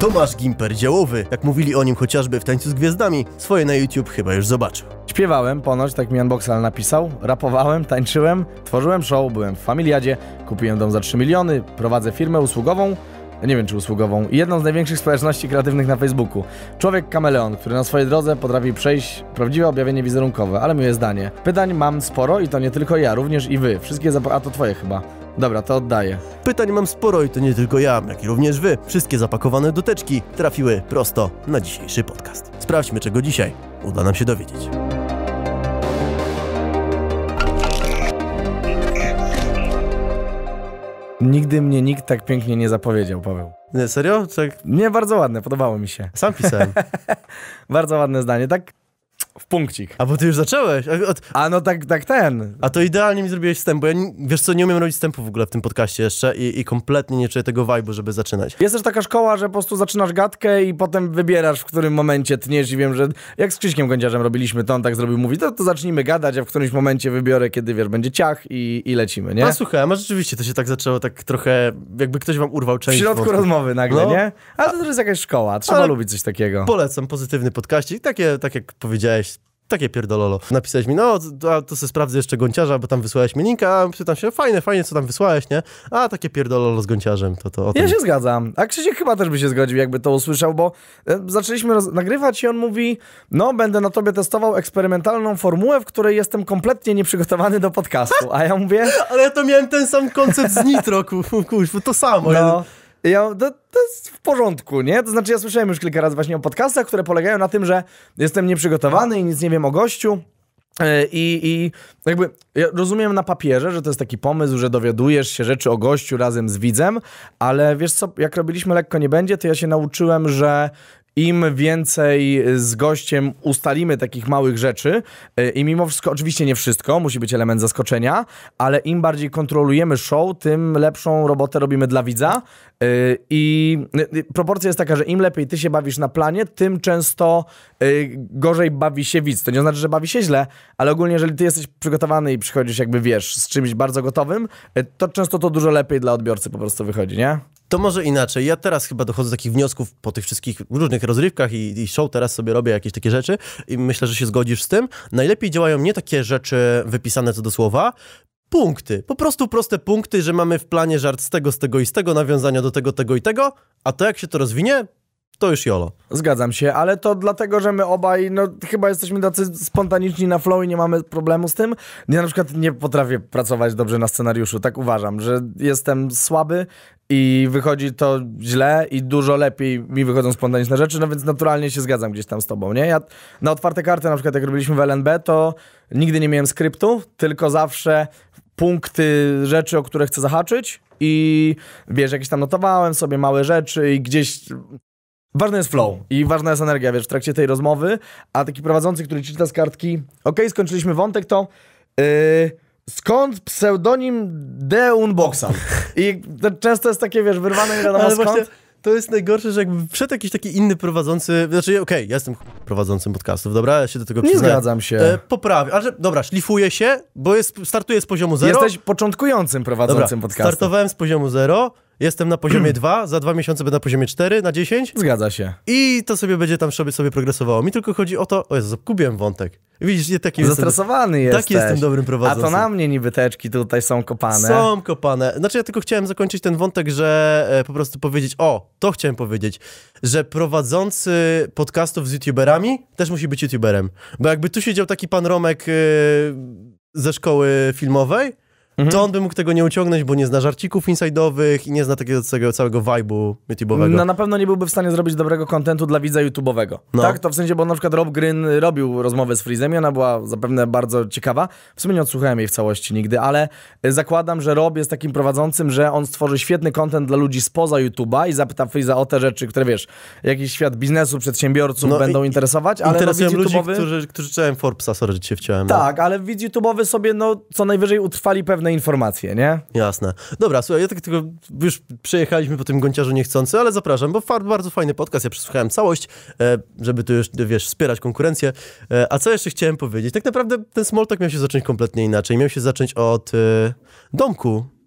Tomasz Gimper działowy, jak mówili o nim chociażby w Tańcu z Gwiazdami, swoje na YouTube chyba już zobaczył. Śpiewałem ponoć, tak mi Unboxal napisał, rapowałem, tańczyłem, tworzyłem show, byłem w familiadzie, kupiłem dom za 3 miliony, prowadzę firmę usługową, nie wiem czy usługową, i jedną z największych społeczności kreatywnych na Facebooku. Człowiek kameleon, który na swojej drodze potrafi przejść prawdziwe objawienie wizerunkowe, ale miłe zdanie. Pytań mam sporo i to nie tylko ja, również i wy. Wszystkie zap... A to twoje chyba. Dobra, to oddaję. Pytań mam sporo i to nie tylko ja, jak i również wy. Wszystkie zapakowane do teczki trafiły prosto na dzisiejszy podcast. Sprawdźmy, czego dzisiaj uda nam się dowiedzieć. Nigdy mnie nikt tak pięknie nie zapowiedział, Paweł. Nie, serio? Tak Nie, bardzo ładne, podobało mi się. sam pisałem. Bardzo ładne zdanie, tak w punkcik. A bo ty już zacząłeś? A, a, A no tak, tak ten. a to idealnie mi zrobiłeś wstęp, bo ja nie, wiesz co, nie umiem robić wstępu w ogóle w tym podcaście jeszcze i, i kompletnie nie czuję tego vibe'u, żeby zaczynać. Jest też taka szkoła, że po prostu zaczynasz gadkę i potem wybierasz, w którym momencie tniesz i wiem, że jak z Krzyśkiem Gądziarzem robiliśmy, to on tak zrobił, mówi, to, to zacznijmy gadać, a w którymś momencie wybiorę, kiedy wiesz, będzie ciach i, i lecimy, nie? No słuchaj, a może rzeczywiście to się tak zaczęło tak trochę, jakby ktoś wam urwał W część środku wątków. rozmowy nagle, No. nie? Ale to też jest jakaś szkoła, trzeba Ale- lubić coś takiego. Polecam pozytywny podkaścik, takie, tak jak powiedziałeś, takie pierdololo. Napisałeś mi, no to, to sobie sprawdzę jeszcze Gąciarza, bo tam wysłałeś mi linka, a pytam się, fajne, fajnie, co tam wysłałeś, nie? A, takie pierdololo z Gąciarzem, to to. Ja się zgadzam. A Krzysiek chyba też by się zgodził, jakby to usłyszał, bo e, zaczęliśmy nagrywać i on mówi, no będę na tobie testował eksperymentalną formułę, w której jestem kompletnie nieprzygotowany do podcastu. A ja mówię, Ale ja to miałem ten sam koncept z Nitro, ku- kuźwa, to samo. no... Ja, to, to jest w porządku, nie? To znaczy ja słyszałem już kilka razy właśnie o podcastach, które polegają na tym, że jestem nieprzygotowany i nic nie wiem o gościu. E, I, I jakby ja rozumiem na papierze, że to jest taki pomysł, że dowiadujesz się rzeczy o gościu razem z widzem, ale wiesz co, jak robiliśmy lekko nie będzie, to ja się nauczyłem, że im więcej z gościem ustalimy takich małych rzeczy e, i mimo wszystko, oczywiście nie wszystko, musi być element zaskoczenia, ale im bardziej kontrolujemy show, tym lepszą robotę robimy dla widza e, i e, proporcja jest taka, że im lepiej ty się bawisz na planie, tym często gorzej bawi się widz. To nie znaczy, że bawi się źle, ale ogólnie jeżeli ty jesteś przygotowany i przychodzisz jakby, wiesz, z czymś bardzo gotowym, to często to dużo lepiej dla odbiorcy po prostu wychodzi, nie? To może inaczej. Ja teraz chyba dochodzę do takich wniosków po tych wszystkich różnych rozrywkach i, i show, teraz sobie robię jakieś takie rzeczy i myślę, że się zgodzisz z tym. Najlepiej działają nie takie rzeczy wypisane co do słowa, punkty. Po prostu proste punkty, że mamy w planie żart z tego, z tego i z tego, nawiązania do tego, tego i tego, a to jak się to rozwinie, to już jolo. Zgadzam się, ale to dlatego, że my obaj, no chyba jesteśmy tacy spontaniczni na flow i nie mamy problemu z tym. Ja na przykład nie potrafię pracować dobrze na scenariuszu, tak uważam, że jestem słaby i wychodzi to źle i dużo lepiej mi wychodzą spontaniczne rzeczy, no więc naturalnie się zgadzam gdzieś tam z tobą, nie? Ja na otwarte karty, na przykład jak robiliśmy w LNB, to nigdy nie miałem skryptu, tylko zawsze punkty rzeczy, o które chcę zahaczyć i wiesz, jakieś tam notowałem sobie małe rzeczy i gdzieś Ważny jest flow i ważna jest energia, wiesz, w trakcie tej rozmowy, a taki prowadzący, który czyta z kartki, okej, skończyliśmy wątek, to yy, skąd pseudonim The Unboxan? I to często jest takie, wiesz, wyrwane nie wiadomo Ale skąd. właśnie to jest najgorsze, że jakby wszedł jakiś taki inny prowadzący, znaczy okej, ja jestem prowadzącym podcastów, dobra, ja się do tego Nie przyznaję. zgadzam się. E, poprawię, ale dobra, szlifuję się, bo jest, startuję z poziomu zero. Jesteś początkującym Dobra, prowadzącym podcastu. startowałem z poziomu 0, jestem na poziomie 2, za dwa miesiące będę na poziomie 4, na 10 Zgadza się. i to sobie będzie tam sobie, sobie progresowało. Mi tylko chodzi o to, o Jezu, gubiłem wątek. Widzisz, nie taki jestem, Zestresowany jesteś. taki jestem dobrym A prowadzącym. to na mnie niby teczki tutaj są kopane. Są kopane. Znaczy ja tylko chciałem zakończyć ten wątek, że e, po prostu powiedzieć, o, to chciałem powiedzieć, że prowadzący podcastów z youtuberami też musi być youtuberem. Bo jakby tu siedział taki pan Romek e, ze szkoły filmowej, Mhm. to on by mógł tego nie uciągnąć, bo nie zna żarcików inside'owych i nie zna takiego całego, całego vibe'u YouTube'owego. No na pewno nie byłby w stanie zrobić dobrego kontentu dla widza YouTube'owego. No. Tak? To w sensie, bo na przykład Rob Gryn robił rozmowę z Freezem i ona była zapewne bardzo ciekawa. W sumie nie odsłuchałem jej w całości nigdy, ale y, zakładam, że Rob jest takim prowadzącym, że on stworzy świetny kontent dla ludzi spoza YouTube'a i zapyta Freeza o te rzeczy, które wiesz, jakiś świat biznesu, przedsiębiorców No będą interesować, ale no, Interesują widz ludzi, YouTube'owy... którzy, którzy czytałem Forbesa, sorry, że cię wciąłem. no. Tak, ale widz YouTube'owy sobie no co najwyżej utrwali pewne informacje, nie? Jasne. Dobra, słuchaj, ja tak tylko już przejechaliśmy po tym gąciarzu niechcący, ale zapraszam, bo bardzo fajny podcast, ja przesłuchałem całość, e, żeby tu już, wiesz, wspierać konkurencję. E, a co jeszcze chciałem powiedzieć? Tak naprawdę ten small talk miał się zacząć kompletnie inaczej. Miał się zacząć od e, domku.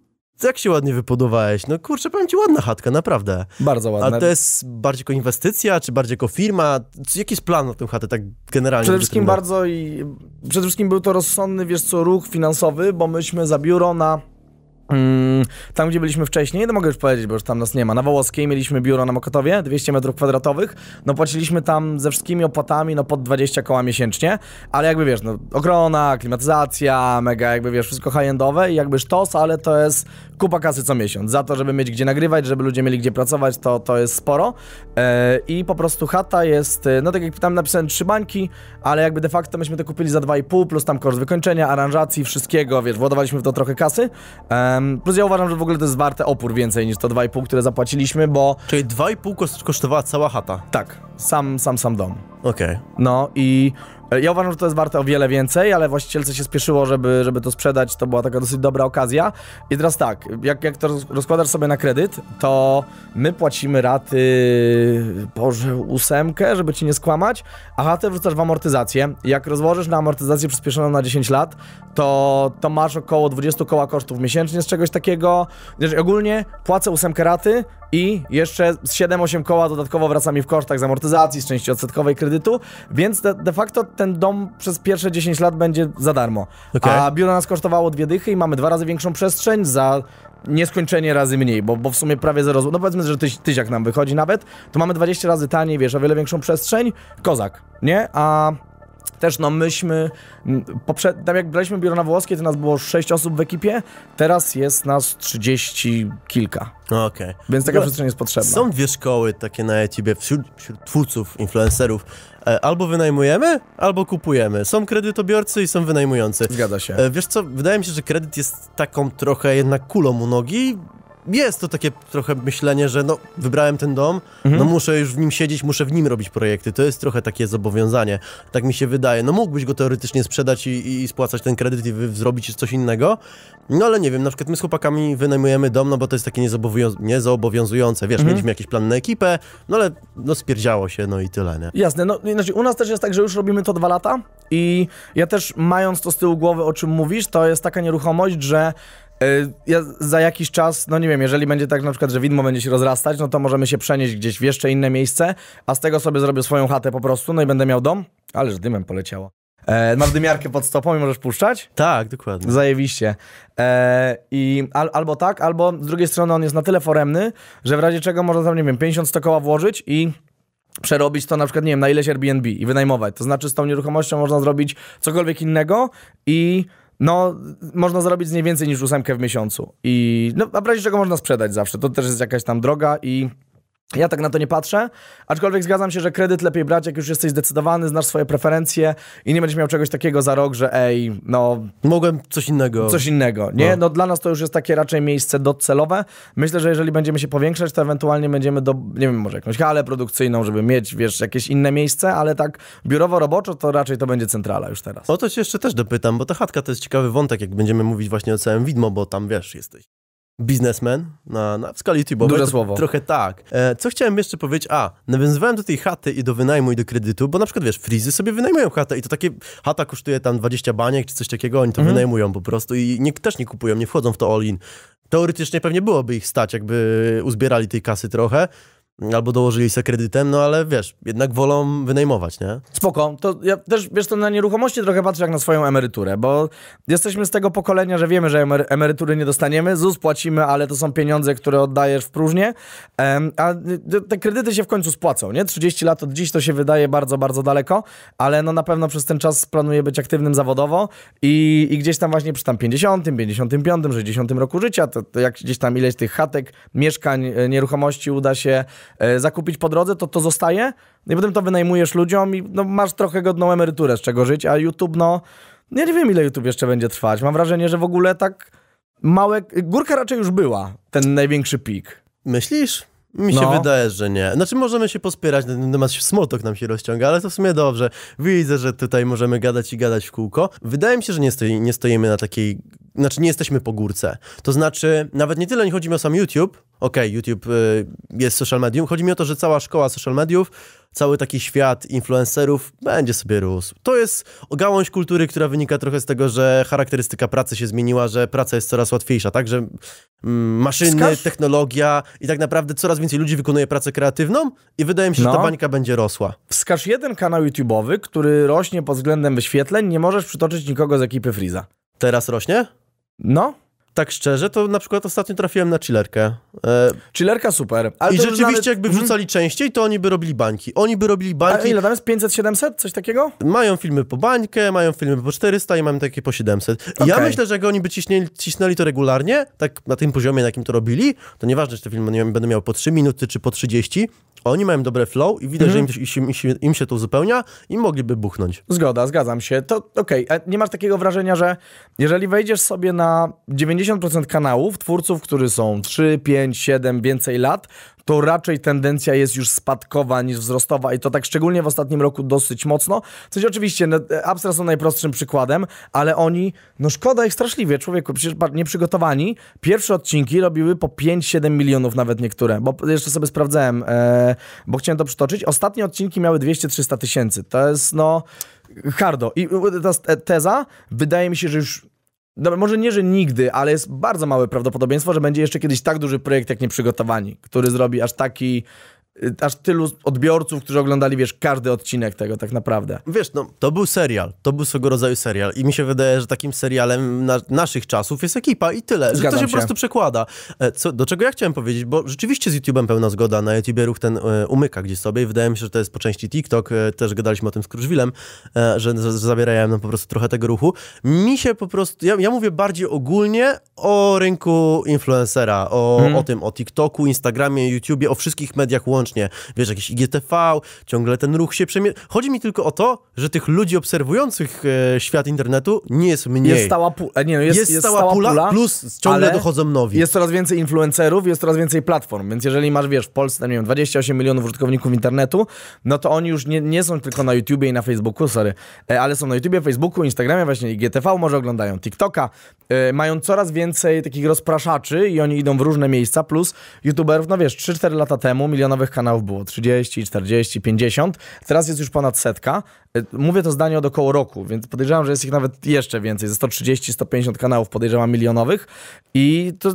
Jak się ładnie wypodowałeś. No kurczę, powiem ci, ładna chatka, naprawdę. Bardzo ładne. A to jest bardziej jako inwestycja, czy bardziej jako firma? Jaki jest plan na tę chatę, tak generalnie? Przede wszystkim bardzo i przede wszystkim był to rozsądny, wiesz co, ruch finansowy, bo myśmy za biuro na tam, gdzie byliśmy wcześniej, no mogę już powiedzieć, bo już tam nas nie ma. Na Wołoskiej mieliśmy biuro na Mokotowie, 200 metrów kwadratowych. No płaciliśmy tam ze wszystkimi opłatami, no pod 20 koła miesięcznie, ale jakby wiesz, no ochrona, klimatyzacja, mega jakby wiesz, wszystko high-endowe i jakby sztos, ale to jest kupa kasy co miesiąc. Za to, żeby mieć gdzie nagrywać, żeby ludzie mieli gdzie pracować, to, to jest sporo. E, I po prostu chata jest, e, no tak jak tam napisałem, trzy bańki, ale jakby de facto myśmy to kupili za 2,5, plus tam koszt wykończenia, aranżacji, wszystkiego, wiesz, władowaliśmy w to trochę kasy. Em, plus ja uważam, że w ogóle to jest warte opór więcej niż to 2,5, które zapłaciliśmy, bo Czyli 2,5 koszt- kosztowała cała chata. tak, sam, sam, sam dom. Okej. No i ja uważam, że to jest warte o wiele więcej, ale właścicielce się spieszyło, żeby, żeby to sprzedać. To była taka dosyć dobra okazja. I teraz tak, jak, jak to roz- rozkładasz sobie na kredyt, to my płacimy raty, Boże, ósemkę, żeby ci nie skłamać, a chatę wrzucasz w amortyzację. Jak rozłożysz na amortyzację przyspieszoną na 10 lat, to, to masz około 20 koła kosztów miesięcznie z czegoś takiego. Znaczy, ogólnie płacę ósemkę raty i jeszcze z 7-8 koła dodatkowo wraca mi w kosztach z amortyzacji, z części odsetkowej kredytu, więc de, de facto ten dom przez pierwsze 10 lat będzie za darmo. Okej. A biuro nas kosztowało dwie dychy i mamy dwa razy większą przestrzeń za nieskończenie razy mniej, bo, bo w sumie prawie zero, no powiedzmy, że tyś, tysiak nam wychodzi nawet, to mamy 20 razy taniej, wiesz, o wiele większą przestrzeń, kozak, nie? A też no myśmy, poprze- tam jak braliśmy biuro na włoskie, to nas było 6 osób w ekipie, teraz jest nas 30 kilka, Okej. więc taka No, przestrzeń jest potrzebna. Są dwie szkoły takie na YouTube wśród, wśród twórców, influencerów. E, Albo wynajmujemy, albo kupujemy. Są kredytobiorcy i są wynajmujący. Zgadza się. E, Wiesz co, wydaje mi się, że kredyt jest taką trochę jednak kulą u nogi. Jest to takie trochę myślenie, że no, wybrałem ten dom, no muszę już w nim siedzieć, muszę w nim robić projekty. To jest trochę takie zobowiązanie. Tak mi się wydaje. No mógłbyś go teoretycznie sprzedać i, i spłacać ten kredyt i wy, zrobić coś innego. No ale nie wiem, na przykład my z chłopakami wynajmujemy dom, no bo to jest takie niezobowiąz niezobowiązujące. Wiesz, mieliśmy jakiś plan na ekipę, no ale no spierdziało się, no i tyle, nie? Jasne, no znaczy u nas też jest tak, że już robimy to dwa lata i ja też mając to z tyłu głowy, o czym mówisz, to jest taka nieruchomość, że ja za jakiś czas, no nie wiem, jeżeli będzie tak na przykład, że widmo będzie się rozrastać, no to możemy się przenieść gdzieś w jeszcze inne miejsce, a z tego sobie zrobię swoją chatę po prostu, no i będę miał dom, ależ dymem poleciało. E, masz dymiarkę pod stopą i możesz puszczać? Tak, dokładnie. Zajebiście. E, I al, albo tak, albo z drugiej strony on jest na tyle foremny, że w razie czego można tam, nie wiem, 50-100 koła włożyć i przerobić to na przykład, nie wiem, na ileś Airbnb i wynajmować. To znaczy z tą nieruchomością można zrobić cokolwiek innego i no, można zrobić z niej więcej niż ósemkę w miesiącu. I no, a w razie czego można sprzedać zawsze. To też jest jakaś tam droga i ja tak na to nie patrzę, aczkolwiek zgadzam się, że kredyt lepiej brać, jak już jesteś zdecydowany, znasz swoje preferencje i nie będziesz miał czegoś takiego za rok, że ej, no Mogłem coś innego. coś innego, nie? No. No dla nas to już jest takie raczej miejsce docelowe. Myślę, że jeżeli będziemy się powiększać, to ewentualnie będziemy do, nie wiem, może jakąś halę produkcyjną, żeby mieć, wiesz, jakieś inne miejsce, ale tak biurowo-roboczo to raczej to będzie centrala już teraz. O to cię jeszcze też dopytam, bo ta chatka to jest ciekawy wątek, jak będziemy mówić właśnie o całym widmo, bo tam wiesz, jesteś biznesmen na, na w skali YouTube'owej. Duże słowo. Trochę tak. E, co chciałem jeszcze powiedzieć? A, nawiązywałem do tej chaty i do wynajmu i do kredytu, bo na przykład wiesz, frizy sobie wynajmują chatę i to takie, chata kosztuje tam 20 baniek czy coś takiego, oni to Mhm. wynajmują po prostu i nie, też nie kupują, nie wchodzą w to all in. Teoretycznie pewnie byłoby ich stać, jakby uzbierali tej kasy trochę, albo dołożyli sobie kredytem, no ale wiesz, jednak wolą wynajmować, nie? Spoko, to ja też, wiesz, to na nieruchomości trochę patrzę jak na swoją emeryturę, bo jesteśmy z tego pokolenia, że wiemy, że emery- emerytury nie dostaniemy, ZUS płacimy, ale to są pieniądze, które oddajesz w próżnię, a te kredyty się w końcu spłacą, nie? 30 lat od dziś to się wydaje bardzo, bardzo daleko, ale no na pewno przez ten czas planuję być aktywnym zawodowo i, i gdzieś tam właśnie przy tam 50, 55, 60 roku życia, to, to jak gdzieś tam ileś tych chatek, mieszkań, e, nieruchomości uda się zakupić po drodze, to to zostaje i potem to wynajmujesz ludziom i no, masz trochę godną emeryturę z czego żyć, a YouTube, no, ja nie wiem ile YouTube jeszcze będzie trwać. Mam wrażenie, że w ogóle tak małe, górka raczej już była, ten największy pik. Myślisz? Mi się No. wydaje, że nie. Znaczy możemy się pospierać, na ten temat smoltok nam się rozciąga, ale to w sumie dobrze. Widzę, że tutaj możemy gadać i gadać w kółko. Wydaje mi się, że nie, stoi, nie stoimy na takiej znaczy nie jesteśmy po górce. To znaczy, nawet nie tyle nie chodzi mi o sam YouTube, okej, YouTube y, jest social medium, chodzi mi o to, że cała szkoła social mediów, cały taki świat influencerów będzie sobie rósł. To jest gałąź kultury, która wynika trochę z tego, że charakterystyka pracy się zmieniła, że praca jest coraz łatwiejsza, tak, że mm, maszyny, Wskaż- technologia i tak naprawdę coraz więcej ludzi wykonuje pracę kreatywną i wydaje mi się, że No. ta bańka będzie rosła. Wskaż jeden kanał YouTube'owy, który rośnie pod względem wyświetleń, nie możesz przytoczyć nikogo z ekipy Freeza. Teraz rośnie? No, Tak szczerze, to na przykład ostatnio trafiłem na chillerkę. E, chillerka super. I rzeczywiście nawet- jakby Mhm. wrzucali częściej, to oni by robili bańki. Oni by robili A bańki, ile tam jest? 500-700? Coś takiego? mają filmy po bańkę, mają filmy po 400 i mamy takie po 700. I ja myślę, że jak oni by ciśnieli, cisnęli to regularnie, tak na tym poziomie, na jakim to robili, to nieważne, czy te filmy nie będą miały po 3 minuty, czy po 30, oni mają dobre flow i widać, Mhm. że im, im, się- im się to uzupełnia i mogliby buchnąć. Zgoda, zgadzam się. To okej, a nie masz takiego wrażenia, że jeżeli wejdziesz sobie na 90% kanałów twórców, którzy są 3, 5, 7, więcej lat, to raczej tendencja jest już spadkowa niż wzrostowa i to tak szczególnie w ostatnim roku dosyć mocno. Coś oczywiście, no, są najprostszym przykładem, ale oni, no szkoda ich straszliwie, człowieku, przecież nieprzygotowani. Pierwsze odcinki robiły po 5-7 milionów nawet niektóre, bo jeszcze sobie sprawdzałem, e, bo chciałem to przytoczyć. Ostatnie odcinki miały 200-300 tysięcy. To jest, no, hardo. I ta te- teza, wydaje mi się, że już Dobra, może nie, że nigdy, ale jest bardzo małe prawdopodobieństwo, że będzie jeszcze kiedyś tak duży projekt jak Nieprzygotowani, który zrobi aż taki, aż tylu odbiorców, którzy oglądali, wiesz, każdy odcinek tego tak naprawdę. Wiesz, no, to był serial, to był swego rodzaju serial i mi się wydaje, że takim serialem na, naszych czasów jest ekipa i tyle, że Zgadzam to się, się. po prostu przekłada. E, Co, do czego ja chciałem powiedzieć, bo rzeczywiście z YouTube'em pełna zgoda, na YouTubie ruch ten e, umyka gdzieś sobie i wydaje mi się, że to jest po części TikTok, e, też gadaliśmy o tym z Kruszwilem, e, że, że zabierają nam po prostu trochę tego ruchu. Mi się po prostu, ja, ja mówię bardziej ogólnie o rynku influencera, o, Mhm. o tym, o TikToku, Instagramie, YouTubie, o wszystkich mediach łącznie. Wiesz, jakiś IGTV, ciągle ten ruch się przemie... Chodzi mi tylko o to, że tych ludzi obserwujących e, świat internetu nie jest mniej. Jest stała pula, nie no, jest, Jest stała, pula, plus ciągle dochodzą nowi. Jest coraz więcej influencerów, jest coraz więcej platform, więc jeżeli masz, wiesz, w Polsce, nie wiem, 28 milionów użytkowników internetu, no to oni już nie, nie są tylko na YouTubie i na Facebooku, sorry, e, ale są na YouTubie, Facebooku, Instagramie, właśnie i GTV może oglądają, TikToka, e, mają coraz więcej takich rozpraszaczy i oni idą w różne miejsca, plus YouTuberów, no wiesz, 3-4 lata temu milionowych kanałów było 30, 40, 50, teraz jest już ponad setka. E, Mówię to zdanie od około roku, więc podejrzewam, że jest ich nawet jeszcze więcej, ze 130-150 kanałów podejrzewam milionowych i to,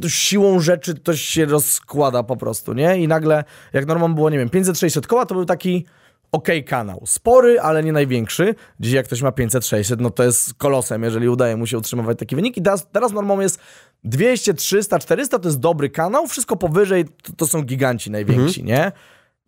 to siłą rzeczy to się rozkłada po prostu, nie? I nagle, jak normą było, nie wiem, 500-600 koła, to był taki okej kanał. Spory, ale nie największy. Dziś jak ktoś ma 500-600, no to jest kolosem, jeżeli udaje mu się utrzymywać taki wynik. I teraz, teraz normą jest 200, 300, 400, to jest dobry kanał. Wszystko powyżej to, to są giganci najwięksi, nie?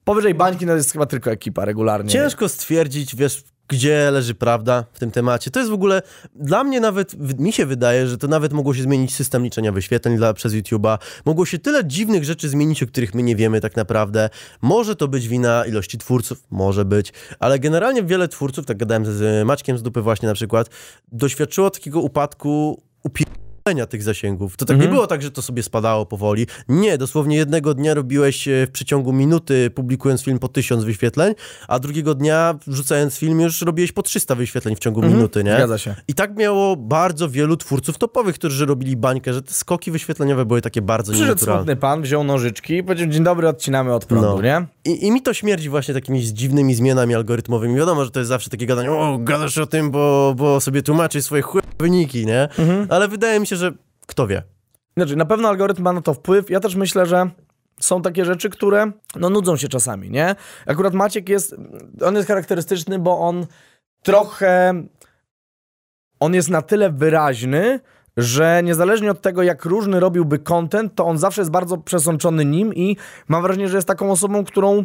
Powyżej bańki no jest chyba tylko ekipa regularnie. Ciężko stwierdzić, wiesz, gdzie leży prawda w tym temacie. To jest w ogóle, dla mnie nawet, mi się wydaje, że to nawet mogło się zmienić system liczenia wyświetleń dla, przez YouTube'a. Mogło się tyle dziwnych rzeczy zmienić, o których my nie wiemy tak naprawdę. Może to być wina ilości twórców, może być, ale generalnie wiele twórców, tak gadałem z Maćkiem z Dupy właśnie na przykład, doświadczyło takiego upadku, upierdolenia tych zasięgów. To tak nie było tak, że to sobie spadało powoli. Nie, dosłownie jednego dnia robiłeś e, w przeciągu minuty, publikując film po tysiąc wyświetleń, a drugiego dnia wrzucając film już robiłeś po 300 wyświetleń w ciągu minuty, nie? Zgadza się. I tak miało bardzo wielu twórców topowych, którzy robili bańkę, że te skoki wyświetleniowe były takie bardzo Przyszedł nienaturalne. smutny pan, wziął nożyczki i powiedział, dzień dobry, odcinamy od prądu, No. nie? I, I mi to śmierdzi właśnie takimi dziwnymi zmianami algorytmowymi. Wiadomo, że to jest zawsze takie gadanie, o, gadasz o tym, bo, bo sobie tłumaczysz swoje chuj wyniki, nie? Mhm. Ale wydaje mi się, że kto wie. Znaczy, na pewno algorytm ma na to wpływ. Ja też myślę, że są takie rzeczy, które no, nudzą się czasami, nie? Akurat Maciek jest, on jest charakterystyczny, bo on trochę, on jest na tyle wyraźny, że niezależnie od tego, jak różny robiłby content, to on zawsze jest bardzo przesączony nim i mam wrażenie, że jest taką osobą, którą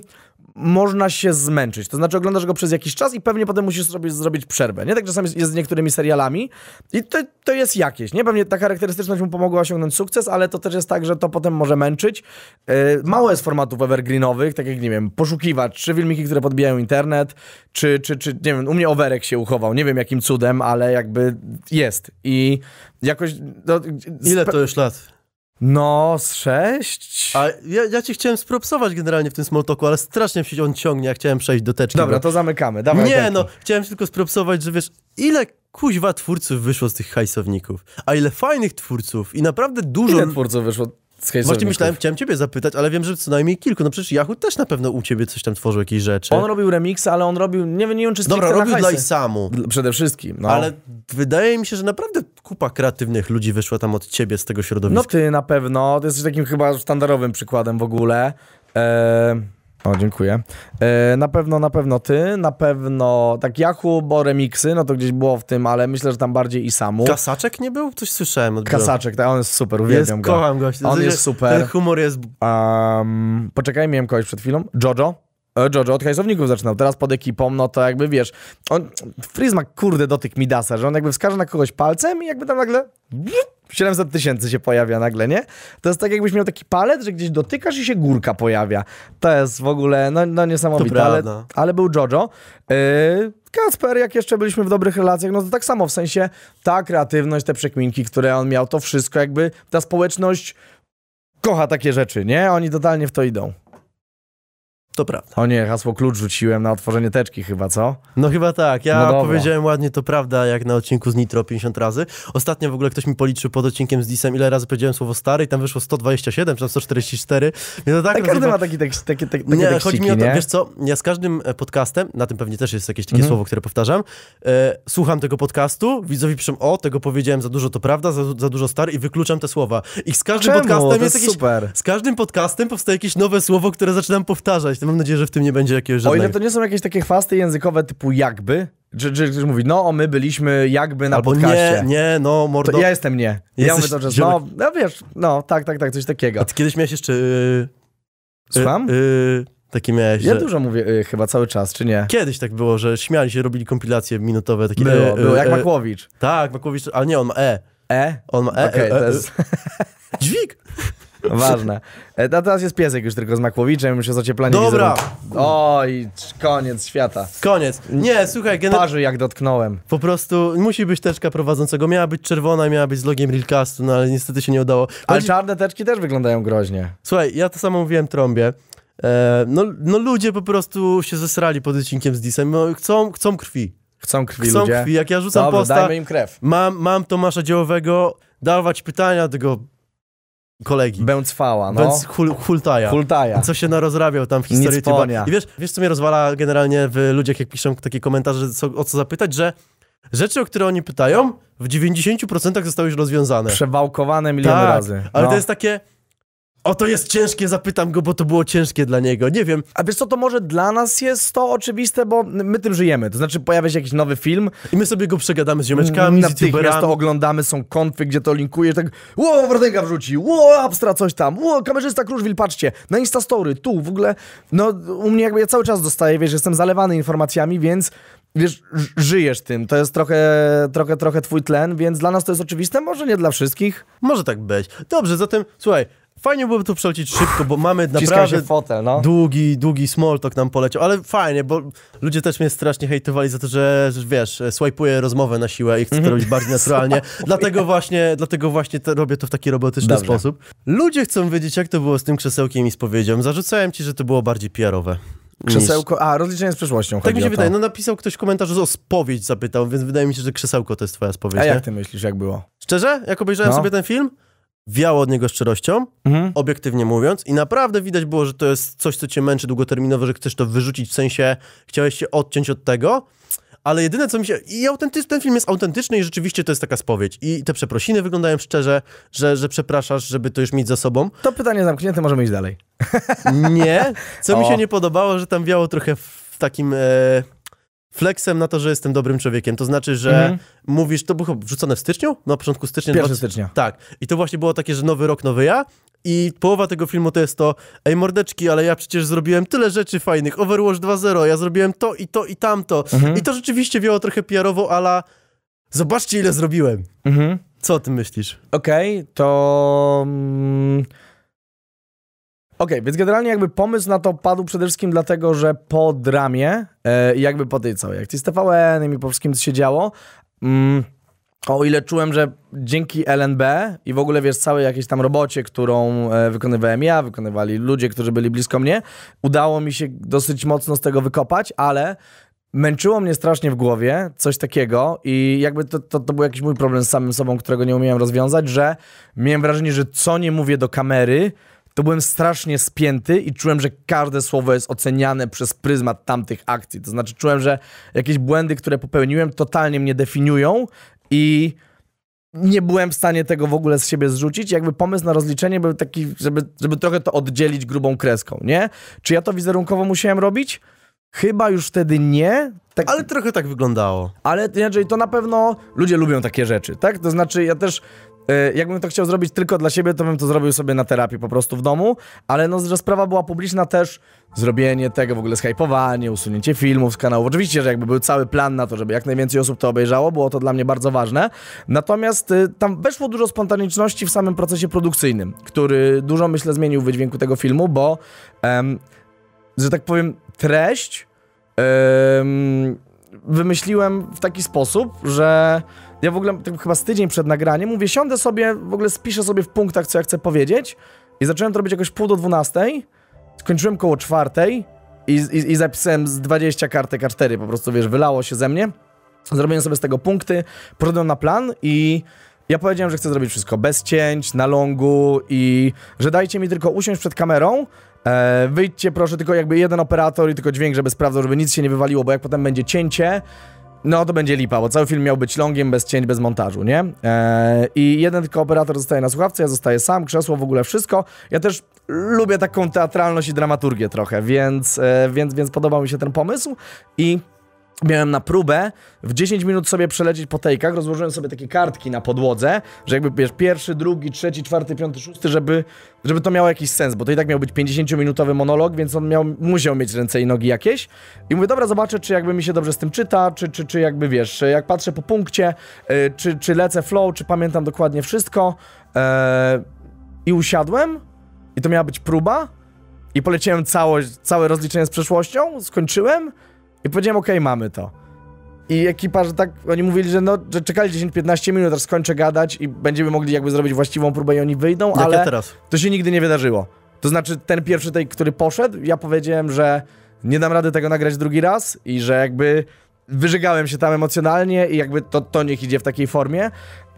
można się zmęczyć. To znaczy oglądasz go przez jakiś czas i pewnie potem musisz zrobić, zrobić przerwę. Nie tak czasami jest, z niektórymi serialami i to, to jest jakieś. Nie pewnie ta charakterystyczność mu pomogła osiągnąć sukces, ale to też jest tak, że to potem może męczyć. Yy, mało jest formatów evergreenowych, tak jak nie wiem, poszukiwać, czy filmiki, które podbijają internet, czy, czy, czy nie wiem, u mnie overek się uchował, nie wiem jakim cudem, ale jakby jest. I jakoś... No, Ile to już lat? No, z sześć. A ja, ja ci chciałem spropsować generalnie w tym smalltalku, ale strasznie się on ciągnie, ja chciałem przejść do teczki. Dobra, bo... to zamykamy. Dawaj Nie, teczki. no, chciałem tylko spropsować, że wiesz, ile kuźwa twórców wyszło z tych hajsowników, a ile fajnych twórców i naprawdę dużo... Ile twórców wyszło z Właśnie myślałem, chciałem ciebie zapytać, ale wiem, że co najmniej kilku. No przecież Yahoo też na pewno u ciebie coś tam tworzył, jakieś rzeczy. On robił remix, ale on robił, nie wiem, nie wiem czy Dobra, robił dla. Isamu. Przede wszystkim, no. Ale wydaje mi się, że naprawdę kupa kreatywnych ludzi wyszła tam od ciebie z tego No środowiska. ty na pewno, ty jesteś takim chyba sztandarowym przykładem w ogóle. Eee, o, dziękuję. Eee, na pewno, na pewno ty, na pewno tak Yahoo, bo remiksy, no to gdzieś było w tym, ale myślę, że tam bardziej i samu. Kasaczek nie był? Coś słyszałem od Kasaczek, tak, on jest super, Jest, uwielbiam go. kocham gościa. On jest super. Ten humor jest... Um, poczekaj, miałem kogoś przed chwilą. Jojo. E, Jojo od hajsowników zaczynał, teraz pod ekipą, no to jakby wiesz, on, Freeze ma kurde dotyk Midasa, że on jakby wskaże na kogoś palcem i jakby tam nagle 700 tysięcy się pojawia nagle, nie? To jest tak jakbyś miał taki palec, że gdzieś dotykasz i się górka pojawia. To jest w ogóle, no, no niesamowite, ale, ale był Jojo. Yy, Kacper, jak jeszcze byliśmy w dobrych relacjach, no to tak samo, w sensie ta kreatywność, te przekminki, które on miał, to wszystko jakby, ta społeczność kocha takie rzeczy, nie? Oni totalnie w to idą. To prawda. O nie, hasło klucz rzuciłem na otworzenie teczki chyba, co? No chyba tak. Ja No powiedziałem ładnie, to prawda, jak na odcinku z Nitro 50 razy. Ostatnio w ogóle ktoś mi policzył pod odcinkiem z Disem, ile razy powiedziałem słowo stary i tam wyszło 127 czy tam 144. Mnie to tak Tak, każdy ma taki tekst, takie, takie, takie Nie, tekściki, chodzi mi o to, nie? wiesz co, ja z każdym e, podcastem, na tym pewnie też jest jakieś takie Mhm. słowo, które powtarzam, e, słucham tego podcastu, widzowie piszą, o, tego powiedziałem za dużo, to prawda, za, za dużo stary i wykluczam te słowa. I z każdym Czemu? podcastem To jest jest jakieś... super. Z każdym podcastem powstaje jakieś nowe słowo, które zaczynam powtarzać. Mam nadzieję, że w tym nie będzie jakiegoś O ile żadnego. to nie są jakieś takie chwasty językowe typu jakby, czy, czy ktoś mówi, no my byliśmy jakby na Albo podcaście. nie, nie, no, mordo. To ja jestem nie. Ja Jesteś mówię to, że no, no wiesz, no tak, tak, tak, coś takiego. A ty kiedyś miałeś jeszcze... Yy, Słucham? Yy, yy, takie miałeś, Ja że... dużo mówię y, chyba cały czas, czy nie? Kiedyś tak było, że śmiali się, robili kompilacje minutowe, takie... Było, e, było, jak e, Makłowicz. Tak, Makłowicz, ale nie, on ma E. E? On ma E, Okej, e, e, to e. jest Dźwig! Ważne. E, A teraz jest piesek już tylko z Makłowiczem, już jest ocieplanie Dobra. wizerunku. Oj, koniec świata. Koniec. Nie, słuchaj, gener- Parzy jak dotknąłem. po prostu musi być teczka prowadzącego. Miała być czerwona, miała być z logiem Realcastu, no ale niestety się nie udało. Ale Chodzi- czarne teczki też wyglądają groźnie. Słuchaj, ja to samo mówiłem trąbie. E, no, no ludzie po prostu się zesrali pod odcinkiem z Disem. No, chcą, chcą krwi. Chcą krwi Chcą ludzie. krwi. Jak ja rzucam Dobra, posta, dajmy im krew. mam, mam Tomasza Dziełowego, dawać pytania do tego kolegi. Bęcwała, no. Więc hul, hultaja. Hultaja. Co się narozrabiał tam w historii Nic. I wiesz, wiesz, co mnie rozwala generalnie w ludziach, jak piszą takie komentarze, co, o co zapytać, że rzeczy, o które oni pytają, w 90% zostały już rozwiązane. Przewałkowane miliony tak, razy. ale no. to jest takie, o to jest ciężkie, zapytam go, bo to było ciężkie dla niego. Nie wiem, A wiesz co, to może dla nas jest to oczywiste, bo my tym żyjemy. To znaczy pojawia się jakiś nowy film, i my sobie go przegadamy z ziomeczkami, z youtuberami. to oglądamy, są konfy, gdzie to linkujesz, tak ło, Wardęga wrzuci, ło, Abstra coś tam, ło, kamerzysta Kruszwil, patrzcie, na Instastory, tu, w ogóle, no u mnie jakby ja cały czas dostaję, wiesz, jestem zalewany informacjami, więc wiesz, żyjesz tym, to jest trochę, trochę, trochę twój tlen, więc dla nas to jest oczywiste, może nie dla wszystkich. Może tak być. Dobrze, zatem, słuchaj, fajnie byłoby to przelecieć szybko, bo mamy naprawdę fotel, no. długi, długi small talk nam poleciał, ale fajnie, bo ludzie też mnie strasznie hejtowali za to, że, że wiesz, swajpuję rozmowę na siłę i chcę to robić bardziej naturalnie. dlatego właśnie, dlatego właśnie to, robię to w taki robotyczny Dobrze. sposób. Ludzie chcą wiedzieć, jak to było z tym krzesełkiem i spowiedzią. Zarzucałem ci, że to było bardziej PR-owe. niż- Krzesełko, a, rozliczenie z przeszłością Tak mi się wydaje. No napisał ktoś w komentarzu, że o spowiedź zapytał, więc wydaje mi się, że krzesełko to jest twoja spowiedź. A nie? jak ty myślisz, jak było? Szczerze, jak obejrzałem No. sobie ten film, wiało od niego szczerością, Mhm. obiektywnie mówiąc, i naprawdę widać było, że to jest coś, co cię męczy długoterminowo, że chcesz to wyrzucić, w sensie chciałeś się odciąć od tego, ale jedyne, co mi się... I autentyczny, ten film jest autentyczny i rzeczywiście to jest taka spowiedź. I te przeprosiny wyglądają szczerze, że, że przepraszasz, żeby to już mieć za sobą. To pytanie zamknięte, możemy iść dalej. Nie. Co mi O. się nie podobało, że tam wiało trochę w takim... E, flexem na to, że jestem dobrym człowiekiem. To znaczy, że Mhm. mówisz, to było wrzucone w styczniu? Na początku stycznia. 1 2000 stycznia. Tak. I to właśnie było takie, że nowy rok, nowy ja. I połowa tego filmu to jest to, ej mordeczki, ale ja przecież zrobiłem tyle rzeczy fajnych, Overwatch 2.0, ja zrobiłem to i to i tamto. Mhm. I to rzeczywiście wiało trochę PR-owo, ala zobaczcie ile zrobiłem. Mhm. Co o tym myślisz? Okej, to. Okej, więc generalnie jakby pomysł na to padł przede wszystkim dlatego, że po dramie, e, i jakby po tej całej akcji z TVN i po wszystkim, co się działo, mm, o ile czułem, że dzięki LNB i w ogóle wiesz, całej jakiejś tam robocie, którą e, wykonywałem ja, wykonywali ludzie, którzy byli blisko mnie, udało mi się dosyć mocno z tego wykopać, ale męczyło mnie strasznie w głowie coś takiego i jakby to, to, to był jakiś mój problem z samym sobą, którego nie umiałem rozwiązać, że miałem wrażenie, że co nie mówię do kamery, to byłem strasznie spięty i czułem, że każde słowo jest oceniane przez pryzmat tamtych akcji. To znaczy czułem, że jakieś błędy, które popełniłem, totalnie mnie definiują i nie byłem w stanie tego w ogóle z siebie zrzucić. Jakby pomysł na rozliczenie był taki, żeby, żeby trochę to oddzielić grubą kreską, nie? Czy ja to wizerunkowo musiałem robić? Chyba już wtedy nie. Tak, Ale trochę tak wyglądało. ale inaczej to na pewno ludzie lubią takie rzeczy, tak? To znaczy ja też jakbym to chciał zrobić tylko dla siebie, to bym to zrobił sobie na terapii po prostu w domu, ale no, że sprawa była publiczna też, zrobienie tego, w ogóle skypowanie, usunięcie filmów z kanału. Oczywiście, że jakby był cały plan na to, żeby jak najwięcej osób to obejrzało, było to dla mnie bardzo ważne. Natomiast y, tam weszło dużo spontaniczności w samym procesie produkcyjnym, który dużo, myślę, zmienił wydźwięku tego filmu, bo, em, że tak powiem, treść em, wymyśliłem w taki sposób, że ja w ogóle tak chyba z tydzień przed nagraniem mówię, siądę sobie, w ogóle spiszę sobie w punktach, co ja chcę powiedzieć i zacząłem to robić jakoś pół do dwunastej, skończyłem koło czwartej i, i, i zapisałem z 20 kartek A4, po prostu, wiesz, wylało się ze mnie. Zrobiłem sobie z tego punkty, poszedłem na plan i ja powiedziałem, że chcę zrobić wszystko bez cięć, na longu i że dajcie mi tylko usiąść przed kamerą, e, wyjdźcie proszę tylko jakby jeden operator i tylko dźwięk, żeby sprawdzał, żeby nic się nie wywaliło, bo jak potem będzie cięcie, no to będzie lipa, bo cały film miał być longiem, bez cięć, bez montażu, nie? Eee, I jeden tylko operator zostaje na słuchawce, ja zostaję sam, krzesło, w ogóle wszystko. Ja też lubię taką teatralność i dramaturgię trochę, więc, e, więc, więc podobał mi się ten pomysł i miałem na próbę w 10 minut sobie przelecieć po tejkach, rozłożyłem sobie takie kartki na podłodze, że jakby wiesz, pierwszy, drugi, trzeci, czwarty, piąty, szósty, żeby, żeby to miało jakiś sens, bo to i tak miał być 50-minutowy monolog, więc on miał, musiał mieć ręce i nogi jakieś. I mówię, dobra, zobaczę, czy jakby mi się dobrze z tym czyta, czy, czy, czy jakby wiesz, jak patrzę po punkcie, y, czy, czy lecę flow, czy pamiętam dokładnie wszystko. E, I usiadłem, i to miała być próba, i poleciałem całość, całe rozliczenie z przeszłością, skończyłem, i powiedziałem, okej, mamy to. I ekipa, że tak, oni mówili, że no, że czekali 10-15 minut, aż skończę gadać i będziemy mogli jakby zrobić właściwą próbę i oni wyjdą, Jak ale ja teraz. to się nigdy nie wydarzyło. To znaczy, ten pierwszy tej, który poszedł, ja powiedziałem, że nie dam rady tego nagrać drugi raz i że jakby wyżygałem się tam emocjonalnie i jakby to, to niech idzie w takiej formie.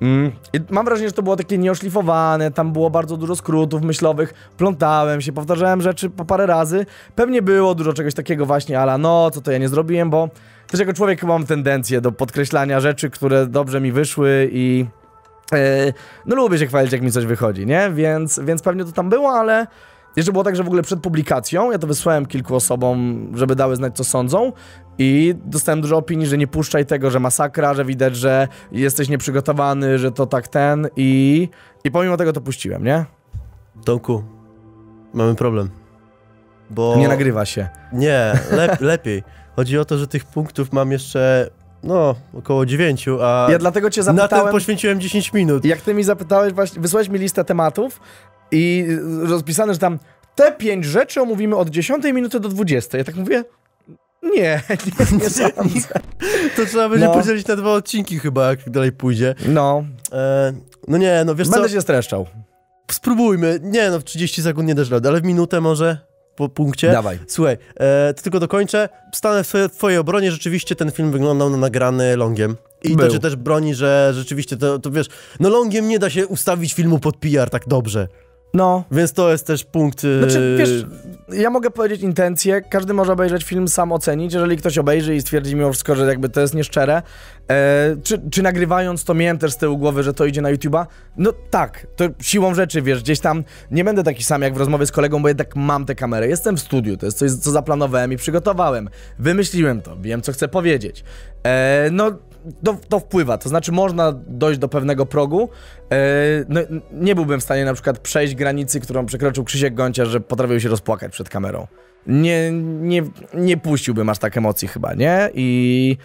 Mm. Mam wrażenie, że to było takie nieoszlifowane, tam było bardzo dużo skrótów myślowych, plątałem się, powtarzałem rzeczy po parę razy. Pewnie było dużo czegoś takiego właśnie, ale no, co to ja nie zrobiłem, bo też jako człowiek mam tendencję do podkreślania rzeczy, które dobrze mi wyszły i e, no lubię się chwalić, jak mi coś wychodzi, nie? Więc, więc pewnie to tam było, ale jeszcze było tak, że w ogóle przed publikacją, ja to wysłałem kilku osobom, żeby dały znać, co sądzą i dostałem dużo opinii, że nie puszczaj tego, że masakra, że widać, że jesteś nieprzygotowany, że to tak ten i... I pomimo tego to puściłem, nie? Tomku, mamy problem. Bo... Nie nagrywa się. Nie, lep, lepiej. Chodzi o to, że tych punktów mam jeszcze, no, około dziewięciu, a Ja dlatego cię na ten zapytałem... poświęciłem 10 minut. Jak ty mi zapytałeś, właśnie, wysłałeś mi listę tematów i rozpisane, że tam te pięć rzeczy omówimy od 10 minuty do 20. Ja tak mówię, nie, nie, nie sądzę. To trzeba będzie No. podzielić na dwa odcinki chyba, jak dalej pójdzie. No, E, no nie, no wiesz będę co, się streszczał. spróbujmy. Nie, no w 30 sekund nie dasz rady, ale w minutę może po punkcie. Dawaj. Słuchaj, e, to tylko dokończę. Stanę w twojej, twojej obronie, rzeczywiście ten film wyglądał na nagrany longiem. I Był. to cię też broni, że rzeczywiście to, to wiesz, no longiem nie da się ustawić filmu pod PR tak dobrze. No, Więc to jest też punkt... e, Znaczy, wiesz, ja mogę powiedzieć intencje, każdy może obejrzeć film, sam ocenić, jeżeli ktoś obejrzy i stwierdzi mimo wszystko, że jakby to jest nieszczere, e, czy, czy nagrywając to miałem też z tyłu głowy, że to idzie na YouTube'a, no tak, to siłą rzeczy, wiesz, gdzieś tam nie będę taki sam jak w rozmowie z kolegą, bo jednak mam tę kamerę, jestem w studiu, to jest coś, co zaplanowałem i przygotowałem, wymyśliłem to, wiem, co chcę powiedzieć, e, no... To, to wpływa, to znaczy można dojść do pewnego progu. E, no, nie byłbym w stanie na przykład przejść granicy, którą przekroczył Krzysiek Gonciarz, że potrafił się rozpłakać przed kamerą. Nie, nie, nie puściłbym aż tak emocji chyba, nie? I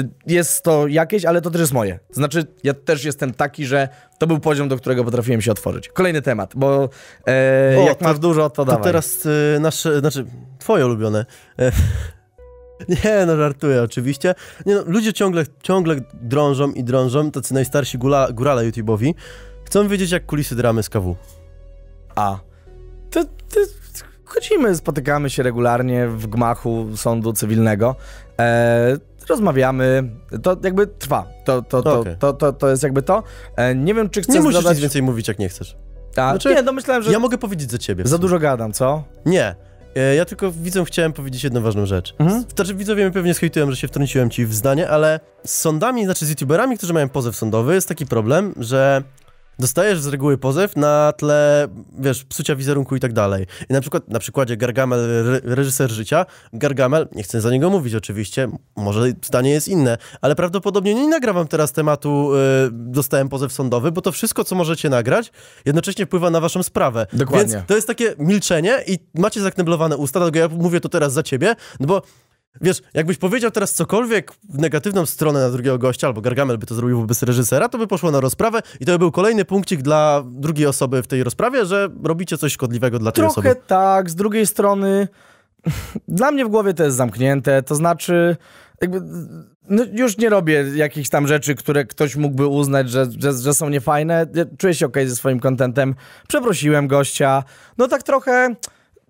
y, jest to jakieś, ale to też jest moje. To znaczy, ja też jestem taki, że to był poziom, do którego potrafiłem się otworzyć. Kolejny temat, bo e, O, jak to- masz dużo, to, To dawaj. teraz e, nasze, znaczy twoje ulubione. Nie, no żartuję oczywiście. Nie, no, ludzie ciągle, ciągle drążą i drążą, tacy najstarsi gula, górale YouTube'owi. Chcą wiedzieć, jak kulisy dramy z KW. A. To, to chodzimy, spotykamy się regularnie w gmachu sądu cywilnego. E, rozmawiamy. To jakby trwa. To, to, to, Okej. to, to, to jest jakby to. E, nie wiem, czy chcesz Nie musisz dodać... nic więcej mówić, jak nie chcesz. A, Znaczy, nie, no myślałem, że Ja mogę powiedzieć za ciebie. za dużo gadam, co? Nie. E, Ja tylko widzom chciałem powiedzieć jedną ważną rzecz. Mhm. Znaczy widzowie mnie pewnie skejtują, że się wtrąciłem ci w zdanie, ale z sądami, znaczy z youtuberami, którzy mają pozew sądowy, jest taki problem, że dostajesz z reguły pozew na tle, wiesz, psucia wizerunku i tak dalej. I na przykład, na przykładzie Gargamel, re reżyser życia, Gargamel, nie chcę za niego mówić oczywiście, może zdanie jest inne, ale prawdopodobnie nie nagrywam teraz tematu y, dostałem pozew sądowy, bo to wszystko, co możecie nagrać, jednocześnie wpływa na waszą sprawę. Dokładnie. Więc to jest takie milczenie i macie zakneblowane usta, dlatego ja mówię to teraz za ciebie, no bo Wiesz, jakbyś powiedział teraz cokolwiek w negatywną stronę na drugiego gościa, albo Gargamel by to zrobił wobec reżysera, to by poszło na rozprawę i to by był kolejny punkcik dla drugiej osoby w tej rozprawie, że robicie coś szkodliwego dla tej Trochę osoby. tak, z drugiej strony dla mnie w głowie to jest zamknięte, to znaczy jakby no już nie robię jakichś tam rzeczy, które ktoś mógłby uznać, że, że, że są niefajne. Ja Czuję się okej ze swoim kontentem. Przeprosiłem gościa. No tak trochę...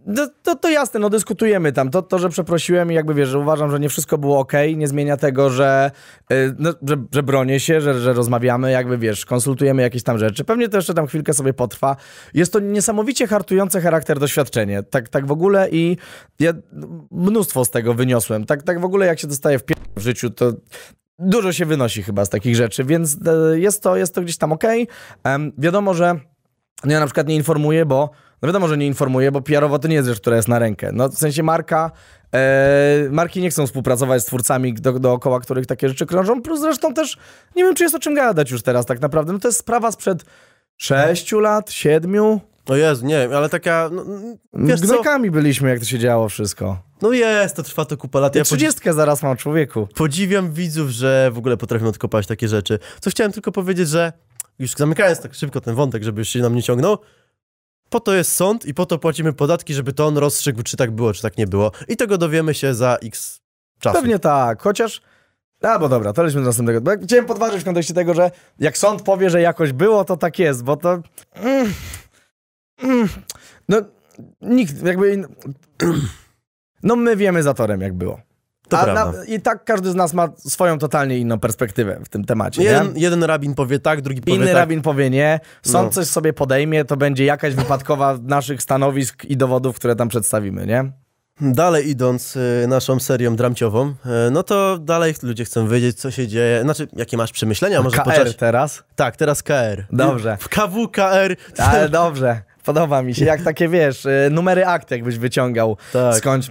No, to, to jasne, no dyskutujemy tam. To, to, że przeprosiłem i jakby wiesz, że uważam, że nie wszystko było ok, nie zmienia tego, że, y, no, że, że bronię się, że, że rozmawiamy, jakby wiesz, konsultujemy jakieś tam rzeczy. Pewnie to jeszcze tam chwilkę sobie potrwa. Jest to niesamowicie hartujące charakter doświadczenie. Tak, tak w ogóle i ja mnóstwo z tego wyniosłem. Tak, tak w ogóle jak się dostaje w, pier- w życiu, to dużo się wynosi chyba z takich rzeczy, więc e, jest to, jest to gdzieś tam. Em, wiadomo, że ja na przykład nie informuję, bo no wiadomo, że nie informuję, bo PR-owo to nie jest rzecz, która jest na rękę. No w sensie marka, e, marki nie chcą współpracować z twórcami do, dookoła, których takie rzeczy krążą, plus zresztą też nie wiem, czy jest o czym gadać już teraz tak naprawdę. No to jest sprawa sprzed sześciu lat, siedmiu. O Jezu, nie wiem, ale taka, no, wiesz co, Gnojkami byliśmy, jak to się działo wszystko. no jest, to trwa to kupa lat. Ja trzydziestkę zaraz mam, człowieku. podziwiam widzów, że w ogóle potrafią odkopać takie rzeczy. Co chciałem tylko powiedzieć, że już zamykając tak szybko ten wątek, żeby już się nam nie ciągnął, po to jest sąd i po to płacimy podatki, żeby to on rozstrzygł, czy tak było, czy tak nie było. I tego dowiemy się za x czasu. Pewnie tak, chociaż... A, bo dobra, to lećmy do następnego. Bo chciałem podważyć w kontekście tego, że jak sąd powie, że jakoś było, to tak jest, bo to... Mm, mm, no, nikt jakby... No my wiemy za torem, jak było. To A prawda. na, I tak każdy z nas ma swoją totalnie inną perspektywę w tym temacie, Jeden, jeden rabin powie tak, drugi powie Inny tak. rabin powie nie, sąd No. coś sobie podejmie, to będzie jakaś wypadkowa naszych stanowisk i dowodów, które tam przedstawimy, nie? Dalej idąc y, naszą serią dramciową, y, no to dalej ludzie chcą wiedzieć, co się dzieje. Znaczy, jakie masz przemyślenia? Może KR począć... teraz. Tak, teraz KR. Dobrze. W KW, KR. Ale dobrze, podoba mi się. Jak takie, wiesz, y, numery akt jakbyś wyciągał Tak. skądś.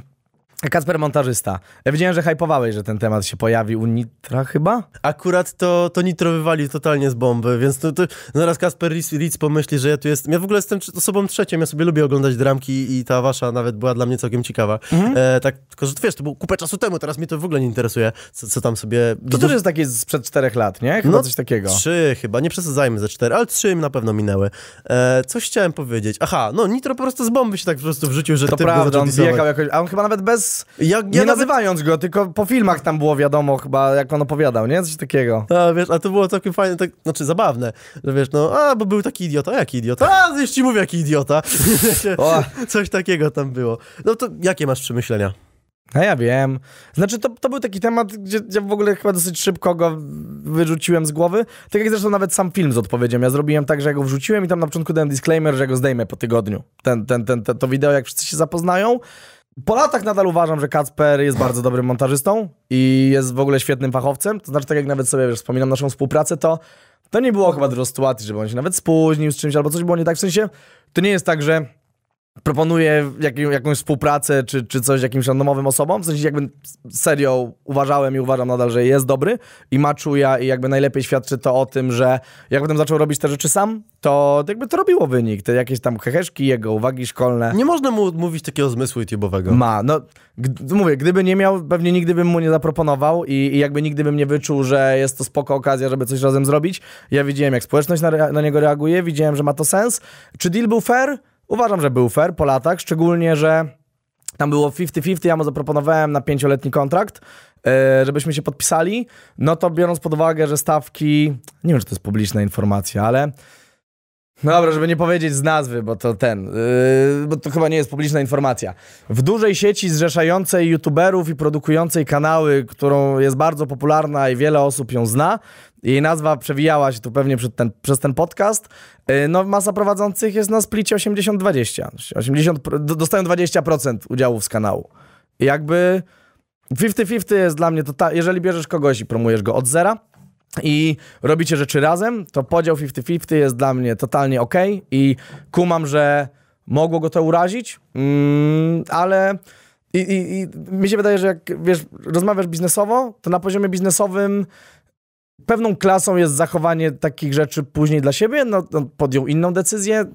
Kacper montażysta. Ja widziałem, że hypowałeś, że ten temat się pojawi u Nitra chyba? Akurat to, to nitro wywali totalnie z bomby, więc to, to zaraz Kasper Ritz, pomyśli, że ja tu jestem. Ja w ogóle jestem osobą trzecią, ja sobie lubię oglądać dramki i ta wasza nawet była dla mnie całkiem ciekawa. Mhm. E, tak, tylko że wiesz, to było kupę czasu temu, teraz mnie to w ogóle nie interesuje, co, co tam sobie... To też jest takie sprzed czterech lat, nie? Chyba No, coś takiego. Trzy chyba, nie przesadzajmy ze cztery, ale trzy im na pewno minęły. E, coś chciałem powiedzieć. Aha, no Nitro po prostu z bomby się tak po prostu wrzucił, że To go prawda, on jakoś, a on chyba nawet bez, Ja, ja nie nawet... nazywając go, tylko po filmach tam było wiadomo chyba, jak on opowiadał, nie? Coś takiego. A, wiesz, a to było całkiem fajne, tak, znaczy zabawne, że wiesz, no, a, bo był taki idiota, jaki idiota? A, już ci mówię, jaki idiota. Coś takiego tam było. No to jakie masz przemyślenia? A ja wiem. Znaczy, to, to był taki temat, gdzie ja w ogóle chyba dosyć szybko go wyrzuciłem z głowy. Tak jak zresztą nawet sam film z odpowiedzią. Ja zrobiłem tak, że ja go wrzuciłem i tam na początku dałem disclaimer, że ja go zdejmę po tygodniu. Ten, ten, ten, ten, to wideo, jak wszyscy się zapoznają. Po latach nadal uważam, że Kacper jest bardzo dobrym montażystą i jest w ogóle świetnym fachowcem. To znaczy, tak jak nawet sobie wiesz, wspominam naszą współpracę, to to nie było chyba dużo sytuacji, żeby on się nawet spóźnił z czymś albo coś było nie tak. W sensie, to nie jest tak, że proponuję jak, jakąś współpracę czy, czy coś jakimś randomowym osobom, w sensie jakby serio uważałem i uważam nadal, że jest dobry i ma czuja i jakby najlepiej świadczy to o tym, że jak potem zaczął robić te rzeczy sam, to jakby to robiło wynik, te jakieś tam heheszki jego, uwagi szkolne. Nie można mu mówić takiego zmysłu YouTube'owego. Ma, no mówię, gdyby nie miał, pewnie nigdy bym mu nie zaproponował i, i jakby nigdy bym nie wyczuł, że jest to spoko okazja, żeby coś razem zrobić. Ja widziałem, jak społeczność na, na niego reaguje, widziałem, że ma to sens. Czy deal był fair? Uważam, że był fair po latach, szczególnie, że tam było 50-50, ja mu zaproponowałem na pięcioletni kontrakt, e, żebyśmy się podpisali, no to biorąc pod uwagę, że stawki, nie wiem, czy to jest publiczna informacja, ale no dobra, żeby nie powiedzieć z nazwy, bo to ten, yy, bo to chyba nie jest publiczna informacja. W dużej sieci zrzeszającej youtuberów i produkującej kanały, którą jest bardzo popularna i wiele osób ją zna, jej nazwa przewijała się tu pewnie ten, przez ten podcast, yy, no masa prowadzących jest na splicie 80-20. 80, do- dostają 20% udziałów z kanału. I jakby 50-50 jest dla mnie to, jeżeli bierzesz kogoś i promujesz go od zera, i robicie rzeczy razem, to podział 50-50 jest dla mnie totalnie ok i kumam, że mogło go to urazić, mm, ale i, i, i mi się wydaje, że jak wiesz, rozmawiasz biznesowo, to na poziomie biznesowym pewną klasą jest zachowanie takich rzeczy później dla siebie. No, on podjął inną decyzję.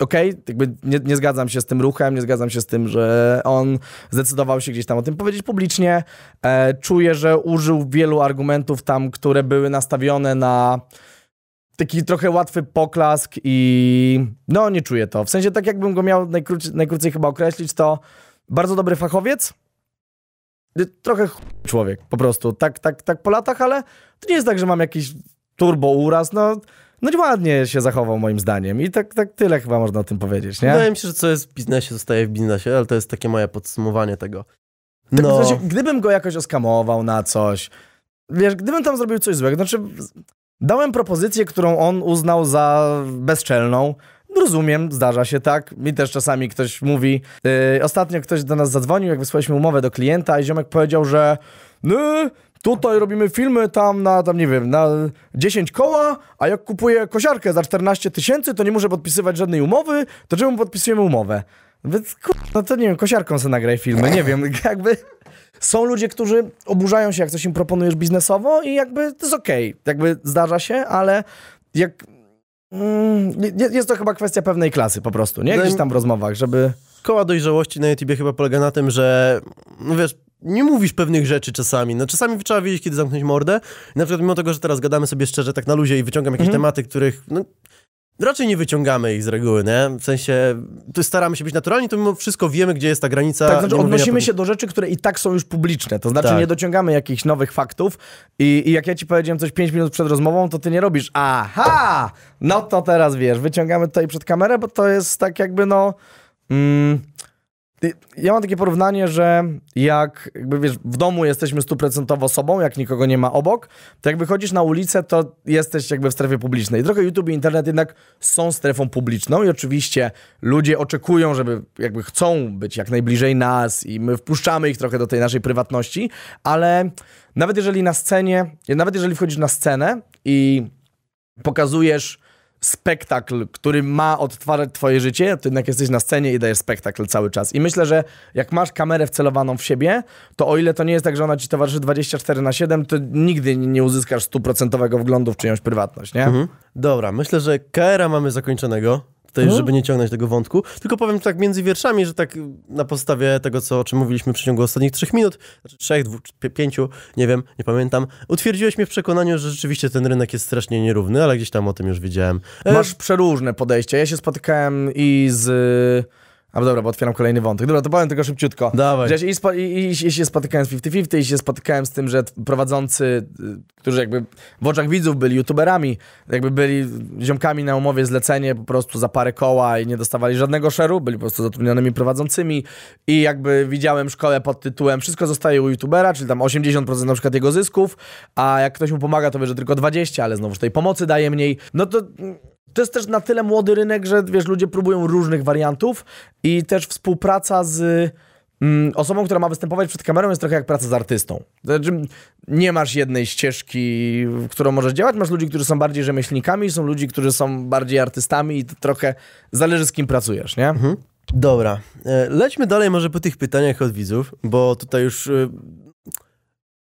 Okej, jakby nie, nie zgadzam się z tym ruchem, nie zgadzam się z tym, że on zdecydował się gdzieś tam o tym powiedzieć publicznie. E, czuję, że użył wielu argumentów tam, które były nastawione na taki trochę łatwy poklask i no nie czuję to. W sensie tak jakbym go miał najkrócej, najkrócej chyba określić, to bardzo dobry fachowiec, trochę ch... człowiek po prostu, tak, tak, tak po latach, ale to nie jest tak, że mam jakiś turbo uraz, no, no ładnie się zachował moim zdaniem i tak, tak tyle chyba można o tym powiedzieć, nie? Wydaje mi się, że co jest w biznesie, zostaje w biznesie, ale to jest takie moje podsumowanie tego. Tak, No, w sensie, gdybym go jakoś oskamował na coś, wiesz, gdybym tam zrobił coś złego, znaczy dałem propozycję, którą on uznał za bezczelną. Rozumiem, zdarza się tak. Mi też czasami ktoś mówi. Yy, ostatnio ktoś do nas zadzwonił, jak wysłaliśmy umowę do klienta, i ziomek powiedział, że no, tutaj robimy filmy tam na, tam nie wiem, na 10 koła, a jak kupuję kosiarkę za 14 tysięcy, to nie muszę podpisywać żadnej umowy, to czemu podpisujemy umowę? Więc kur... no to nie wiem, kosiarką sobie nagraj filmy, nie wiem, jakby... Są ludzie, którzy oburzają się, jak coś im proponujesz biznesowo i jakby to jest okej, jakby zdarza się, ale jak... Mm, jest to chyba kwestia pewnej klasy po prostu, nie? Gdzieś tam w rozmowach, żeby... koła dojrzałości na YouTubie chyba polega na tym, że no wiesz, nie mówisz pewnych rzeczy czasami. No czasami trzeba wiedzieć, kiedy zamknąć mordę. I na przykład mimo tego, że teraz gadamy sobie szczerze tak na luzie i wyciągam jakieś Mhm. tematy, których no, raczej nie wyciągamy ich z reguły, nie? W sensie, tu staramy się być naturalni, to mimo wszystko wiemy, gdzie jest ta granica. Tak, znaczy odnosimy się do rzeczy, które i tak są już publiczne. To znaczy Tak. nie dociągamy jakichś nowych faktów i, i jak ja ci powiedziałem coś 5 minut przed rozmową, to ty nie robisz aha, no to teraz wiesz, wyciągamy tutaj przed kamerę, bo to jest tak jakby no... Mm, ja mam takie porównanie, że jak jakby wiesz, w domu jesteśmy stuprocentowo sobą, jak nikogo nie ma obok, to jak wychodzisz na ulicę, to jesteś jakby w strefie publicznej. Trochę YouTube i internet jednak są strefą publiczną i oczywiście ludzie oczekują, żeby jakby chcą być jak najbliżej nas i my wpuszczamy ich trochę do tej naszej prywatności, ale nawet jeżeli na scenie, nawet jeżeli wchodzisz na scenę i pokazujesz spektakl, który ma odtwarzać twoje życie, to jednak jesteś na scenie i dajesz spektakl cały czas. I myślę, że jak masz kamerę wcelowaną w siebie, to o ile to nie jest tak, że ona ci towarzyszy 24 na 7, to nigdy nie uzyskasz stuprocentowego wglądu w czyjąś prywatność, nie? Mhm. Dobra, myślę, że KR-a mamy zakończonego. Tutaj, Mhm. żeby nie ciągnąć tego wątku. Tylko powiem tak między wierszami, że tak na podstawie tego, co, o czym mówiliśmy w przeciągu ostatnich trzech minut, znaczy trzech, dwóch, pi- pięciu, nie wiem, nie pamiętam, utwierdziłeś mnie w przekonaniu, że rzeczywiście ten rynek jest strasznie nierówny, ale gdzieś tam o tym już wiedziałem. E, Masz przeróżne podejścia. Ja się spotykałem i z... A dobra, bo otwieram kolejny wątek. Dobra, to powiem tylko szybciutko. Dawaj. Że ja się, i, i, i, się spotykałem z 50-50 i się spotykałem z tym, że prowadzący, y, którzy jakby w oczach widzów byli youtuberami, jakby byli ziomkami na umowie zlecenie po prostu za parę koła i nie dostawali żadnego szeru, byli po prostu zatrudnionymi prowadzącymi i jakby widziałem szkołę pod tytułem wszystko zostaje u youtubera, czyli tam 80% na przykład jego zysków, a jak ktoś mu pomaga, to wie, że tylko 20, ale znowuż tej pomocy daje mniej. No to mm, to jest też na tyle młody rynek, że wiesz, ludzie próbują różnych wariantów i też współpraca z mm, osobą, która ma występować przed kamerą jest trochę jak praca z artystą. Znaczy, nie masz jednej ścieżki, w którą możesz działać, masz ludzi, którzy są bardziej rzemieślnikami, są ludzi, którzy są bardziej artystami i to trochę zależy z kim pracujesz, nie? Dobra, e, lećmy dalej może po tych pytaniach od widzów, bo tutaj już e,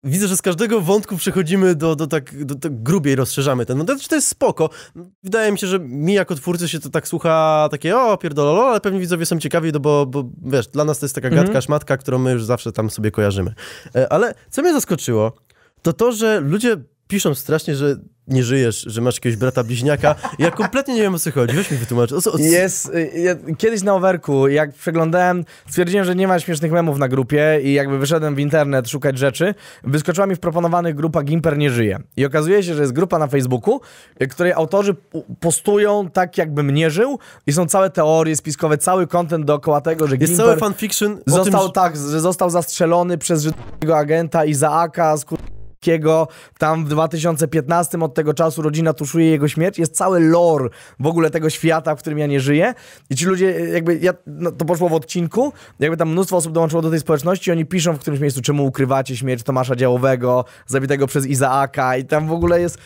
widzę, że z każdego wątku przechodzimy do, do tak do, tak grubiej rozszerzamy ten. No to, to jest spoko. Wydaje mi się, że mi jako twórcy się to tak słucha takie o pierdololo, ale pewnie widzowie są ciekawi, no bo, bo wiesz, dla nas to jest taka Mhm. gadka, szmatka, którą my już zawsze tam sobie kojarzymy. E, Ale co mnie zaskoczyło, to to, że ludzie piszą strasznie, że nie żyjesz, że masz jakiegoś brata bliźniaka. Ja kompletnie nie wiem o co chodzi. Weź mi wytłumacz. O, co- o, co- Jest, y, ja, kiedyś na overku, jak przeglądałem, stwierdziłem, że nie ma śmiesznych memów na grupie i jakby wyszedłem w internet szukać rzeczy, wyskoczyła mi w proponowanych grupach Gimper nie żyje. I okazuje się, że jest grupa na Facebooku, y, której autorzy postują tak, jakbym nie żył i są całe teorie spiskowe, cały content dookoła tego, że jest Gimper... cały fanfiction o tym, Został że... tak, że został zastrzelony przez żydowskiego agenta Izaaka z Kurkiego. Tam w 2015 od tego czasu rodzina tuszuje jego śmierć. Jest cały lore w ogóle tego świata, w którym ja nie żyję. I ci ludzie, jakby, ja, no, to poszło w odcinku, jakby tam mnóstwo osób dołączyło do tej społeczności oni piszą w którymś miejscu, czemu ukrywacie śmierć Tomasza Działowego, zabitego przez Izaaka i tam w ogóle jest,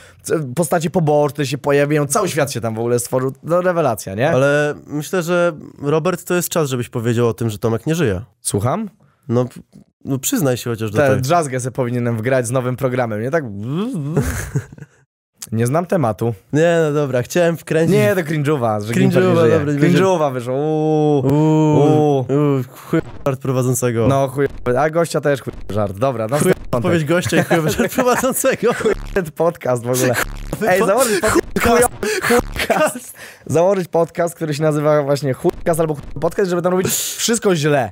postacie poboczne się pojawiają, cały świat się tam w ogóle stworzył. No rewelacja, nie? Ale myślę, że Robert, to jest czas, żebyś powiedział o tym, że Tomek nie żyje. Słucham? No, no przyznaj się chociaż do Te tego. sobie powinienem wgrać z nowym programem, nie tak? Nie znam tematu. Nie, no dobra, chciałem wkręcić... Nie, to cringe'owa, że Cringe'owa, dobra, Cringe'owa wyszło, uuu. Uuu, chuj żart prowadzącego. No chuj, a gościa też chuj żart. Dobra, no Chuj Odpowiedź gościa i chujowy żart prowadzącego. ten podcast w ogóle. Ej, założyć podcast, podcast. Założyć podcast, który się nazywa właśnie chujcast albo chuj podcast, żeby tam robić wszystko źle.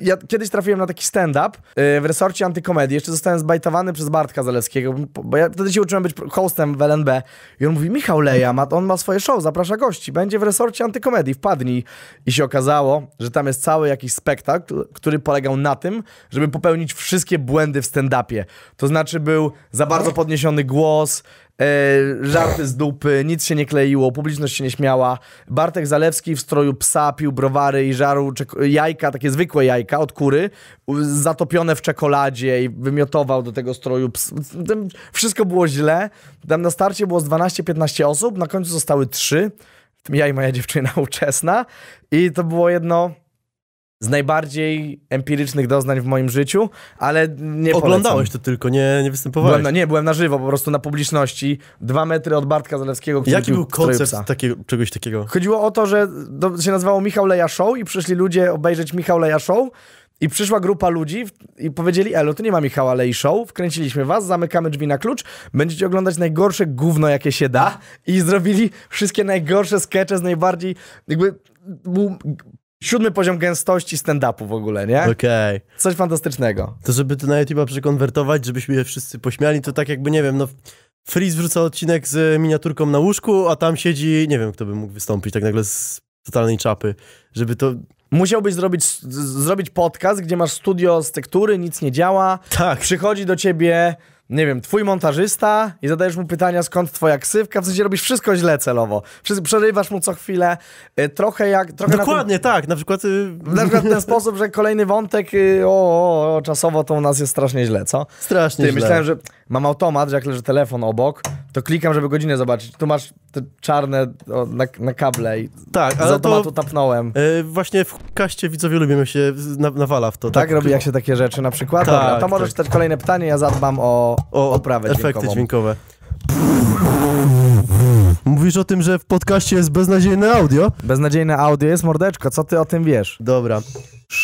Ja kiedyś trafiłem na taki stand-up yy, w resorcie antykomedii. Jeszcze zostałem zbajtowany przez Bartka Zalewskiego, bo ja wtedy się uczyłem być hostem w LNB. I on mówi, Michał Leja, on ma swoje show, zaprasza gości, będzie w resorcie antykomedii, wpadnij. I się okazało, że tam jest cały jakiś spektakl, który polegał na tym, żeby popełnić wszystkie błędy w stand-upie. To znaczy był za bardzo podniesiony głos, żarty z dupy, nic się nie kleiło, publiczność się nie śmiała. Bartek Zalewski w stroju psa pił browary i żarł jajka, takie zwykłe jajka od kury, zatopione w czekoladzie i wymiotował do tego stroju ps. Wszystko było źle. Tam na starcie było z 12-15 osób, na końcu zostały 3. W tym ja i moja dziewczyna uczesna. I to było jedno z najbardziej empirycznych doznań w moim życiu, ale nie Oglądałeś polecam. to tylko, nie, nie występowałeś. Byłem na, nie, byłem na żywo, po prostu na publiczności. Dwa metry od Bartka Zalewskiego, który Jaki był koncept takiego, czegoś takiego? Chodziło o to, że to się nazywało Michał Leja Show i przyszli ludzie obejrzeć Michał Leja Show i przyszła grupa ludzi i powiedzieli, elo, tu nie ma Michała Lei Show, wkręciliśmy was, zamykamy drzwi na klucz, będziecie oglądać najgorsze gówno, jakie się da i zrobili wszystkie najgorsze skecze z najbardziej, jakby był siódmy poziom gęstości stand-upu w ogóle, nie? Okej. Coś fantastycznego. To żeby to na YouTube'a przekonwertować, żebyśmy je wszyscy pośmiali, to tak jakby, nie wiem, no... Freeze wrzuca odcinek z miniaturką na łóżku, a tam siedzi, nie wiem, kto by mógł wystąpić tak nagle z totalnej czapy, żeby to... Musiałbyś zrobić, zrobić podcast, gdzie masz studio z tektury, nic nie działa, Tak, przychodzi do ciebie, nie wiem, twój montażysta i zadajesz mu pytania, skąd twoja ksywka, w sensie robisz wszystko źle celowo. Przerywasz mu co chwilę, y, trochę jak... Trochę dokładnie, tak, na przykład... y, Na, na przykład w ten sposób, że kolejny wątek, y, o, o, o, czasowo to u nas jest strasznie źle, co? Strasznie Ty, źle. myślałem, że mam automat, że jak leży telefon obok, to klikam, żeby godzinę zobaczyć. Tu masz te czarne o, na, na kable i Tak, z ale automatu to tapnąłem. właśnie w kaście widzowie lubią, jak się na, nawala w to. Tak, robi jak się takie rzeczy na przykład? Tak, Dobra, to możesz tak. czytać kolejne pytanie, ja zadbam o, O, oprawę efekty dźwiękową. dźwiękowe. Mówisz o tym, że w podcaście jest beznadziejne audio? Beznadziejne audio jest mordeczko, co ty o tym wiesz? Dobra.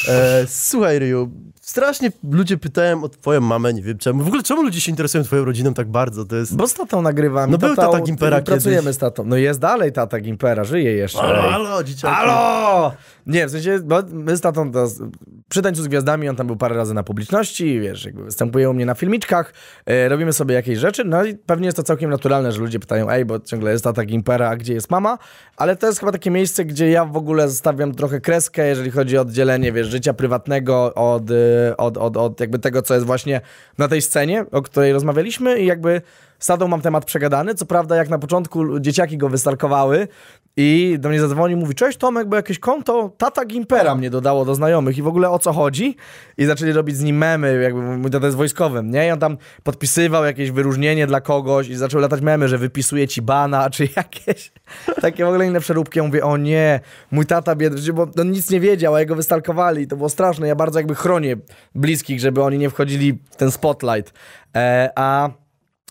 E, słuchaj, Ryu, strasznie ludzie pytają o twoją mamę, nie wiem czemu. W ogóle czemu ludzie się interesują twoją rodziną tak bardzo? To jest... Bo z tatą nagrywam. No był tata Gimpera i Pracujemy kiedyś. z tatą. No jest dalej tata Gimpera, żyje jeszcze. Halo, halo, dzieciaki. Halo! Nie, w sensie, bo my z tatą to, przy Tańcu z Gwiazdami on tam był parę razy na publiczności, wiesz, jakby występuje u mnie na filmiczkach, e, robimy sobie jakieś rzeczy, no i pewnie jest to całkiem naturalne, że ludzie pytają, ej, bo ciągle jest tata Gimpera, a gdzie jest mama? Ale to jest chyba takie miejsce, gdzie ja w ogóle zostawiam trochę kreskę, jeżeli chodzi o oddzielenie, wiesz, życia prywatnego od, e, od, od, od jakby tego, co jest właśnie na tej scenie, o której rozmawialiśmy i jakby tatą mam temat przegadany. Co prawda, jak na początku dzieciaki go wystalkowały i do mnie zadzwonił, mówi: Cześć Tomek, bo jakieś konto tata Gimpera mnie dodało do znajomych i w ogóle o co chodzi. I zaczęli robić z nim memy, jakby mój tata jest wojskowym, nie? I on tam podpisywał jakieś wyróżnienie dla kogoś i zaczął latać memy, że wypisuje ci bana, czy jakieś takie w ogóle inne przeróbki. Ja mówię: O nie, mój tata biedny, bo on nic nie wiedział, a jego wystalkowali. To było straszne. Ja bardzo jakby chronię bliskich, żeby oni nie wchodzili w ten spotlight. E, a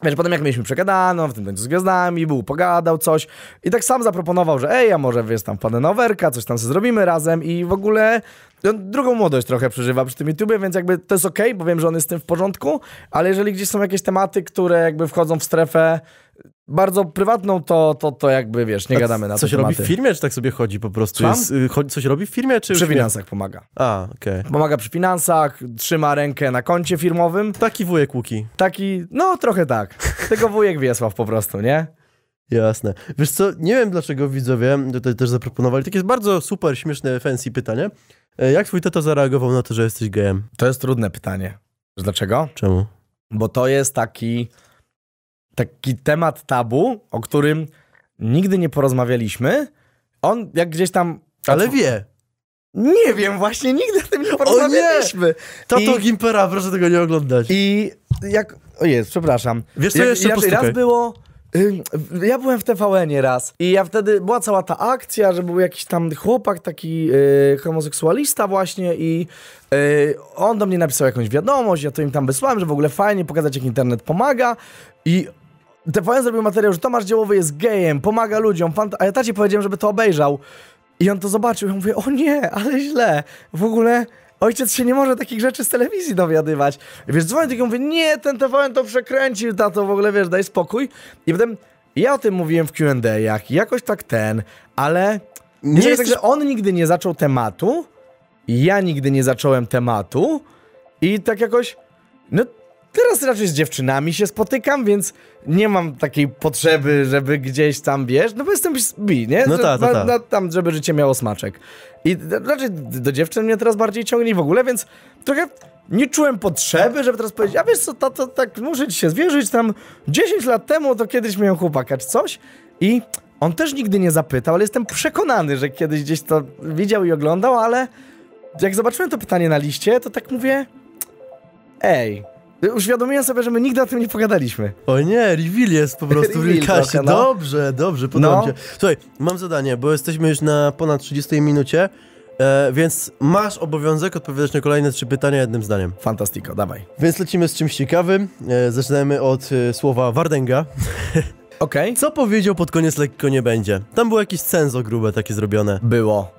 Wiesz, potem jak mieliśmy przegadano, w tym tańcu z gwiazdami, był, pogadał coś i tak sam zaproponował, że ej, a może wiesz, tam wpadnę na overka, coś tam sobie zrobimy razem i w ogóle on drugą młodość trochę przeżywa przy tym YouTubie, więc jakby to jest okej, bo wiem, że on jest z tym w porządku, ale jeżeli gdzieś są jakieś tematy, które jakby wchodzą w strefę bardzo prywatną, to, to, to jakby, wiesz, nie A gadamy na te Coś tematy. robi w firmie, czy tak sobie chodzi po prostu? Jest, y, coś robi w firmie, czy Przy już nie? finansach pomaga. A, okej. Pomaga przy finansach, trzyma rękę na koncie firmowym. Taki wujek Łuki. Taki, no trochę tak. Tylko wujek Wiesław po prostu, nie? Jasne. Wiesz co, nie wiem dlaczego widzowie tutaj też zaproponowali takie bardzo super, śmieszne, fancy pytanie. E, Jak twój tata zareagował na to, że jesteś gejem? To jest trudne pytanie. Dlaczego? Czemu? Bo to jest taki, taki temat tabu, o którym nigdy nie porozmawialiśmy. On jak gdzieś tam... Ale wie. Nie wiem, właśnie nigdy o tym nie porozmawialiśmy. Tato I- Gimpera, proszę tego nie oglądać. I jak... O jest, przepraszam. Wiesz co, Jak- jeszcze postukaj. raz było... Ja byłem w TVN-ie raz i ja wtedy, była cała ta akcja, że był jakiś tam chłopak, taki y, homoseksualista właśnie i y, on do mnie napisał jakąś wiadomość, ja to im tam wysłałem, że w ogóle fajnie pokazać jak internet pomaga i TVN zrobił materiał, że Tomasz Dziełowy jest gejem, pomaga ludziom, a ja tacie powiedziałem, żeby to obejrzał i on to zobaczył i ja mówię, o nie, ale źle, w ogóle... Ojciec się nie może takich rzeczy z telewizji dowiadywać. Wiesz, dzwonię i mówię, nie, ten TVN to przekręcił, tato, w ogóle, wiesz, daj spokój. I potem ja o tym mówiłem w Q&A-ach i jakoś tak ten, ale Nie nie jest jesteś... tak, że on nigdy nie zaczął tematu, ja nigdy nie zacząłem tematu i tak jakoś, no teraz raczej z dziewczynami się spotykam, więc nie mam takiej potrzeby, żeby gdzieś tam, wiesz, no bo jestem bi, nie? No Że- ta, ta, na- ta. na- tam, żeby życie miało smaczek. I raczej do dziewczyn mnie teraz bardziej ciągnie w ogóle, więc trochę nie czułem potrzeby, żeby teraz powiedzieć, a wiesz co, tato, tak muszę ci się zwierzyć, tam 10 lat temu to kiedyś miałem chłopaka czy coś i on też nigdy nie zapytał, ale jestem przekonany, że kiedyś gdzieś to widział i oglądał, ale jak zobaczyłem to pytanie na liście, to tak mówię, ej, uświadomiłem sobie, że my nigdy o tym nie pogadaliśmy. O nie, reveal jest po prostu w trochę, no. Dobrze, dobrze, podoba No. mi się. Słuchaj, mam zadanie, bo jesteśmy już na ponad 30 minucie, e, więc masz obowiązek odpowiadać na kolejne trzy pytania jednym zdaniem. Fantastico, dawaj. Więc lecimy z czymś ciekawym. E, zaczynamy od e, słowa Wardęga. Okej. Co powiedział pod koniec lekko nie będzie? Tam było jakieś cenzo grube takie zrobione. Było.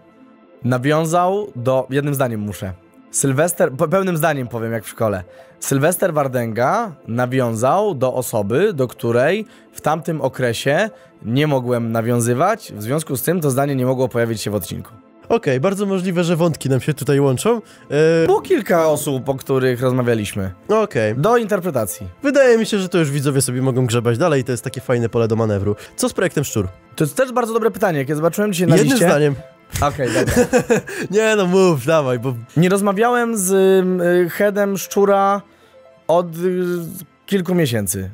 Nawiązał do. Jednym zdaniem muszę. Sylwester. Pełnym zdaniem powiem, jak w szkole. Sylwester Wardęga nawiązał do osoby, do której w tamtym okresie nie mogłem nawiązywać. W związku z tym to zdanie nie mogło pojawić się w odcinku. Okej, bardzo możliwe, że wątki nam się tutaj łączą. E, Było kilka osób, o których rozmawialiśmy. Okej, Do interpretacji. wydaje mi się, że to już widzowie sobie mogą grzebać dalej to jest takie fajne pole do manewru. Co z projektem Szczur? To jest też bardzo dobre pytanie. Kiedy zobaczyłem dzisiaj na Jednym liście... zdaniem. Okej, dobra. Nie no, mów, dawaj, bo Nie rozmawiałem z y, headem Szczura od y, kilku miesięcy.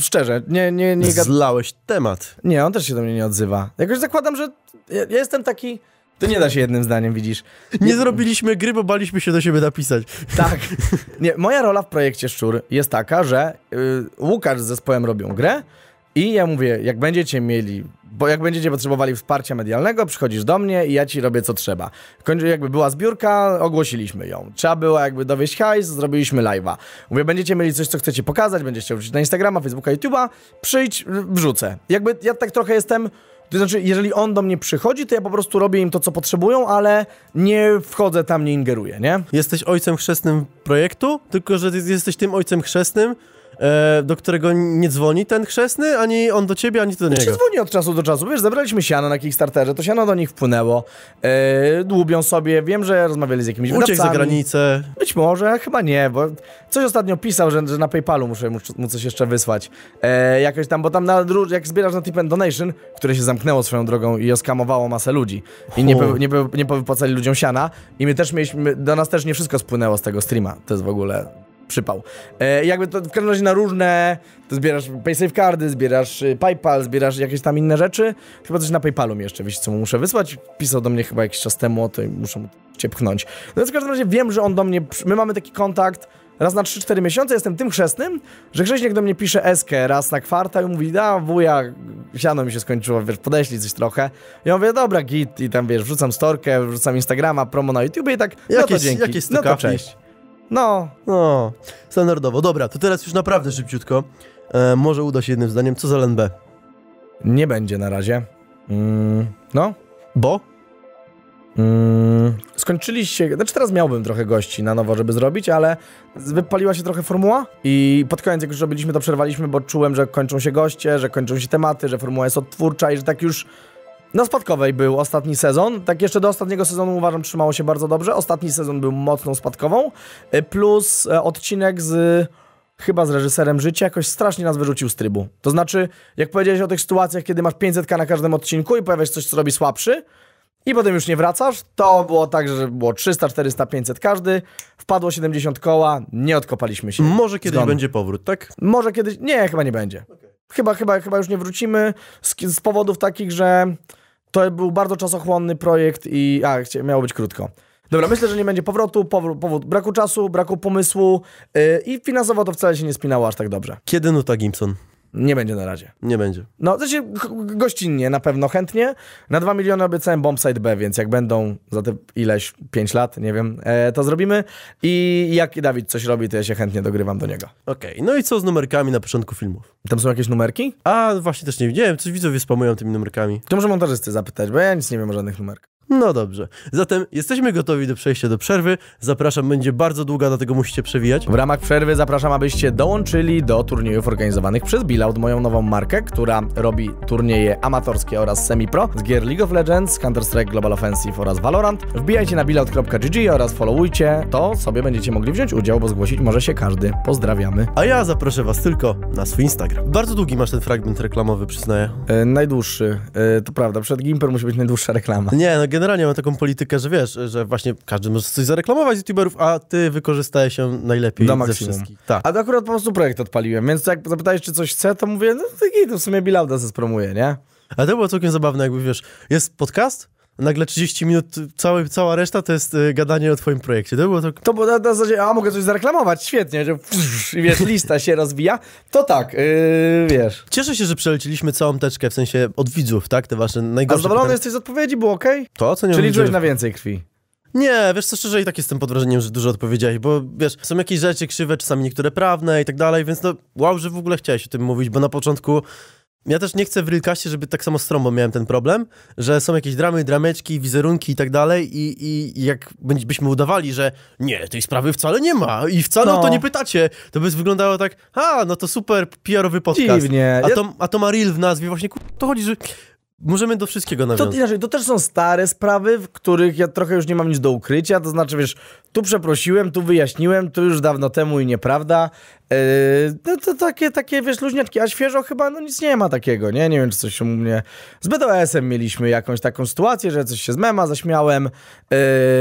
Szczerze, nie, nie, nie, zlałeś temat. nie, on też się do mnie nie odzywa. Jakoś zakładam, że ja, ja jestem taki... To nie da się jednym zdaniem, widzisz. Nie zrobiliśmy gry, bo baliśmy się do siebie napisać. Tak. Nie, moja rola w projekcie Szczur jest taka, że y, Łukasz z zespołem robią grę i ja mówię, jak będziecie mieli, bo jak będziecie potrzebowali wsparcia medialnego, przychodzisz do mnie i ja ci robię co trzeba. Kończy, jakby była zbiórka, ogłosiliśmy ją. Trzeba było jakby dowieść hajs, zrobiliśmy live'a. Mówię, będziecie mieli coś, co chcecie pokazać, będziecie wrzucić na Instagrama, Facebooka, YouTube'a, przyjdź, wrzucę. Jakby ja tak trochę jestem... To znaczy, jeżeli on do mnie przychodzi, to ja po prostu robię im to, co potrzebują, ale nie wchodzę tam, nie ingeruję, nie? Jesteś ojcem chrzestnym projektu, tylko że jesteś tym ojcem chrzestnym, e, do którego nie dzwoni ten chrzestny, ani on do ciebie, ani ty do Czy niego. dzwoni od czasu do czasu? Wiesz, zebraliśmy siano na Kickstarterze, to siano do nich wpłynęło. E, dłubią sobie, wiem, że rozmawiali z jakimiś Uciekł za wydawcami. granicę. Być może, chyba nie, bo coś ostatnio pisał, że, że na PayPalu muszę mu, mu coś jeszcze wysłać. E, jakoś tam, bo tam na, jak zbierasz na Tip and Donation, które się zamknęło swoją drogą i oskamowało masę ludzi i nie, nie, nie powypłacali ludziom siana i my też mieliśmy, do nas też nie wszystko spłynęło z tego streama. To jest w ogóle przypał. E, jakby to w każdym razie na różne, to zbierasz PaySafe kardy, zbierasz y, PayPal, zbierasz jakieś tam inne rzeczy. Chyba coś na PayPalu mi jeszcze, wiesz co mu muszę wysłać. Pisał do mnie chyba jakiś czas temu o to i muszę mu cię pchnąć. No więc w każdym razie wiem, że on do mnie, my mamy taki kontakt raz na 3-4 miesiące, jestem tym chrzestnym, że Grześniak do mnie pisze eskę raz na kwartał i mówi, da wuja, siano mi się skończyło, wiesz, podeślij coś trochę. Ja mówię, dobra, git i tam, wiesz, wrzucam storkę, wrzucam Instagrama, promo na YouTube i tak, no to Jakieś- dzięki, jakieś no to cześć. No, No, standardowo. Dobra, to teraz już naprawdę szybciutko. E, może uda się jednym zdaniem. Co za LNB? Nie będzie na razie. Mm, no. Bo? Mm, skończyliście, znaczy teraz miałbym trochę gości na nowo, żeby zrobić, ale wypaliła się trochę formuła i pod koniec jak już robiliśmy to przerwaliśmy, bo czułem, że kończą się goście, że kończą się tematy, że formuła jest odtwórcza i że tak już na spadkowej był ostatni sezon. Tak jeszcze do ostatniego sezonu uważam trzymało się bardzo dobrze. Ostatni sezon był mocną spadkową. y, Plus e, odcinek z chyba z reżyserem życia jakoś strasznie nas wyrzucił z trybu. To znaczy, jak powiedziałeś o tych sytuacjach, kiedy masz 500k na każdym odcinku i pojawia się coś, co robi słabszy i potem już nie wracasz, to było tak, że było 300, 400, 500 każdy, wpadło 70 koła, nie odkopaliśmy się. Może kiedyś Zgon. będzie powrót, tak? Może kiedyś. Nie, chyba nie będzie. Chyba, chyba, chyba już nie wrócimy z, z powodów takich, że to był bardzo czasochłonny projekt i. A, miało być krótko. Dobra, myślę, że nie będzie powrotu. Powrót, powód braku czasu, braku pomysłu yy, i finansowo to wcale się nie spinało aż tak dobrze. Kiedy Nuta Gimson? Nie będzie na razie. Nie będzie. No, to się g- gościnnie na pewno chętnie. Na 2 miliony obiecałem Bombsite B, więc jak będą za te ileś 5 lat, nie wiem, e, to zrobimy. I jak Dawid coś robi, to ja się chętnie dogrywam do niego. Okej, no i co z numerkami na początku filmów? Tam są jakieś numerki? A, właśnie też nie widziałem, coś widzowie spamują tymi numerkami. To może montażysty zapytać, bo ja nic nie wiem o żadnych numerkach. No dobrze. Zatem jesteśmy gotowi do przejścia do przerwy. Zapraszam, będzie bardzo długa, dlatego musicie przewijać. W ramach przerwy zapraszam, abyście dołączyli do turniejów organizowanych przez Bilout, moją nową markę, która robi turnieje amatorskie oraz semi-pro z gier League of Legends, Counter-Strike Global Offensive oraz Valorant. Wbijajcie na bilout.gg oraz followujcie, to sobie będziecie mogli wziąć udział, bo zgłosić może się każdy. Pozdrawiamy. A ja zaproszę was tylko na swój Instagram. Bardzo długi masz ten fragment reklamowy, przyznaję. E, najdłuższy, e, to prawda, przed Gimper musi być najdłuższa reklama. Nie, no generalnie mam taką politykę, że wiesz, że właśnie każdy może coś zareklamować z youtuberów, a ty wykorzystajesz ją najlepiej Do ze wszystkich. Tak. A to akurat po prostu projekt odpaliłem, więc jak zapytałeś, czy coś chcę, to mówię, no to, to w sumie Bilauda ze spromuje, nie? A to było całkiem zabawne, jakby wiesz, jest podcast, nagle 30 minut, cały, cała reszta to jest y, gadanie o twoim projekcie. To było to... To było na, na zasadzie, a mogę coś zareklamować, świetnie, że i wiesz, lista się rozwija. To tak, yy, wiesz. Cieszę się, że przeleciliśmy całą teczkę, w sensie od widzów, tak? Te wasze A najgorsze zadowolony pytania. jesteś z odpowiedzi, było ok? To, co nie Czy wiem, liczyłeś na więcej krwi? Nie, wiesz co, szczerze i tak jestem pod wrażeniem, że dużo odpowiedziałeś, bo wiesz, są jakieś rzeczy krzywe, czasami niektóre prawne i tak dalej, więc no wow, że w ogóle chciałeś o tym mówić, bo na początku ja też nie chcę w Realcastie, żeby tak samo z Trąbą miałem ten problem, że są jakieś dramy, drameczki, wizerunki i tak dalej i, i, jak byśmy udawali, że nie, tej sprawy wcale nie ma i wcale No. o to nie pytacie, to by wyglądało tak, a, no to super PR-owy podcast. Dziwnie. A to, a to ma Real w nazwie, właśnie kur- to chodzi, że możemy do wszystkiego To, nawiązać. inaczej, to też są stare sprawy, w których ja trochę już nie mam nic do ukrycia, to znaczy, wiesz, tu przeprosiłem, tu wyjaśniłem, tu już dawno temu i nieprawda. Yy, no to takie, takie, wiesz, luźniaczki, a świeżo chyba, no nic nie ma takiego, nie? Nie wiem, czy coś u mnie... Z BDS-em mieliśmy jakąś taką sytuację, że coś się z mema zaśmiałem yy,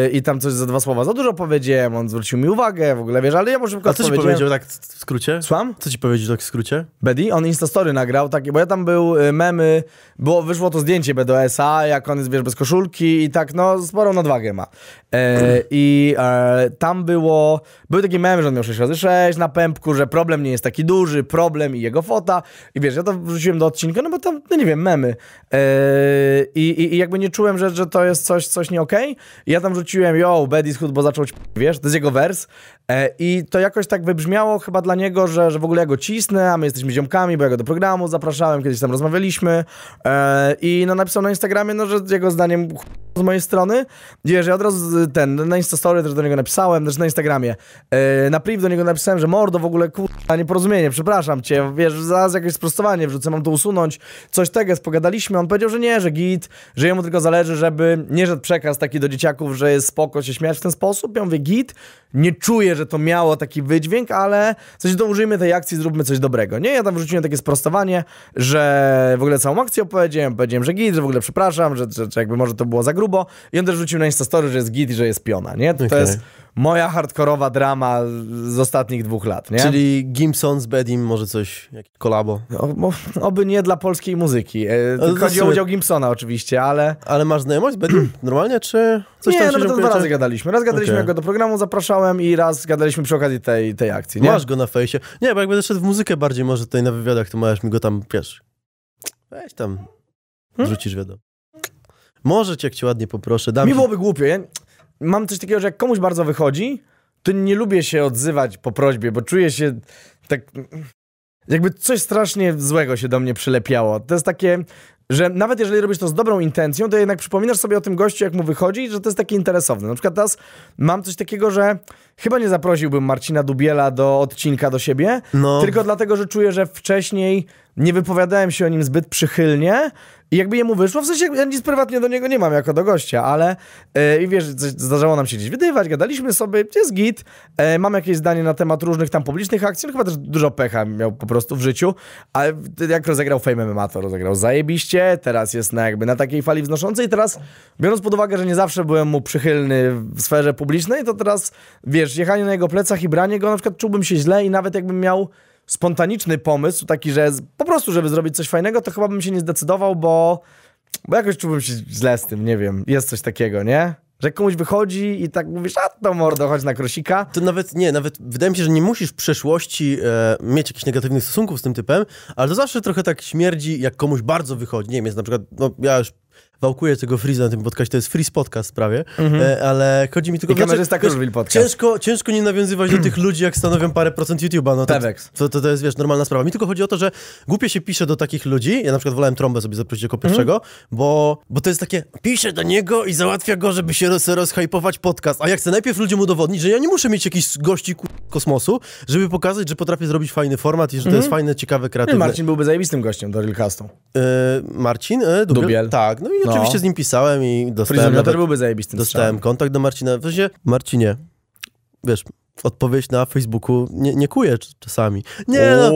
i tam coś za dwa słowa za dużo powiedziałem, on zwrócił mi uwagę, w ogóle, wiesz, ale ja może szybko A co ci powiedział tak w skrócie? Słucham? Co ci powiedział tak w skrócie? Bedi, on Instastory nagrał takie, bo ja tam był y, memy, było, wyszło to zdjęcie BDS-a, jak on jest, wiesz, bez koszulki i tak, no, sporą nadwagę ma. E, I e, tam było, były takie memy, że on miał 6 razy 6 na pępku, że problem nie jest taki duży, problem i jego fota. I wiesz, ja to wrzuciłem do odcinka, no bo tam, no nie wiem, memy. E, i, i, jakby nie czułem, że, że to jest coś, coś nie okej. I ja tam rzuciłem, yo, Bedi schudł, bo zaczął, wiesz, to jest jego wers. E, I to jakoś tak wybrzmiało chyba dla niego, że, że w ogóle ja go cisnę, a my jesteśmy ziomkami, bo ja go do programu zapraszałem, kiedyś tam rozmawialiśmy. E, I no napisał na Instagramie, no, że jego zdaniem z mojej strony. Wiesz, ja od razu ten, na Instastory też do niego napisałem, też na Instagramie. E, na priv do niego napisałem, że mordo w ogóle kurwa, nieporozumienie, przepraszam cię, wiesz, zaraz jakieś sprostowanie wrzucę, mam to usunąć, coś tego, pogadaliśmy, on powiedział, że nie, że git, że jemu tylko zależy, żeby nie szedł przekaz taki do dzieciaków, że jest spoko się śmiać w ten sposób, ja mówię git, nie czuję, że to miało taki wydźwięk, ale coś to użyjmy tej akcji, zróbmy coś dobrego, nie? Ja tam wrzuciłem takie sprostowanie, że w ogóle całą akcję opowiedziałem, powiedziałem, że git, że w ogóle przepraszam, że, że, że jakby może to było za grubo i on też rzucił na Instastory, że jest git i że jest piona, nie? To, Okej. jest moja hardkorowa drama z ostatnich dwóch lat, nie? Czyli Gimson z Bedim, może coś, jakieś kolabo. O, o, oby nie dla polskiej muzyki. E, tylko chodzi o udział Gimsona oczywiście, ale... Ale masz znajomość z Bedim? Normalnie, czy coś nie, tam no się my to dwa razy gadaliśmy. Raz gadaliśmy, jak go do programu zapraszałem i raz gadaliśmy przy okazji tej, tej akcji, nie? Masz go na fejsie. Nie, bo jak będę szedł w muzykę bardziej może tutaj na wywiadach, to możesz mi go tam, wiesz, weź tam, Hmm? wrzucisz wiadomo. Może cię, jak cię ładnie poproszę, dam Mi ci... byłoby głupio. Ja mam coś takiego, że jak komuś bardzo wychodzi, to nie lubię się odzywać po prośbie, bo czuję się tak... Jakby coś strasznie złego się do mnie przylepiało. To jest takie... że nawet jeżeli robisz to z dobrą intencją, to jednak przypominasz sobie o tym gościu, jak mu wychodzi, że to jest takie interesowne. Na przykład teraz mam coś takiego, że chyba nie zaprosiłbym Marcina Dubiela do odcinka do siebie, No. tylko dlatego, że czuję, że wcześniej nie wypowiadałem się o nim zbyt przychylnie i jakby jemu wyszło, w sensie ja nic prywatnie do niego nie mam jako do gościa, ale yy, i wiesz, coś, zdarzało nam się gdzieś wydywać, gadaliśmy sobie, jest git, yy, mam jakieś zdanie na temat różnych tam publicznych akcji, no chyba też dużo pecha miał po prostu w życiu, ale jak rozegrał Fame MMA, to rozegrał zajebiście, teraz jest na jakby na takiej fali wznoszącej, teraz biorąc pod uwagę, że nie zawsze byłem mu przychylny w sferze publicznej, to teraz, wiesz, jechanie na jego plecach i branie go, na przykład czułbym się źle i nawet jakbym miał spontaniczny pomysł, taki, że po prostu, żeby zrobić coś fajnego, to chyba bym się nie zdecydował, bo, bo jakoś czułbym się źle z tym, nie wiem, jest coś takiego, nie? Że komuś wychodzi i tak mówisz, a to mordo, chodź na krosika. To nawet nie, nawet wydaje mi się, że nie musisz w przeszłości e, mieć jakichś negatywnych stosunków z tym typem, ale to zawsze trochę tak śmierdzi, jak komuś bardzo wychodzi. Nie wiem, jest na przykład, no ja już wałkuję tego Freeza na tym podcaście, to jest Freeze Podcast prawie, e, ale chodzi mi tylko... Mhm. I kamerzysta wiesz, Kruszwil Podcast. Ciężko, ciężko nie nawiązywać do tych ludzi, jak stanowią parę procent YouTube'a. No to, to, to, to jest, wiesz, normalna sprawa. Mi tylko chodzi o to, że głupie się pisze do takich ludzi, ja na przykład wolałem Trąbę sobie zaprosić jako pierwszego, Mhm. bo, bo to jest takie, pisze do niego i załatwia go, żeby się roz, rozhypować podcast, a ja chcę najpierw ludziom udowodnić, że ja nie muszę mieć jakichś gości ku- kosmosu, żeby pokazać, że potrafię zrobić fajny format i że to jest fajne, ciekawe, kreatywne. Marcin byłby zajebistym gościem do Realcastu. E, Marcin? E, Dubiel? Dubiel. Tak, no i No. oczywiście z nim pisałem i dostałem, też byłby zajebistym dostałem strzałem. kontakt do Marcina. W sensie, Marcinie, wiesz, odpowiedź na Facebooku nie, nie kuje cz- czasami. Nie no,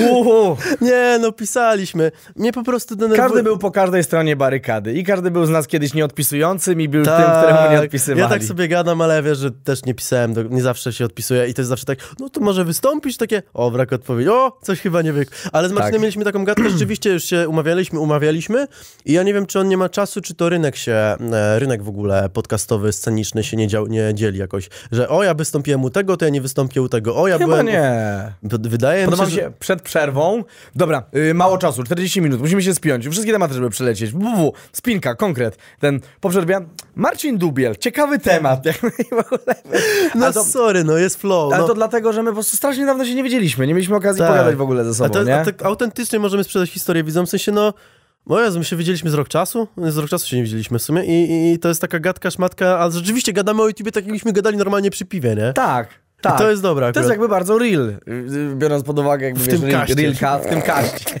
nie no, pisaliśmy. Mnie po prostu denerwuje... Każdy był po każdej stronie barykady i każdy był z nas kiedyś nieodpisującym i był tym, Tak, któremu nie odpisywali. Ja tak sobie gadam, ale wiesz, że też nie pisałem, nie zawsze się odpisuję i to jest zawsze tak, no to może wystąpić takie, o, brak odpowiedzi, o, coś chyba nie wyk. Ale z Marcinem Tak. mieliśmy taką gadkę, rzeczywiście już się umawialiśmy, umawialiśmy i ja nie wiem, czy on nie ma czasu, czy to rynek się, e, rynek w ogóle podcastowy, sceniczny się nie, dział, nie dzieli jakoś, że o, ja wystąpiłem u tego, to ja nie wystąpię u tego, o, ja Chyba byłem... nie. Wydaje mi się, że... przed przerwą. Dobra, yy, mało czasu, 40 minut, musimy się spiąć. Wszystkie tematy, żeby przelecieć. WW, spinka, konkret. Ten po przerwie. Marcin Dubiel, ciekawy temat. No to, sorry, no jest flow. ale no. to dlatego, że my po prostu strasznie dawno się nie widzieliśmy. Nie mieliśmy okazji Tak. pogadać w ogóle ze A, sobą, to, nie? a tak autentycznie możemy sprzedać historię widzom, w sensie no... O Jezu, my się widzieliśmy z rok czasu? Z rok czasu się nie widzieliśmy w sumie i, i, i to jest taka gadka, szmatka, ale rzeczywiście gadamy o YouTubie tak, jakbyśmy gadali normalnie przy piwie, nie? Tak, I tak. to jest dobre To akurat. jest jakby bardzo real, biorąc pod uwagę jakby W wiesz, tym real, kaście. real ka- w tym kaście.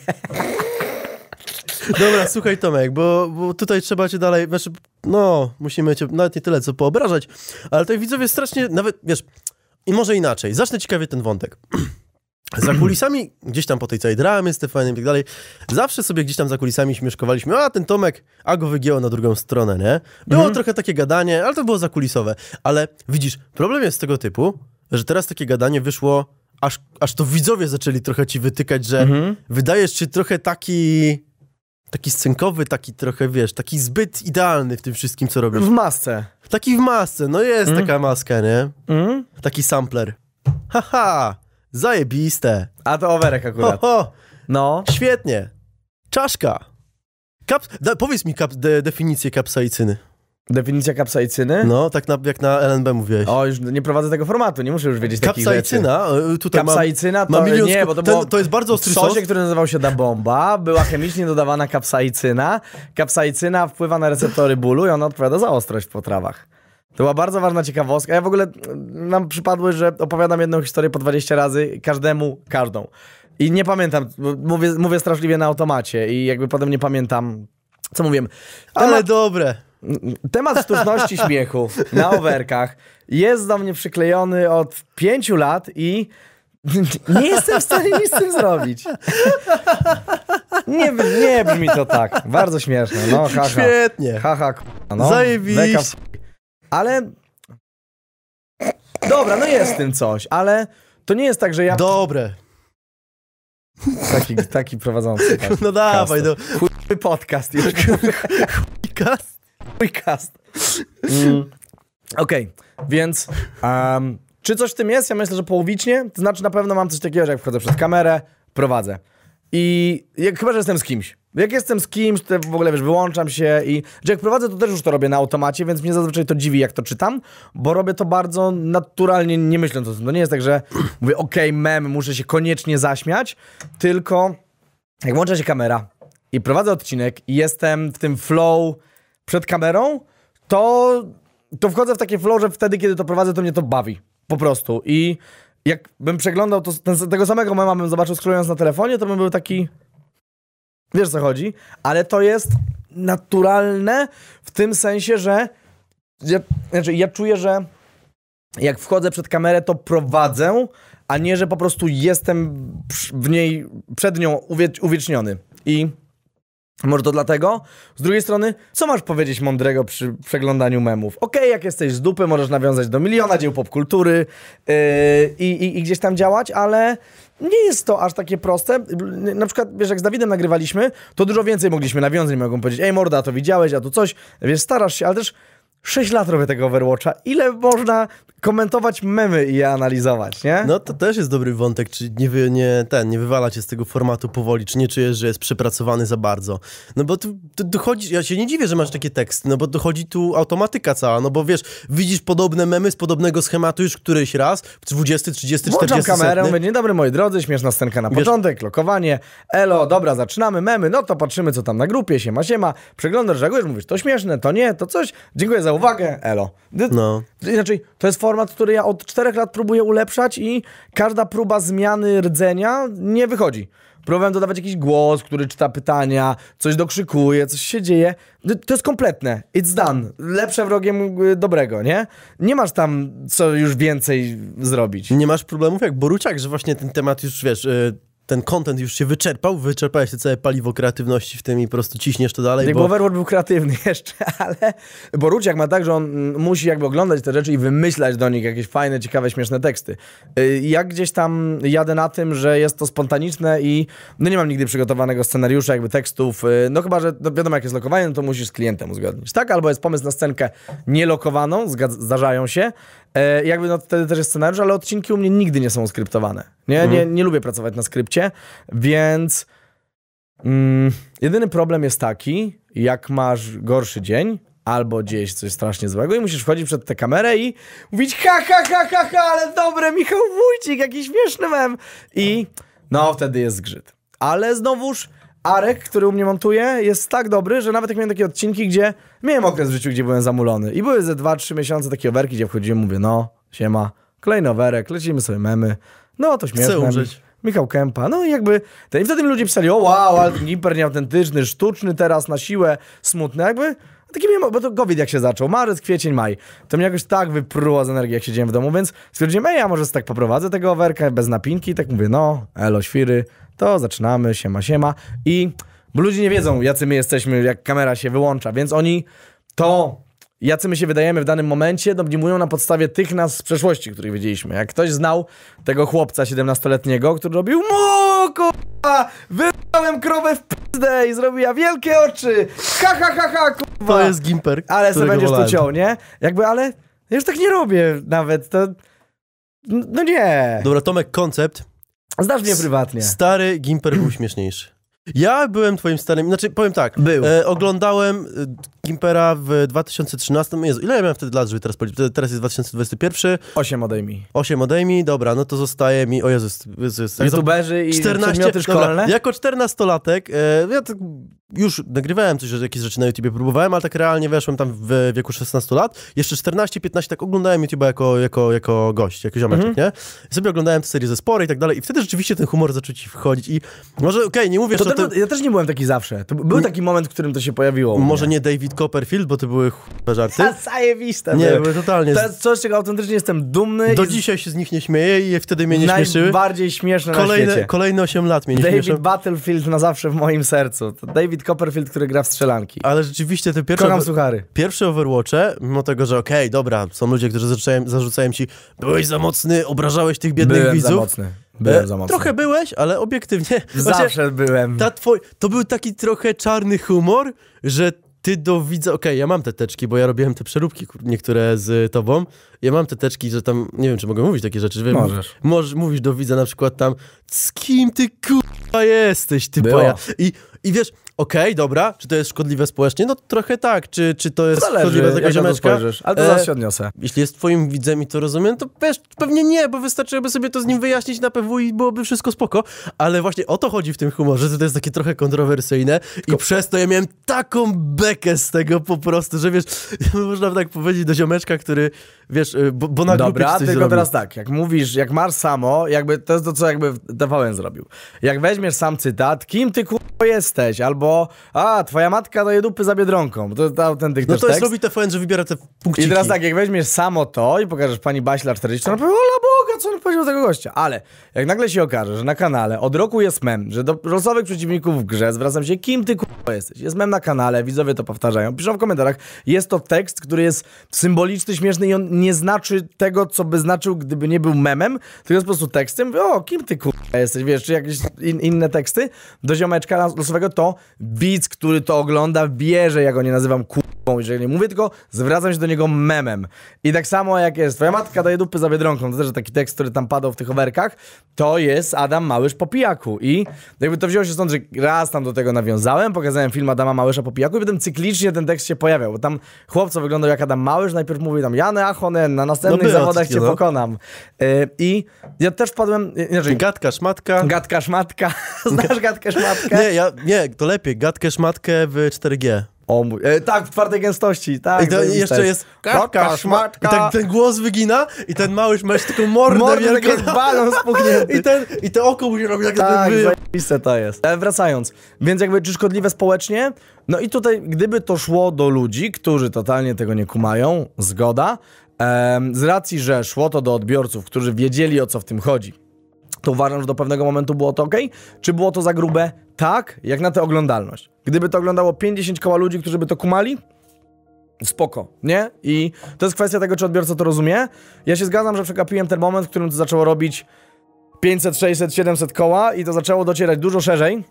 Dobra, słuchaj Tomek, bo, bo tutaj trzeba cię dalej, znaczy, no, musimy cię nawet nie tyle co poobrażać, ale tutaj widzowie strasznie, nawet, wiesz, i może inaczej, zacznę ciekawie ten wątek. Za kulisami, gdzieś tam po tej całej dramie, Stefanem i tak dalej, zawsze sobie gdzieś tam za kulisami śmieszkowaliśmy, a ten Tomek, a go wygięło na drugą stronę, nie? Było trochę takie gadanie, ale to było zakulisowe. Ale widzisz, problem jest tego typu, że teraz takie gadanie wyszło, aż, aż to widzowie zaczęli trochę ci wytykać, że wydajesz się trochę taki taki scenkowy, taki trochę, wiesz, taki zbyt idealny w tym wszystkim, co robisz. W masce. Taki w masce, no jest taka maska, nie? Mm? Taki sampler. Haha, zajebiste. A to overek Ho, akurat. ho, No. świetnie. Czaszka. Kap... Da, powiedz mi kap... de, definicję kapsaicyny. Definicja kapsaicyny? No, tak na, jak na LNB mówiłeś. O, już nie prowadzę tego formatu, nie muszę już wiedzieć takich rzeczy. Kapsaicyna, y, tutaj Kapsaicyna to mam milion nie, bo to ten, było to jest bardzo w ostry sos. sosie, który nazywał się Da Bomba, była chemicznie dodawana kapsaicyna. Kapsaicyna wpływa na receptory bólu i ona odpowiada za ostrość w potrawach. To była bardzo ważna ciekawostka. Ja w ogóle mm, nam przypadło, że opowiadam jedną historię po 20 razy, każdemu, każdą. I nie pamiętam, mówię, mówię straszliwie na automacie i jakby potem nie pamiętam, co mówię. Ale Temat, dobre. temat sztuczności śmiechu na overkach jest do mnie przyklejony od pięciu lat i nie jestem w stanie nic z tym zrobić. Nie, brzmi- nie brzmi to tak. Bardzo śmieszne. No, haha. Świetnie. Haha, k***a, no. Zajebiście. Ale... Dobra, no jest w tym coś, ale to nie jest tak, że ja... Dobre. Taki, taki prowadzący. Tak. No dawaj, no. Chuj podcast już. Cast. Mm. Okej, więc um, czy coś w tym jest? Ja myślę, że połowicznie. To znaczy na pewno mam coś takiego, że jak wchodzę przed kamerę, prowadzę. I jak, chyba, że jestem z kimś. Jak jestem z kimś, to w ogóle wiesz, wyłączam się i że jak prowadzę, to też już to robię na automacie, więc mnie zazwyczaj to dziwi, jak to czytam, bo robię to bardzo naturalnie, nie myśląc o tym. To nie jest tak, że mówię, okej, mem, muszę się koniecznie zaśmiać, tylko jak włącza się kamera, i prowadzę odcinek i jestem w tym flow przed kamerą, to, to wchodzę w takie flow, że wtedy, kiedy to prowadzę, to mnie to bawi. Po prostu. I jakbym przeglądał to, ten, tego samego mema, bym zobaczył scrollując na telefonie, to bym był taki... Wiesz co chodzi? Ale to jest naturalne w tym sensie, że ja, znaczy, ja czuję, że jak wchodzę przed kamerę, to prowadzę, a nie, że po prostu jestem w niej, przed nią uwie- uwieczniony. I może to dlatego? Z drugiej strony, co masz powiedzieć mądrego przy przeglądaniu memów? Okej, jak jesteś z dupy, możesz nawiązać do miliona dzieł popkultury yy, i, i, gdzieś tam działać, ale nie jest to aż takie proste. Na przykład, wiesz, jak z Dawidem nagrywaliśmy, to dużo więcej mogliśmy nawiązać, mogą powiedzieć, ej morda, to widziałeś, a tu coś, wiesz, starasz się, ale też 6 lat robię tego Overwatcha. Ile można komentować memy i je analizować, nie? No to też jest dobry wątek, czy nie, wy, nie, ten, nie wywala cię z tego formatu powoli, czy nie czujesz, że jest przepracowany za bardzo. No bo tu, tu dochodzi, ja się nie dziwię, że masz takie teksty, no bo dochodzi tu automatyka cała, no bo wiesz, widzisz podobne memy z podobnego schematu już któryś raz, 20, 30, Włączam 40 kamerę, setny. mówię, dzień dobry moi drodzy, śmieszna scenka na Wiesz- początek, lokowanie, elo, dobra, zaczynamy, memy, no to patrzymy co tam na grupie, siema, siema, przeglądasz, reagujesz, mówisz, to śmieszne, to nie, to coś, dziękuję za uwagę, elo. No. Inaczej, to jest format, który ja od czterech lat próbuję ulepszać i każda próba zmiany rdzenia nie wychodzi. Próbowałem dodawać jakiś głos, który czyta pytania, coś dokrzykuje, coś się dzieje. To jest kompletne. It's done. Lepsze wrogiem y, dobrego, nie? Nie masz tam co już więcej zrobić. Nie masz problemów jak Boruciak, że właśnie ten temat już, wiesz, y, ten content już się wyczerpał, wyczerpałeś się całe paliwo kreatywności w tym i po prostu ciśniesz to dalej, bo... Overwatch był kreatywny jeszcze, ale Boruciak ma tak, że on musi jakby oglądać te rzeczy i wymyślać do nich jakieś fajne, ciekawe, śmieszne teksty. Y, Ja gdzieś tam jadę na tym, że jest to spontaniczne i no nie mam nigdy przygotowanego scenariusza, jakby tekstów, y, no chyba, że no wiadomo jak jest lokowanie, no to musisz z klientem uzgodnić, tak? Albo jest pomysł na scenkę nielokowaną, zdarzają się, E, jakby no wtedy też jest scenariusz, ale odcinki u mnie nigdy nie są skryptowane. Nie, nie, nie lubię pracować na skrypcie, więc Mm, jedyny problem jest taki, jak masz gorszy dzień, albo gdzieś coś strasznie złego i musisz wchodzić przed tę kamerę i mówić ha, ha, ha, ha, ha, ale dobre, Michał Wójcik, jaki śmieszny mem. I no, wtedy jest zgrzyt. Ale znowuż Arek, który u mnie montuje, jest tak dobry, że nawet jak miałem takie odcinki, gdzie miałem okres w życiu, gdzie byłem zamulony i były ze 2-3 miesiące takie overki, gdzie wchodziłem, mówię, no, siema, kolejny overek, lecimy sobie memy, no to śmieszne. umrzeć. Michał Kępa, no i jakby, ten, i wtedy mi ludzie pisali, o wow, ale ten Gimper nieautentyczny, sztuczny teraz, na siłę, smutny, jakby, taki bo to COVID jak się zaczął, marzec, kwiecień, maj, to mnie jakoś tak wypruło z energii, jak siedziałem w domu, więc stwierdziłem, ej, ja może tak poprowadzę tego overka bez napinki, tak mówię, no, elo, świry, to zaczynamy, siema, siema. I, bo ludzie nie wiedzą, jacy my jesteśmy, jak kamera się wyłącza, więc oni to jacy my się wydajemy w danym momencie, domniemują na podstawie tych nas z przeszłości, których wiedzieliśmy. Jak ktoś znał tego chłopca 17-letniego, który robił mu kurwa, wybrałem krowę w pizdę i zrobiła wielkie oczy, ha ha ha ha kurwa. To jest Gimper, Ale sobie będziesz to wolałem. ciął, nie? Jakby, ale ja już tak nie robię nawet, to... No nie. Dobra, Tomek, koncept. Znasz mnie prywatnie. Stary Gimper był śmieszniejszy. Ja byłem twoim starym, znaczy powiem tak, Był. E, oglądałem e, Gimpera w 2013, Jezu, ile ja miałem wtedy lat, żeby teraz policzyć, teraz jest 2021, Osiem odejmij. 8 odejmij, dobra, no to zostaje mi, o Jezus, Jezus jak YouTuberzy i 14, przedmioty szkolne? dobra, jako 14-latek, e, ja tak już nagrywałem coś, że jakieś rzeczy na YouTubie próbowałem, ale tak realnie weszłem tam w wieku 16 lat, jeszcze 14-15 tak oglądałem YouTube'a jako, jako, jako gość, jako ziomeczek, Mhm. nie? I sobie oglądałem te serie ze spory i tak dalej i wtedy rzeczywiście ten humor zaczął ci wchodzić i może, okej, nie mówię, To że to... ja też nie byłem taki zawsze. To był taki moment, w którym to się pojawiło. Może nie David Copperfield, bo to były ch**e żarty. Zajebiste Nie, były. totalnie. To jest coś, czego autentycznie jestem dumny. Do i dzisiaj się z nich nie śmieję i wtedy mnie nie śmieszyły. Najbardziej śmieszne na Kolejne, świecie. kolejne 8 lat mnie nie David śmieszą. Battlefield na zawsze w moim sercu. To David Copperfield, który gra w strzelanki. Ale rzeczywiście te pierwsze, Kocham suchary. pierwsze Overwatche, mimo tego, że okej, dobra, są ludzie, którzy zarzucają, zarzucają ci, byłeś za mocny, obrażałeś tych biednych Byłem widzów. za mocny. Byłem E, za mocny. Trochę byłeś, ale obiektywnie. Zawsze byłem. ta twoj, to był taki trochę czarny humor, że ty do widza, okej, ja mam te teczki, bo ja robiłem te przeróbki niektóre z tobą. Ja mam te teczki, że tam, nie wiem, czy mogę mówić takie rzeczy. Że Możesz. Możesz, mówisz do widza na przykład tam, z kim ty kurwa jesteś, ty boja. I, I wiesz, okej, dobra, czy to jest szkodliwe społecznie? No trochę tak, czy, czy to jest Zależy, szkodliwe dla ziomeczka? Ale to E, zaraz się odniosę. Jeśli jest twoim widzem i to rozumiem, to wiesz, pewnie nie, bo wystarczyłoby sobie to z nim wyjaśnić na PW i byłoby wszystko spoko, ale właśnie o to chodzi w tym humorze, że to jest takie trochę kontrowersyjne i przez to ja miałem taką bekę z tego po prostu, że wiesz, można tak powiedzieć do ziomeczka, który, wiesz, y, bo, bo na grupie Dobra, coś tylko zrobił. teraz tak, jak mówisz, jak masz samo, jakby to jest to, co jakby TVN zrobił. Jak weźmiesz sam cytat, kim ty kurwa jesteś, albo a, twoja matka daje dupy za Biedronką, to jest autentyk No to jest robi TVN, że wybiera te punkciki. I teraz tak, jak weźmiesz samo to i pokażesz pani Baśla 40, to ona powie, ola Boga, co on powiedział tego gościa. Ale jak nagle się okaże, że na kanale od roku jest mem, że do losowych przeciwników w grze zwracam się, kim ty kurwa jesteś. Jest mem na kanale, widzowie to powtarzają, piszą w komentarzach, jest to tekst, który jest symboliczny, śmieszny i on nie znaczy tego, co by znaczył, gdyby nie był memem, tylko jest po prostu tekstem. Mówię, o, kim ty kurwa jesteś, wiesz, czy jakieś in, inne teksty do ziomeczka losowego, to widz, który to ogląda, bierze, ja go nie nazywam kurwą, jeżeli nie mówię, tylko zwracam się do niego memem. I tak samo jak jest, twoja matka daje dupy za Biedronką, to też taki tekst, który tam padał w tych overkach, to jest Adam Małysz po pijaku. I jakby to wzięło się stąd, że raz tam do tego nawiązałem, pokazałem film Adama Małysza po pijaku i potem cyklicznie ten tekst się pojawiał, bo tam chłopco wyglądał jak Adam Małysz, najpierw mówi tam Jany Na następnych było zawodach cię no. pokonam. Y, I ja też wpadłem, y, inaczej, Gadka, szmatka. gadka szmatka, znasz gadkę szmatkę? Nie, ja, nie, to lepiej, gadkę, szmatkę w 4G. O mój, e, tak, w czwartej gęstości, tak. I to jeszcze jest gadka, szmatka. I tak ten głos wygina i ten mały ma jeszcze taką mordę Mordę wielką. taki balon spuchnięty. I, ten, I to oko mu się robi jak Tak, zajebiste to jest. Ale wracając, więc jakby czy szkodliwe społecznie? No i tutaj, gdyby to szło do ludzi, którzy totalnie tego nie kumają, zgoda. Z racji, że szło to do odbiorców, którzy wiedzieli o co w tym chodzi, to uważam, że do pewnego momentu było to ok. Czy było to za grube? Tak, jak na tę oglądalność. Gdyby to oglądało 50 koła ludzi, którzy by to kumali, spoko, nie? I to jest kwestia tego, czy odbiorca to rozumie. Ja się zgadzam, że przegapiłem ten moment, w którym to zaczęło robić 500, 600, 700 koła i to zaczęło docierać dużo szerzej.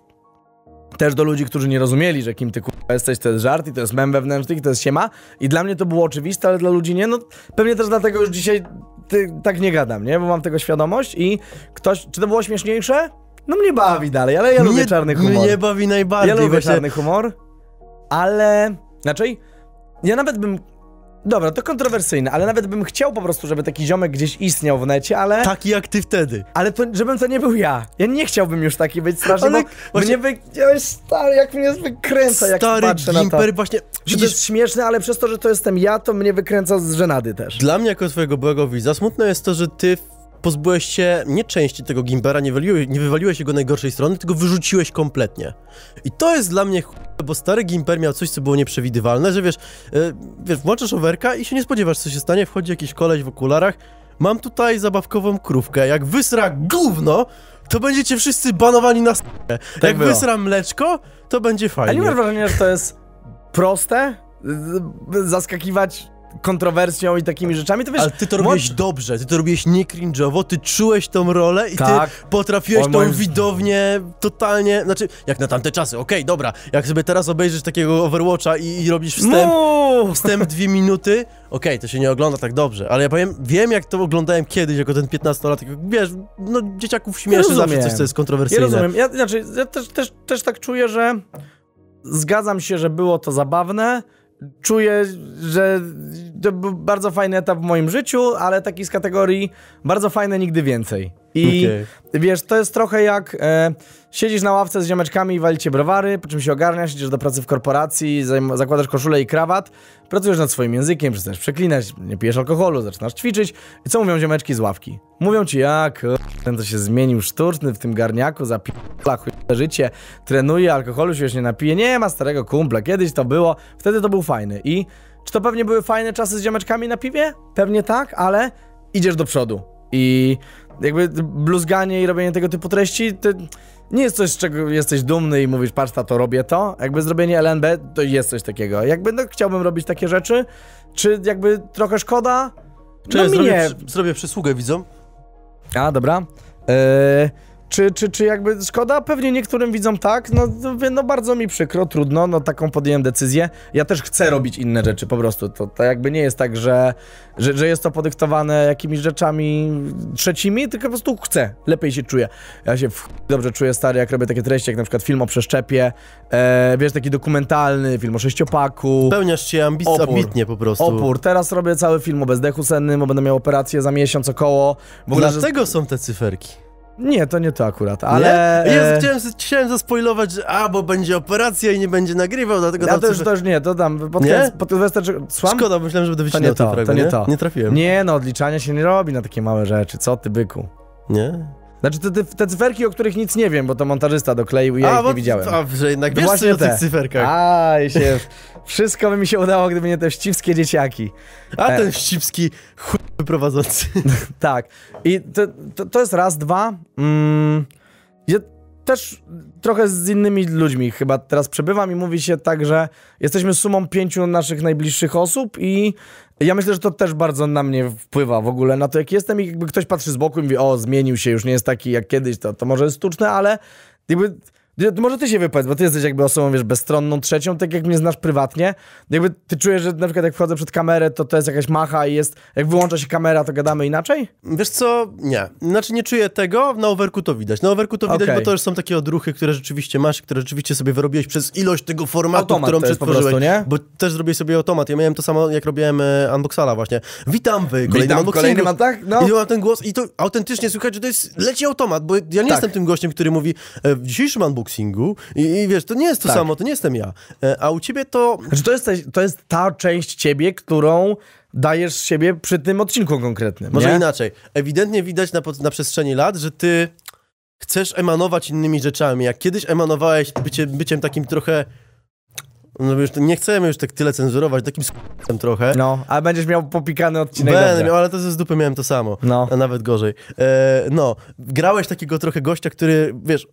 Też do ludzi, którzy nie rozumieli, że kim ty kurwa jesteś, to jest żart i to jest mem wewnętrzny i to jest siema. I dla mnie to było oczywiste, ale dla ludzi nie. No pewnie też dlatego już dzisiaj ty, tak nie gadam, nie? Bo mam tego świadomość i ktoś... Czy to było śmieszniejsze? No mnie bawi dalej, ale ja lubię czarny humor. Mnie bawi najbardziej. Ja lubię właśnie. czarny humor, ale... Znaczy, ja nawet bym... Dobra, to kontrowersyjne, ale nawet bym chciał po prostu, żeby taki ziomek gdzieś istniał w necie, ale... Taki jak ty wtedy. Ale to, żebym to nie był ja. Ja nie chciałbym już taki być strasznie, Ale bo właśnie- mnie wy... stary, jak mnie wykręca, jak Stary patrzę na to. Gimper, właśnie, Że to widzisz, jest śmieszne, ale przez to, że to jestem ja, to mnie wykręca z żenady też. dla mnie jako twojego byłego widza smutne jest to, że ty pozbyłeś się nie części tego Gimpera, nie, wywaliłeś, nie wywaliłeś jego najgorszej strony, tylko wyrzuciłeś kompletnie. I to jest dla mnie ch... bo stary Gimper miał coś, co było nieprzewidywalne, że wiesz, e, wiesz, włączasz overka i się nie spodziewasz, co się stanie, wchodzi jakiś koleś w okularach, mam tutaj zabawkową krówkę, jak wysra gówno, to będziecie wszyscy banowani na s***. Jak było. wysra mleczko, to będzie A fajnie. nie masz wrażenia, że to jest proste? Zaskakiwać kontrowersją i takimi rzeczami? To wiesz, Ale ty to robiłeś dobrze, ty to robiłeś nie cringe'owo, ty czułeś tą rolę i Tak. ty potrafiłeś Oj, tą moim- widownię totalnie, znaczy, jak na tamte czasy, okej, dobra, jak sobie teraz obejrzysz takiego Overwatcha i, i robisz wstęp, wstęp dwie minuty, okej, to się nie ogląda tak dobrze, ale ja powiem, wiem jak to oglądałem kiedyś, jako ten 15-latek, wiesz, no dzieciaków śmieszy zawsze coś, co jest Ja kontrowersyjne. rozumiem. Ja, znaczy, ja też, też, też tak czuję, że zgadzam się, że było to zabawne. Czuję, że to był bardzo fajny etap w moim życiu, ale taki z kategorii bardzo fajne nigdy więcej. I Okej. wiesz, to jest trochę jak e, siedzisz na ławce z ziomeczkami i walicie browary, po czym się ogarniasz, idziesz do pracy w korporacji, zakładasz koszulę i krawat, pracujesz nad swoim językiem, przestajesz przeklinać, nie pijesz alkoholu, zaczynasz ćwiczyć. I co mówią ziomeczki z ławki? Mówią ci, jak ten to się zmienił sztuczny w tym garniaku, zapila życie, trenuje, alkoholu się już nie napije, nie ma starego kumpla, kiedyś to było, wtedy to był fajny. I czy to pewnie były fajne czasy z ziomeczkami na piwie? Pewnie tak, ale idziesz do przodu. I jakby bluzganie i robienie tego typu treści to nie jest coś, z czego jesteś dumny i mówisz, patrz, to robię to. Jakby zrobienie LNB to jest coś takiego. Jakby no, chciałbym robić takie rzeczy, czy jakby trochę szkoda? Czy no ja mi zrobię, nie. przy- zrobię przysługę widzom? A, dobra. Eee, czy, czy, czy jakby szkoda? Pewnie niektórym widzom tak, no, no, no bardzo mi przykro, trudno, no taką podjąłem decyzję. Ja też chcę robić inne rzeczy, po prostu. To, to jakby nie jest tak, że, że, że jest to podyktowane jakimiś rzeczami trzecimi, tylko po prostu chcę, lepiej się czuję. Ja się w... dobrze czuję stary, jak robię takie treści, jak na przykład film o przeszczepie, e, wiesz, taki dokumentalny, film o sześciopaku. Pełniasz się ambic ambitnie po prostu. Opór. Teraz robię cały film o bezdechu sennym, bo będę miał operację za miesiąc około. W ogóle, że... Są te cyferki. Nie, to nie to akurat, Ale... Nie? e, Ja chciałem, chciałem zaspoilować, że a, bo będzie operacja i nie będzie nagrywał, dlatego Ja to już nie, to dam. Pod, Nie? pod. Słucham? Szkoda, myślałem, że będę To nie to, to fragment, nie to. Nie trafiłem. Nie, no odliczania się nie robi na takie małe rzeczy. Co ty, byku? Nie? Znaczy te, te, te cyferki, o których nic nie wiem, bo to montażysta dokleił i ja ich bo, nie widziałem. A, że jednak wiesz właśnie o tych cyferkach. Aj się. Wszystko by mi się udało, gdyby nie te wściwskie dzieciaki. A e. ten wścibski chuj prowadzący. Tak. I to, to, to jest raz, dwa. Mm, ja też trochę z innymi ludźmi chyba teraz przebywam i mówi się tak, że jesteśmy sumą pięciu naszych najbliższych osób i ja myślę, że to też bardzo na mnie wpływa w ogóle na to, jak jestem i jakby ktoś patrzy z boku i mówi, o, zmienił się, już nie jest taki jak kiedyś, to, to może jest sztuczne, ale jakby... Może ty się wypowiedz, bo ty jesteś jakby osobą, wiesz, bezstronną, trzecią, tak jak mnie znasz prywatnie. Jakby ty czujesz, że na przykład jak wchodzę przed kamerę, to to jest jakaś macha i jest, jak wyłącza się kamera, to gadamy inaczej? Wiesz co? Nie. Znaczy nie czuję tego, na overku to widać. Na overku to widać, Okej. bo to już są takie odruchy, które rzeczywiście masz, które rzeczywiście sobie wyrobiłeś przez ilość tego formatu, Automat którą przetworzyłeś. prostu, nie? Bo też zrobiłeś sobie automat. Ja miałem to samo, jak robiłem e, Unboxala właśnie. Witam w kolejnym Witam a tak? No. I mam ten głos i to autentycznie słychać, że to jest leci automat, bo ja nie Tak. jestem tym gościem, który mówi e, w dzisiejszym unboxingu i, i wiesz, to nie jest to Tak. samo, to nie jestem ja. E, a u ciebie to... Znaczy to jest, to jest ta część ciebie, którą dajesz siebie przy tym odcinku konkretnym, Może nie? inaczej. Ewidentnie widać na, na przestrzeni lat, że ty chcesz emanować innymi rzeczami. Jak kiedyś emanowałeś bycie, byciem takim trochę. No już nie chcemy już tak tyle cenzurować, takim s***em trochę. No, a będziesz miał popikany odcinek Będę miał, ale to ze z dupy miałem to samo. No. A nawet gorzej. E, no, grałeś takiego trochę gościa, który, wiesz,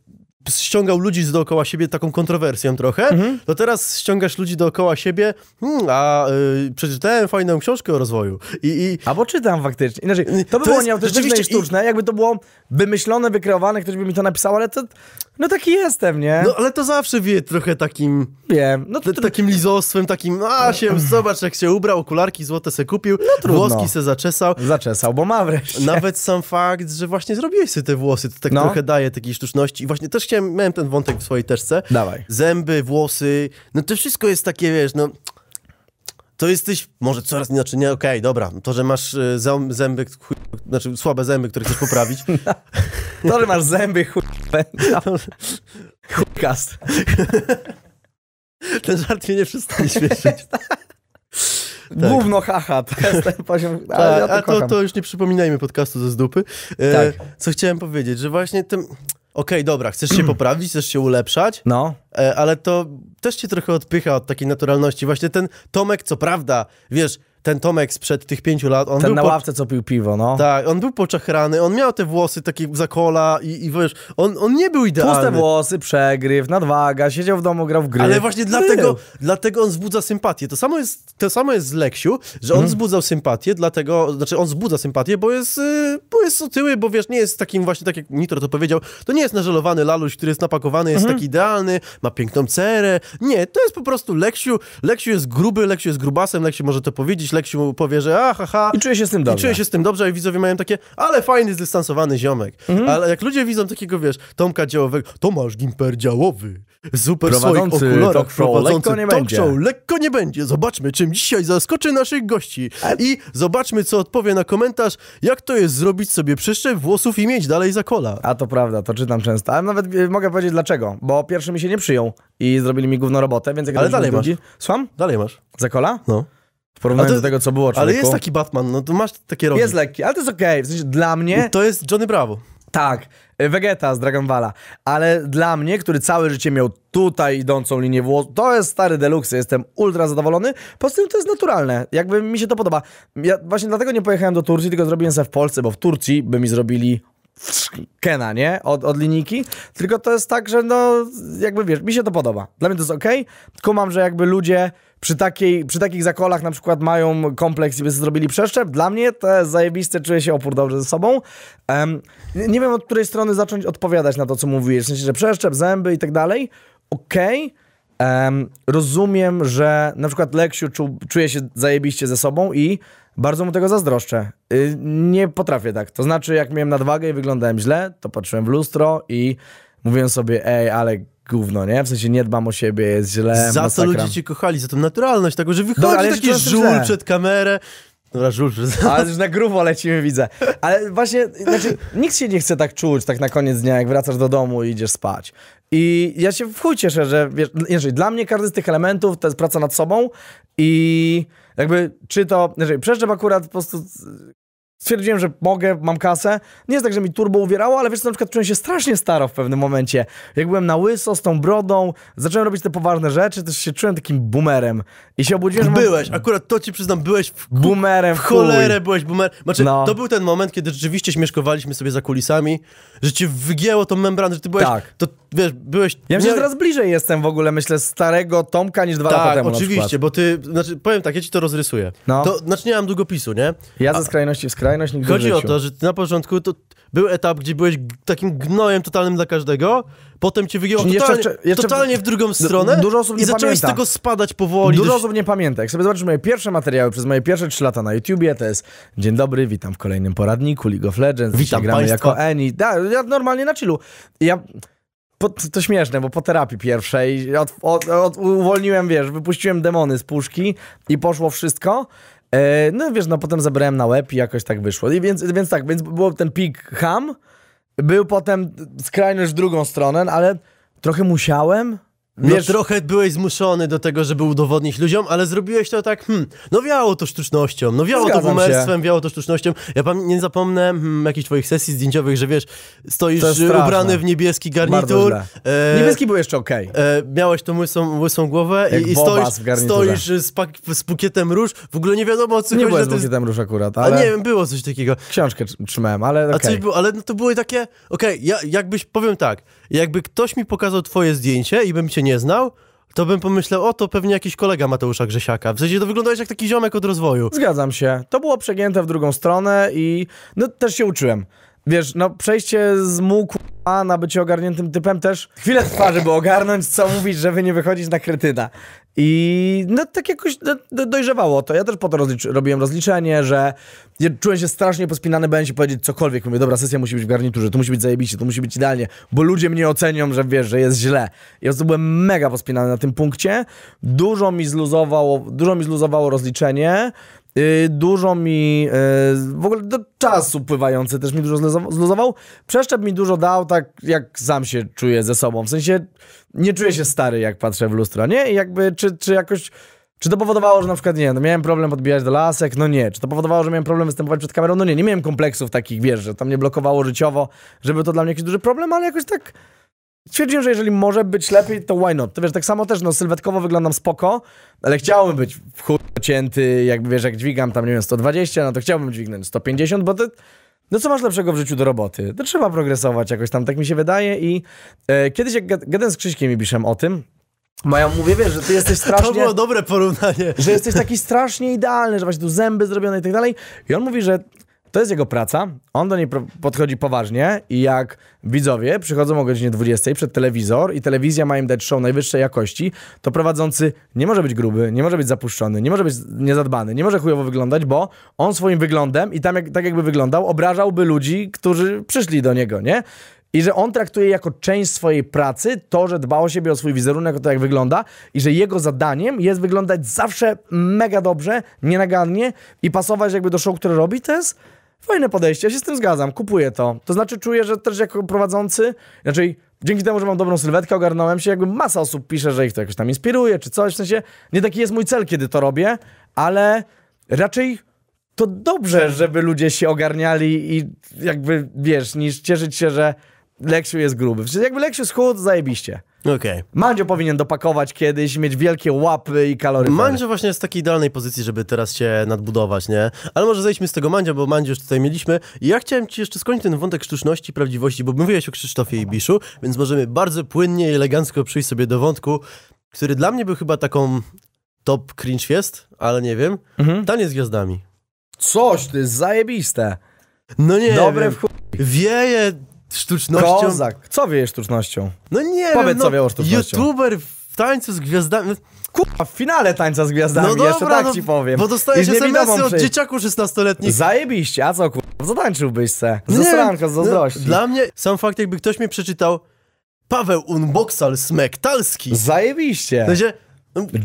ściągał ludzi z dookoła siebie taką kontrowersją trochę, Mhm. to teraz ściągasz ludzi dookoła siebie, hmm, a y, przeczytałem fajną książkę o rozwoju. I, i Albo czytam faktycznie. Inaczej, to by To było jest nieautentyczne i sztuczne, jakby to było wymyślone, wykreowane, ktoś by mi to napisał, ale to, no taki jestem, nie? no, ale to zawsze wie trochę takim... Wiem. No to, takim lizostwem, takim, a się, zobacz jak się ubrał, okularki złote se kupił, No trudno. włoski se zaczesał. zaczesał, bo ma wreszcie. Nawet sam fakt, że właśnie zrobiłeś sobie te włosy, to tak No. trochę daje takiej sztuczności. I właśnie też chciałem, miałem ten wątek w swojej teczce. Dawaj. Zęby, włosy, no to wszystko jest takie, wiesz, no... To jesteś, może coraz inaczej, nie, okej, dobra, to, że masz zą- zęby, chuj, znaczy słabe zęby, które chcesz poprawić, To, że masz zęby, chuj... Chujkast. ten żart mnie nie przestanie śmieszyć. Gówno haha, to jest ten poziom, ale Tak, ja to a to, to już nie przypominajmy podcastu ze zdupy. E, Tak. Co chciałem powiedzieć, że właśnie tym... Okej, dobra, chcesz się poprawić, chcesz się ulepszać, No, e, ale to też cię trochę odpycha od takiej naturalności. Właśnie ten Tomek, co prawda, wiesz, ten Tomek sprzed tych pięciu lat, on ten był na po... ławce, co pił piwo, no. Tak, on był poczachrany, on miał te włosy takie za kola i, i wiesz, on, on nie był idealny. Puste włosy, przegryw, nadwaga, siedział w domu, grał w gry. Ale właśnie Był. dlatego, dlatego on wzbudza sympatię. To samo jest, to samo jest z Leksiu, że Mhm. on wzbudzał sympatię, dlatego, znaczy on wzbudza sympatię, bo jest, yy, bo jest otyły, bo wiesz, nie jest takim właśnie, tak jak Nitro to powiedział, to nie jest nażelowany laluś, który jest napakowany, jest Mhm. taki idealny, ma piękną cerę. Nie, to jest po prostu Leksiu. Leksiu jest gruby, Leksiu jest grubasem, Leksiu może to powiedzieć, Leksiu powie, że a, ha, ha. I czuję się z tym I dobrze. czuję się z tym dobrze, a widzowie mają takie, ale fajny, zdystansowany ziomek. Mhm. Ale jak ludzie widzą takiego, wiesz, Tomka działowego, Tomasz Gimper działowy, super swoich Prowadzący okularach, talk show, prowadzący lekko nie talk będzie. show, lekko nie będzie. Zobaczmy, czym dzisiaj zaskoczy naszych gości. I zobaczmy, co odpowie na komentarz, jak to jest zrobić sobie przeszczep włosów i mieć dalej za kola. A to prawda, to czytam często. Ale nawet e, mogę powiedzieć dlaczego. Bo pierwszy mi się nie przyjął i zrobili mi gówno robotę, więc jak Ale dalej masz. ludzi... Słucham? Dalej masz. Zakola? No. W porównaniu to- do tego, co było człowieku. Ale jest taki Batman, no to masz takie rogi. Jest lekki, ale to jest okej. W sensie dla mnie... To jest Johnny Bravo. Tak, y, Vegeta z Dragon Balla. Ale dla mnie, który całe życie miał tutaj idącą linię włosów, to jest stary deluxe, jestem ultra zadowolony. Poza tym to jest naturalne, jakby mi się to podoba. Ja właśnie dlatego nie pojechałem do Turcji, tylko zrobiłem sobie w Polsce, bo w Turcji by mi zrobili Kena, nie? Od, od linijki. Tylko to jest tak, że no, jakby wiesz, mi się to podoba. Dla mnie to jest okej. Tylko mam, że jakby ludzie przy, takiej, przy takich zakolach na przykład mają kompleks i by zrobili przeszczep. Dla mnie to jest zajebiste, czuję się opór dobrze ze sobą. Um, nie, wiem od której strony zacząć odpowiadać na to, co mówiłeś. W sensie, że przeszczep, zęby i tak dalej. Okej. Em, rozumiem, że na przykład Leksiu czu, czuje się zajebiście ze sobą i bardzo mu tego zazdroszczę. Y, nie potrafię tak. To znaczy, jak miałem nadwagę i wyglądałem źle, to patrzyłem w lustro i mówiłem sobie, ej, ale gówno, nie? W sensie nie dbam o siebie, jest źle, Za to masakra. ludzie cię kochali, za tą naturalność, tego, że wychodzi Dobra, taki żul źle. przed kamerę. Dobra, żul, że... Ale już na grubo lecimy, widzę. Ale właśnie, znaczy, nikt się nie chce tak czuć, tak na koniec dnia, jak wracasz do domu i idziesz spać. I ja się w chuj cieszę, że wiesz, inaczej, dla mnie każdy z tych elementów to jest praca nad sobą i jakby, czy to, znaczy, przeszczep akurat po prostu stwierdziłem, że mogę, mam kasę. Nie jest tak, że mi turbo uwierało, ale wiesz co, na przykład czułem się strasznie staro w pewnym momencie. Jak byłem na łyso z tą brodą, zacząłem robić te poważne rzeczy, też się czułem takim boomerem. I się obudziłem, że Byłeś, akurat to ci przyznam, byłeś w Boomerem, w chuj. cholerę byłeś boomer. Znaczy, No. to był ten moment, kiedy rzeczywiście śmieszkowaliśmy sobie za kulisami, że cię wygięło tą membranę, że ty byłeś, Tak. to wiesz, byłeś... Ja myślę, że teraz bliżej jestem w ogóle, myślę, starego Tomka niż dwa lata Tak, temu na oczywiście, przykład. bo ty, znaczy, powiem tak, ja ci to rozrysuję. No. To, znaczy, nie mam długopisu, nie? Ja ze skrajności w skrajność nigdy Chodzi o to, że ty na początku to był etap, gdzie byłeś takim gnojem totalnym dla każdego, potem cię wygięło jeszcze totalnie, wcze- jeszcze- totalnie w drugą stronę dużo osób i nie zacząłeś z pamięta. tego spadać powoli. Dużo dość- osób nie pamięta. Jak sobie zobaczysz moje pierwsze materiały przez moje pierwsze trzy lata na YouTubie, to jest Dzień dobry, witam w kolejnym poradniku League of Legends. Witam gramy państwa. jako Eni. Da, ja normalnie na chillu. I Ja... Po, to śmieszne, bo po terapii pierwszej od, od, od, uwolniłem, wiesz, wypuściłem demony z puszki i poszło wszystko. E, no wiesz, no potem zabrałem na łeb i jakoś tak wyszło. I więc, więc tak, więc był ten pik ham, był potem skrajność w drugą stronę, ale trochę musiałem. No Wiesz, trochę byłeś zmuszony do tego, żeby udowodnić ludziom, ale zrobiłeś to tak, hmm, no wiało to sztucznością, no wiało to Zgadzam boomerstwem, wiało to sztucznością. Ja nie zapomnę hmm, jakichś twoich sesji zdjęciowych, że wiesz, stoisz ubrany w niebieski garnitur, e, Niebieski był jeszcze okej. e, miałeś tą łysą, łysą głowę Jak i, i stoisz, stoisz z, pak- z bukietem róż, w ogóle nie wiadomo o co Nie chodzi. byłem że z bukietem róż akurat, A ale nie wiem, było coś takiego. książkę tr- trzymałem, ale A okej. coś było, ale no to były takie, okej, ja, jakbyś, powiem tak, jakby ktoś mi pokazał twoje zdjęcie i bym cię nie znał, to bym pomyślał, o, to pewnie jakiś kolega Mateusza Grzesiaka. W sensie to wyglądałeś jak taki ziomek od rozwoju. Zgadzam się. To było przegięte w drugą stronę i no też się uczyłem. Wiesz, no przejście z muku a na bycie ogarniętym typem też chwilę trwa, żeby ogarnąć, co mówić, żeby nie wychodzić na kretyna. I no tak jakoś no, do- dojrzewało to. Ja też po to robiłem rozliczenie, że czułem się strasznie pospinany, bałem się powiedzieć cokolwiek. Mówię, dobra, sesja musi być w garniturze, to musi być zajebiście, to musi być idealnie, bo ludzie mnie ocenią, że wiesz, że jest źle. Ja byłem mega pospinany na tym punkcie. Dużo mi zluzowało, dużo mi zluzowało rozliczenie. Yy, dużo mi yy, w ogóle do czasu pływający też mi dużo zluzował-. Przeszczep mi dużo dał, tak jak sam się czuję ze sobą. W sensie nie czuję się stary, jak patrzę w lustro, nie? I jakby, czy, czy jakoś. Czy to powodowało, że na przykład, nie no miałem problem podbijać do lasek? No nie. Czy to powodowało, że miałem problem występować przed kamerą? No nie, nie miałem kompleksów takich, wiesz, że to mnie blokowało życiowo, żeby to dla mnie jakiś duży problem, ale jakoś tak stwierdziłem, że jeżeli może być lepiej, to why not? To wiesz, tak samo też, no sylwetkowo wyglądam spoko, ale chciałbym być w chuj cięty, jakby wiesz, jak dźwigam tam, nie wiem, 120, no to chciałbym dźwignąć 150, bo to... No co masz lepszego w życiu do roboty? To trzeba progresować jakoś tam, tak mi się wydaje i e, kiedyś jak gad- gadałem z Krzyśkiem i Biszem o tym, bo ja mówię, wiesz, że ty jesteś To strasznie było dobre porównanie. że jesteś taki strasznie idealny, że właśnie tu zęby zrobione i tak dalej. I on mówi, że to jest jego praca, on do niej podchodzi poważnie i jak widzowie przychodzą o godzinie 20 przed telewizor i telewizja ma im dać show najwyższej jakości, to prowadzący nie może być gruby, nie może być zapuszczony, nie może być niezadbany, nie może chujowo wyglądać, bo on swoim wyglądem i tam jak, tak jakby wyglądał, obrażałby ludzi, którzy przyszli do niego, nie? I że on traktuje jako część swojej pracy to, że dba o siebie, o swój wizerunek, o to jak wygląda i że jego zadaniem jest wyglądać zawsze mega dobrze, nienagannie i pasować jakby do show, które robi, to jest fajne podejście, ja się z tym zgadzam, kupuję to. To znaczy czuję, że też jako prowadzący, znaczy dzięki temu, że mam dobrą sylwetkę, ogarnąłem się, jakby masa osób pisze, że ich to jakoś tam inspiruje, czy coś, w sensie nie taki jest mój cel, kiedy to robię, ale raczej to dobrze, żeby ludzie się ogarniali i jakby, wiesz, niż cieszyć się, że Leksiu jest gruby. Jakby Leksiu schudł, zajebiście. Okej. Mandzio powinien dopakować kiedyś, mieć wielkie łapy i kaloryfery. Mandzio właśnie jest w takiej idealnej pozycji, żeby teraz się nadbudować, nie? Ale może zejdźmy z tego Mandzia, bo Mandzio już tutaj mieliśmy. I ja chciałem ci jeszcze skończyć ten wątek sztuczności, prawdziwości, bo mówiłeś o Krzysztofie i Biszu, więc możemy bardzo płynnie i elegancko przyjść sobie do wątku, który dla mnie był chyba taką top cringe jest, ale nie wiem. Mhm. Taniec z gwiazdami. Coś, to jest zajebiste. No nie Dobre wiem. w chuj. Wieje sztucznością. Kozak. Co wiesz sztucznością? No nie Powiedz, wiem, no, co wiało sztucznością. YouTuber w tańcu z gwiazdami. Kurwa, w finale tańca z gwiazdami, No jeszcze dobra, tak no, ci powiem. Bo dostajesz SMS-y od dzieciaków 16-letnich. Zajebiście, a co kurwa? Zatańczyłbyś se. No Ze z zazdrości. No, dla mnie sam fakt, jakby ktoś mi przeczytał Paweł Unboxal Smektalski. Zajebiście. No, wiesz,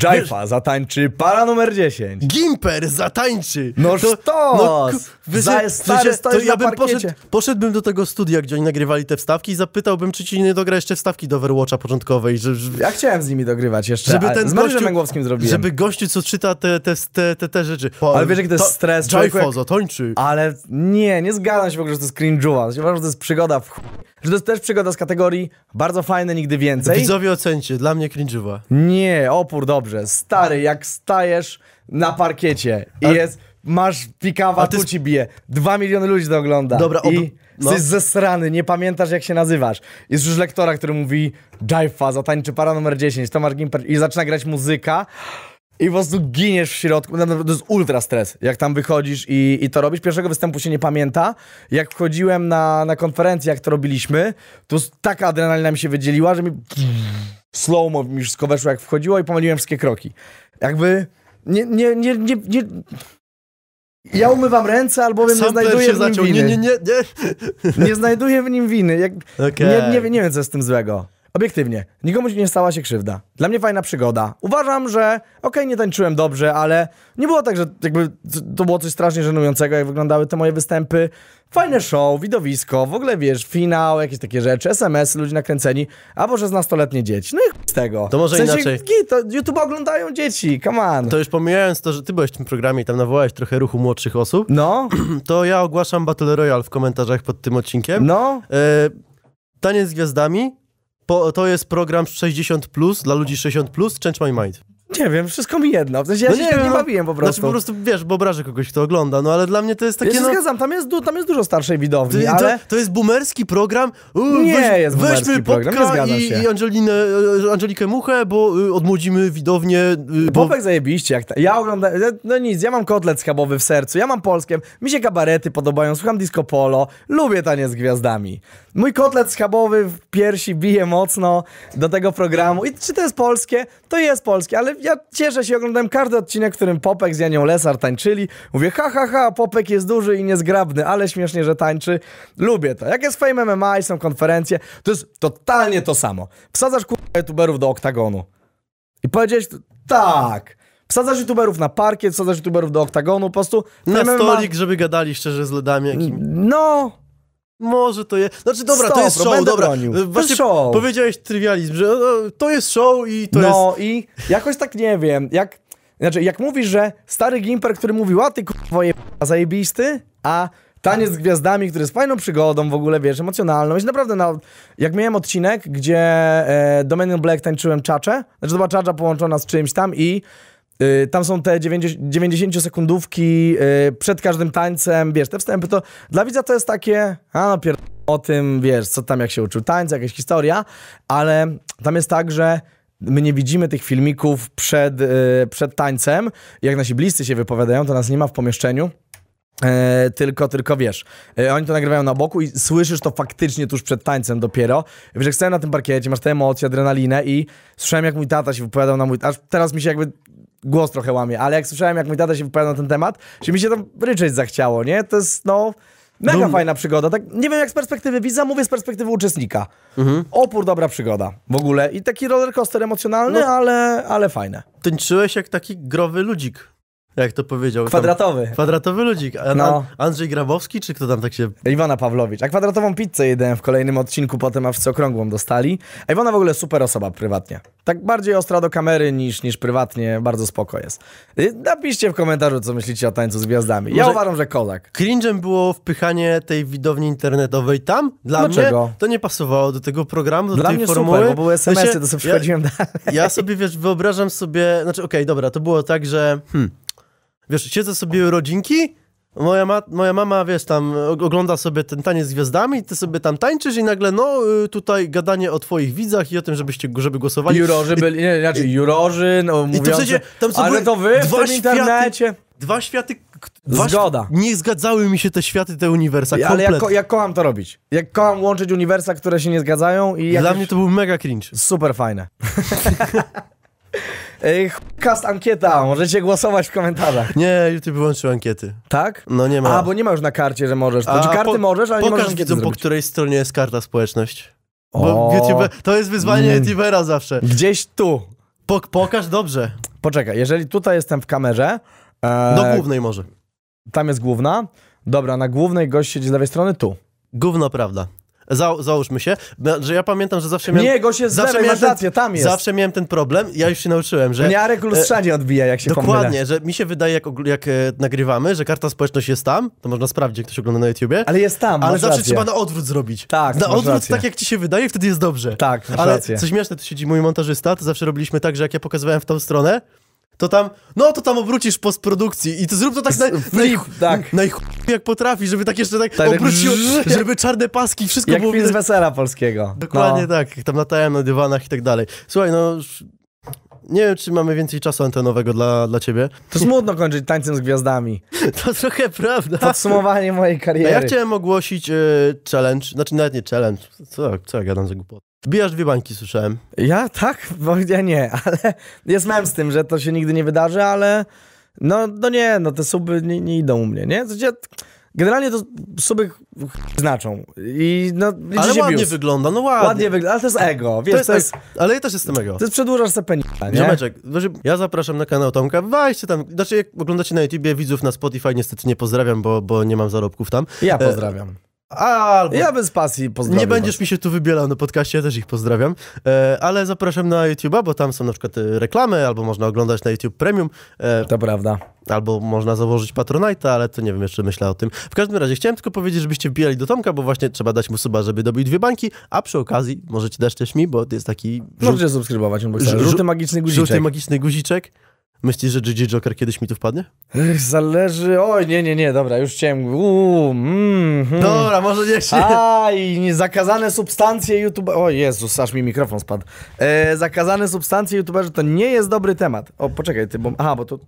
Jaifa zatańczy para numer 10. Gimper zatańczy. No To- sztos! ku- wiesz, Za- stary, to ja bym poszedł, poszedłbym do tego studia, gdzie oni nagrywali te wstawki i zapytałbym, czy ci nie dogra jeszcze wstawki do Overwatcha początkowej, że, że, Ja chciałem z nimi dogrywać jeszcze, żeby ten z Mariuszem gościu, Męgłowskim zrobiłem. żeby gościu, co czyta te, te, te, te, te rzeczy. Ale wiesz, jaki to jest stres, Jaifa jak- zatańczy. Ale nie, nie zgadzam się w ogóle, że to jest cringe'uwa. Uważam, że to jest przygoda w chuj. Że to jest też przygoda z kategorii bardzo fajne, nigdy więcej. Widzowie ocencie, dla mnie cringe'owa. Nie, opór dobrze. Stary, jak stajesz na parkiecie i Ale- jest, masz pikawa, tu ci bije. Dwa miliony ludzi to ogląda. Dobra, ob- I no. jesteś zesrany, nie pamiętasz jak się nazywasz. Jest już lektora, który mówi Jaifa, zatańczy para numer 10, Tomasz Gimper i zaczyna grać muzyka. I po prostu giniesz w środku. To jest ultra stres, jak tam wychodzisz i, i to robisz. Pierwszego występu się nie pamięta. Jak wchodziłem na, na konferencję, jak to robiliśmy, to taka adrenalina mi się wydzieliła, że mi slow-mo mi wszystko weszło, jak wchodziło i pomyliłem wszystkie kroki. Jakby nie, nie, nie, nie, nie... Ja umywam ręce, albowiem nie znajduję się w nim zaciął, winy. nie, nie, nie, nie. Nie znajduję w nim winy. Jak, Okej. nie, nie, nie wiem, co jest z tym złego. Obiektywnie, nikomu nie stała się krzywda. Dla mnie fajna przygoda. Uważam, że okej, nie tańczyłem dobrze, ale nie było tak, że jakby to było coś strasznie żenującego, jak wyglądały te moje występy. Fajne show, widowisko, w ogóle wiesz, finał, jakieś takie rzeczy, SMS, ludzie nakręceni, albo 16-letnie dzieci. No i z tego. To może w sensie, inaczej. Git, to YouTube oglądają dzieci, come on. To już pomijając to, że ty byłeś w tym programie i tam nawołałeś trochę ruchu młodszych osób, No, to ja ogłaszam Battle Royale w komentarzach pod tym odcinkiem. no, E, Taniec z gwiazdami po, to jest program 60+, plus, dla ludzi 60+, plus, Change My Mind. Nie wiem, wszystko mi jedno. W sensie ja się nie, nie no, bawiłem po prostu. Znaczy po prostu, wiesz, bo obrażę kogoś, kto ogląda, no ale dla mnie to jest Ja takie, się no... zgadzam, tam jest, du- tam jest dużo starszej widowni, Ty, ale... to, to jest boomerski program. U, Nie weź, jest boomerski Weźmy program, Popka i, się. i Angelinę, e, Angelikę Muchę, bo y, odmłodzimy widownię. Y, bo... Popek zajebiście, jak ta, ja oglądam, no nic, ja mam kotlet schabowy w sercu, ja mam polskie, mi się kabarety podobają, słucham disco polo, lubię taniec z gwiazdami. Mój kotlet schabowy w piersi bije mocno do tego programu i czy to jest polskie? To jest polskie, ale ja cieszę się, oglądałem każdy odcinek, w którym Popek z Janią Lesar tańczyli, mówię ha ha ha, Popek jest duży i niezgrabny, ale śmiesznie, że tańczy, lubię to. Jak jest Fame MMA i są konferencje, to jest totalnie to samo. Wsadzasz kurwa youtuberów do oktagonu. I powiedziałeś, tak. Wsadzasz youtuberów na parkiet, wsadzasz youtuberów do oktagonu, po prostu... Na MMA stolik, żeby gadali szczerze z ledami jakimi. No, Może to jest. Znaczy, dobra, to Stop, jest no, show, dobra. bronił. To Właśnie show. powiedziałeś trywializm, że no, to jest show i to jest. no i jakoś tak nie wiem, jak... Znaczy, jak mówisz, że stary Gimper, który mówił, a ty kurwa je... zajebisty, a taniec z gwiazdami, który jest fajną przygodą w ogóle, wiesz, emocjonalną. Jest naprawdę, na... jak miałem odcinek, gdzie e, Dominion Black tańczyłem czacze, znaczy to była czacza połączona z czymś tam i tam są te 90, 90 sekundówki y, przed każdym tańcem, wiesz, te wstępy to dla widza to jest takie, a no pier... o tym, wiesz, co tam jak się uczył tańca, jakaś historia, ale tam jest tak, że my nie widzimy tych filmików przed, y, przed tańcem. Jak nasi bliscy się wypowiadają, to nas nie ma w pomieszczeniu. E, tylko, tylko wiesz, e, oni to nagrywają na boku i słyszysz to faktycznie tuż przed tańcem dopiero. Wiesz, jak stałem na tym parkiecie, masz te emocje, adrenalinę i słyszałem, jak mój tata się wypowiadał na mój... Aż teraz mi się jakby głos trochę łamie, ale jak słyszałem, jak mój tata się wypowiadał na ten temat, że mi się tam ryczeć zachciało, nie? To jest, no... Mega Dum- fajna przygoda. Tak, nie wiem jak z perspektywy widza, mówię z perspektywy uczestnika. Opór, dobra przygoda w ogóle. I taki roller coaster emocjonalny, ale, ale fajne. Tańczyłeś jak taki growy ludzik. Jak to powiedział? tam- Kwadratowy. Kwadratowy ludzik. A No. Andrzej Grabowski, czy kto tam tak się... Iwona Pawlowicz. A kwadratową pizzę jedę w kolejnym odcinku, potem a wszyscy okrągłą dostali. A Iwona w ogóle super osoba prywatnie. Tak bardziej ostra do kamery niż, niż prywatnie, bardzo spoko jest. Y, Napiszcie w komentarzu, co myślicie o tańcu z gwiazdami. Ja Może- uważam, że kozak. Cringe'em było wpychanie tej widowni internetowej tam. Dla Dlaczego? mnie to nie pasowało do tego programu, do Dla tej mnie formuły. super, bo były W SMS-y, to sobie przychodziłem dalej. ja, ja sobie, wiesz, wyobrażam sobie... Znaczy, okej, dobra, to było tak, że... Hmm, wiesz, siedzę sobie rodzinki, moja, ma, moja mama, wiesz, tam og- ogląda sobie ten taniec z gwiazdami, ty sobie tam tańczysz i nagle, no, y, tutaj gadanie o twoich widzach i o tym, żebyście, żeby głosowali. Jurorzy byli, nie, znaczy jurorzy, no I to w mówiący, sensie, tam ale to wy w dwa tym światy- internecie. Dwa światy... Dwa Zgoda. świ- Nie zgadzały mi się te światy, te uniwersa, ale ja, ko- ja kocham to robić. Ja kocham łączyć uniwersa, które się nie zgadzają i Dla jakoś- mnie to był mega cringe. Super fajne. Ej, Cast ankieta, możecie głosować w komentarzach. Nie, YouTube wyłączył ankiety. Tak? No nie ma. A, bo nie ma już na karcie, że możesz. A Znaczy karty po- możesz, ale nie możesz ankiety widzom, po zrobić. której stronie jest karta społeczność. Bo O. YouTube, to jest wyzwanie Mm. YouTubera zawsze. Gdzieś tu. Pok pokaż dobrze. Poczekaj, jeżeli tutaj jestem w kamerze, e, Do głównej może. tam jest główna. Dobra, na głównej gość siedzi z lewej strony, tu. Gówno prawda. Za, załóżmy się, bo- że ja pamiętam, że zawsze miałem... Nie, jest z zawsze miałem rację, tam jest. Zawsze miałem ten problem, ja już się nauczyłem, że... Mnie Arek lustrzanie odbija, jak się pomylę. Dokładnie, że mi się wydaje, jak, jak e, nagrywamy, że karta społeczność jest tam, to można sprawdzić, jak ktoś ogląda na YouTubie, Ale jest tam, ale zawsze rację. trzeba na odwrót zrobić. Tak, Na odwrót rację. tak, jak ci się wydaje, wtedy jest dobrze. Tak, Ale rację. co śmieszne, tu siedzi mój montażysta, to zawsze robiliśmy tak, że jak ja pokazywałem w tą stronę, to tam, no to tam obrócisz postprodukcji i to zrób to tak Flip, naj, tak. naj, jak potrafi, żeby tak jeszcze tak, Tak, tak obróciło, brzz- żeby czarne paski, wszystko Jak było film z wesela polskiego. Dokładnie no. tak, jak tam latałem na dywanach i tak dalej. Słuchaj, no... Nie wiem, czy mamy więcej czasu antenowego dla, dla ciebie. To smutno kończyć tańcem z gwiazdami. To trochę prawda. Podsumowanie mojej A kariery. ja chciałem ogłosić e, challenge, znaczy nawet nie challenge, co, co ja gadam za głupot. Wbijasz dwie bańki, słyszałem. Ja tak? Bo ja nie, ale jest mem z tym, że to się nigdy nie wydarzy, ale no, no nie, no te suby nie, nie idą u mnie, nie? Generalnie to suby znaczą i no Ale ładnie views. wygląda, no ładnie. Ładnie wygląda, ale to jest ego, wiesz, to jest, to jest, Ale ja też jestem ego. to jest przedłużasz se penisa, nie? Ziomeczek, ja zapraszam na kanał Tomka, weźcie tam, znaczy jak oglądacie na YouTubie widzów na Spotify, niestety nie pozdrawiam, bo, bo nie mam zarobków tam. Ja pozdrawiam. Albo Ja bez pasji pozdrawiam nie będziesz was. mi się tu wybielał na podcaście, ja też ich pozdrawiam, e, ale zapraszam na YouTube'a, bo tam są na przykład e, reklamy, albo można oglądać na YouTube Premium, e, To prawda. albo można założyć Patronite'a, ale to nie wiem, jeszcze myślę o tym. W każdym razie chciałem tylko powiedzieć, żebyście wbijali do Tomka, bo właśnie trzeba dać mu suba, żeby dobił dwie bańki, a przy okazji możecie dać też mi, bo to jest taki żół- Możecie subskrybować, on żół- żółty magiczny guziczek. żółty magiczny guziczek. Myślisz, że GG Joker kiedyś mi tu wpadnie? Ech, Zależy, oj nie, nie, nie, dobra, już chciałem, uuu, mm, mm. Dobra, może niech się... Aj, nie- zakazane substancje YouTube. O Jezus, aż mi mikrofon spadł. E, zakazane substancje YouTuberzy to nie jest dobry temat. O, poczekaj, ty, bo. Aha, bo to.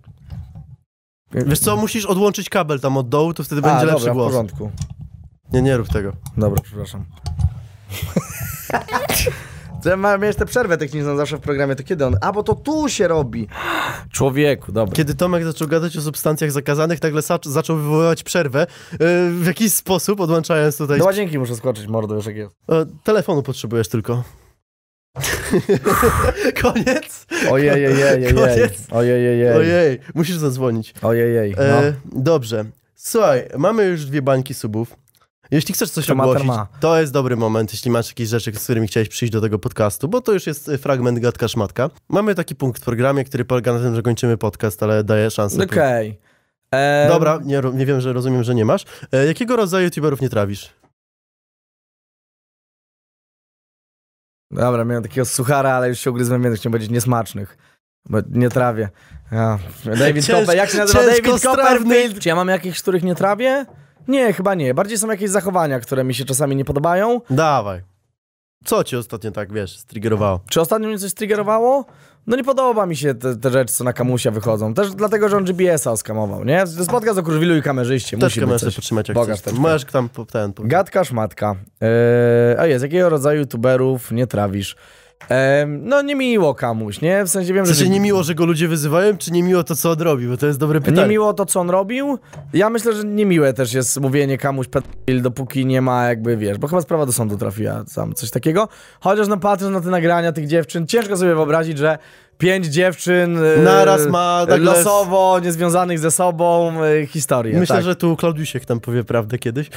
Wiesz co, musisz odłączyć kabel tam od dołu, to wtedy będzie A, lepszy dobra, w głos. porządku. Nie, nie rób tego. Dobra, przepraszam. Że ma- Miałeś tę przerwę techniczną zawsze w programie, to kiedy on. A, bo to tu się robi. Człowieku, dobra. Kiedy Tomek zaczął gadać o substancjach zakazanych, nagle zaczął wywoływać przerwę yy, w jakiś sposób, odłączając tutaj... Do łazienki muszę skoczyć, mordo, już jak jest. E, telefonu potrzebujesz tylko. Koniec? Ojej, ojej, ojej, Koniec. ojej, ojej, Ojej, musisz zadzwonić. ojej, no. E, dobrze. Słuchaj, mamy już dwie bańki subów. Jeśli chcesz coś ma, ogłosić, ma. to jest dobry moment, jeśli masz jakieś rzeczy, z którymi chciałeś przyjść do tego podcastu, bo to już jest e, fragment gadka szmatka. Mamy taki punkt w programie, który polega na tym, że kończymy podcast, ale daje szansę. Okej. Em, Dobra, nie, nie wiem, że rozumiem, że nie masz. E, jakiego rodzaju youtuberów nie trawisz? Dobra, miałem takiego suchara, ale już się ugryzłem, więc chciałem powiedzieć niesmacznych. Bo nie trawię. Ja. David Cięż- jak się nazywa David. Copperfield? Czy ja mam jakichś, których nie trawię? Nie, chyba nie. Bardziej są jakieś zachowania, które mi się czasami nie podobają. Dawaj. Co ci ostatnio tak, wiesz, striggerowało? Czy ostatnio mnie coś triggerowało? No nie podoba mi się te, te rzeczy, co na kamusia wychodzą. Też dlatego, że on GBS-a oskamował, nie? To podcast o i kamerzyście. Też Musi coś. potrzymać jak Pokaż chcesz. Możesz tam ten... Gadka szmatka. Eee, a jest, jakiego rodzaju youtuberów nie trawisz? Em, no niemiło kamuś, nie? W sensie wiem, W że... sensie nie miło, że go ludzie wyzywają, czy nie miło to, co on robi? Bo to jest dobre pytanie. Niemiło to, co on robił. Ja myślę, że niemiłe też jest mówienie kamuś pedofil, dopóki nie ma jakby, wiesz, bo chyba sprawa do sądu trafiła, tam coś takiego. Chociaż no patrząc na te nagrania tych dziewczyn, ciężko sobie wyobrazić, że pięć dziewczyn e, Naraz ma nagle- losowo, niezwiązanych ze sobą e, historię. Myślę, tak. że tu Klaudiusiek tam powie prawdę kiedyś.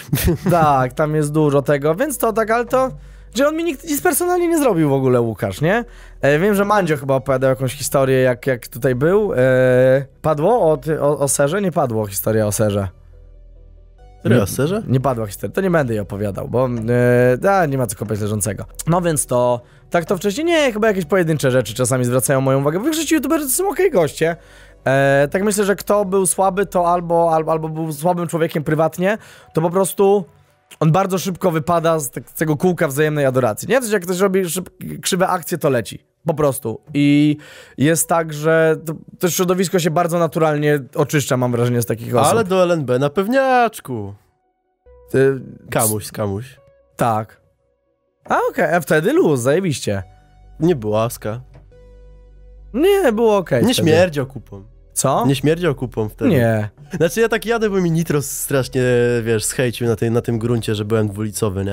Tak, tam jest dużo tego, więc to tak, ale to... Że on mi nikt nic personalnie nie zrobił w ogóle, Łukasz, nie? E, wiem, że Mandzio chyba opowiadał jakąś historię, jak, jak tutaj był. E, padło o, o, o serze? Nie padło historia o serze. Serio, serze? Nie padła historia, to nie będę jej opowiadał, bo e, a, nie ma co kopać leżącego. No więc to, tak to wcześniej, nie, chyba jakieś pojedyncze rzeczy czasami zwracają moją uwagę. W większości youtuberzy to są okej goście. E, tak myślę, że kto był słaby, to albo, albo, albo był słabym człowiekiem prywatnie, to po prostu on bardzo szybko wypada z, tak- z tego kółka wzajemnej adoracji. Nie? W sensie, jak ktoś robi szyb, krzywe akcje, to leci. Po prostu. I jest tak, że to, to środowisko się bardzo naturalnie oczyszcza, mam wrażenie, z takich osób. Ale do LNB na pewniaczku. Y, Kamuś z kamuś. Tak. A okej, a wtedy luz, zajebiście. Nie było łaska. Nie, było okej. Nie wtedy. śmierdział kupą. Co? Nie śmierdział kupą wtedy. Nie. Znaczy ja tak jadę, bo mi Nitro strasznie, wiesz, schejcił na, tej, na tym gruncie, że byłem dwulicowy, nie?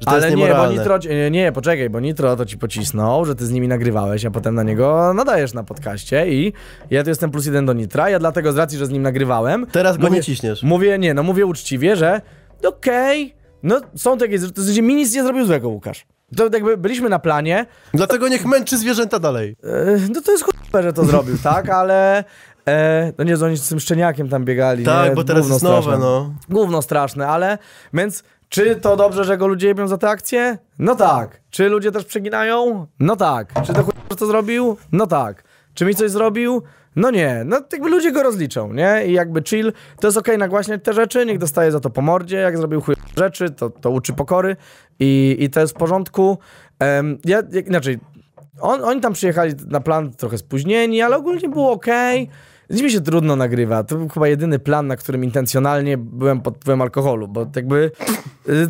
Że to Ale jest nie, bo niemoralne. Nitro, nie, nie, poczekaj, bo Nitro to ci pocisnął, że ty z nimi nagrywałeś, a potem na niego nadajesz na podcaście i ja tu jestem plus jeden do Nitra, ja dlatego z racji, że z nim nagrywałem, Teraz go nie ciśniesz. mówię, nie, no mówię uczciwie, że okej, no są takie, to znaczy mi nic nie zrobił złego, Łukasz. To jakby byliśmy na planie, Dlatego niech męczy zwierzęta dalej. e, no to jest chujowe, że to zrobił, tak, ale... E, no nie, że oni z tym szczeniakiem tam biegali, Tak, nie? bo teraz Gówno jest nowe, straszne. no. Gówno straszne, ale więc czy to dobrze, że go ludzie jebią za te akcje? No tak. Czy ludzie też przeginają? No tak. Czy to chuj, to zrobił? No tak. Czy mi coś zrobił? No nie. No jakby ludzie go rozliczą, nie? I jakby chill, to jest okej nagłaśniać te rzeczy, niech dostaje za to po mordzie, jak zrobił chuj rzeczy, to, to uczy pokory i, i to jest w porządku. Em, ja, inaczej, on, oni tam przyjechali na plan trochę spóźnieni, ale ogólnie było okej. Z nimi się trudno nagrywa. To był chyba jedyny plan, na którym intencjonalnie byłem pod wpływem alkoholu, bo jakby y,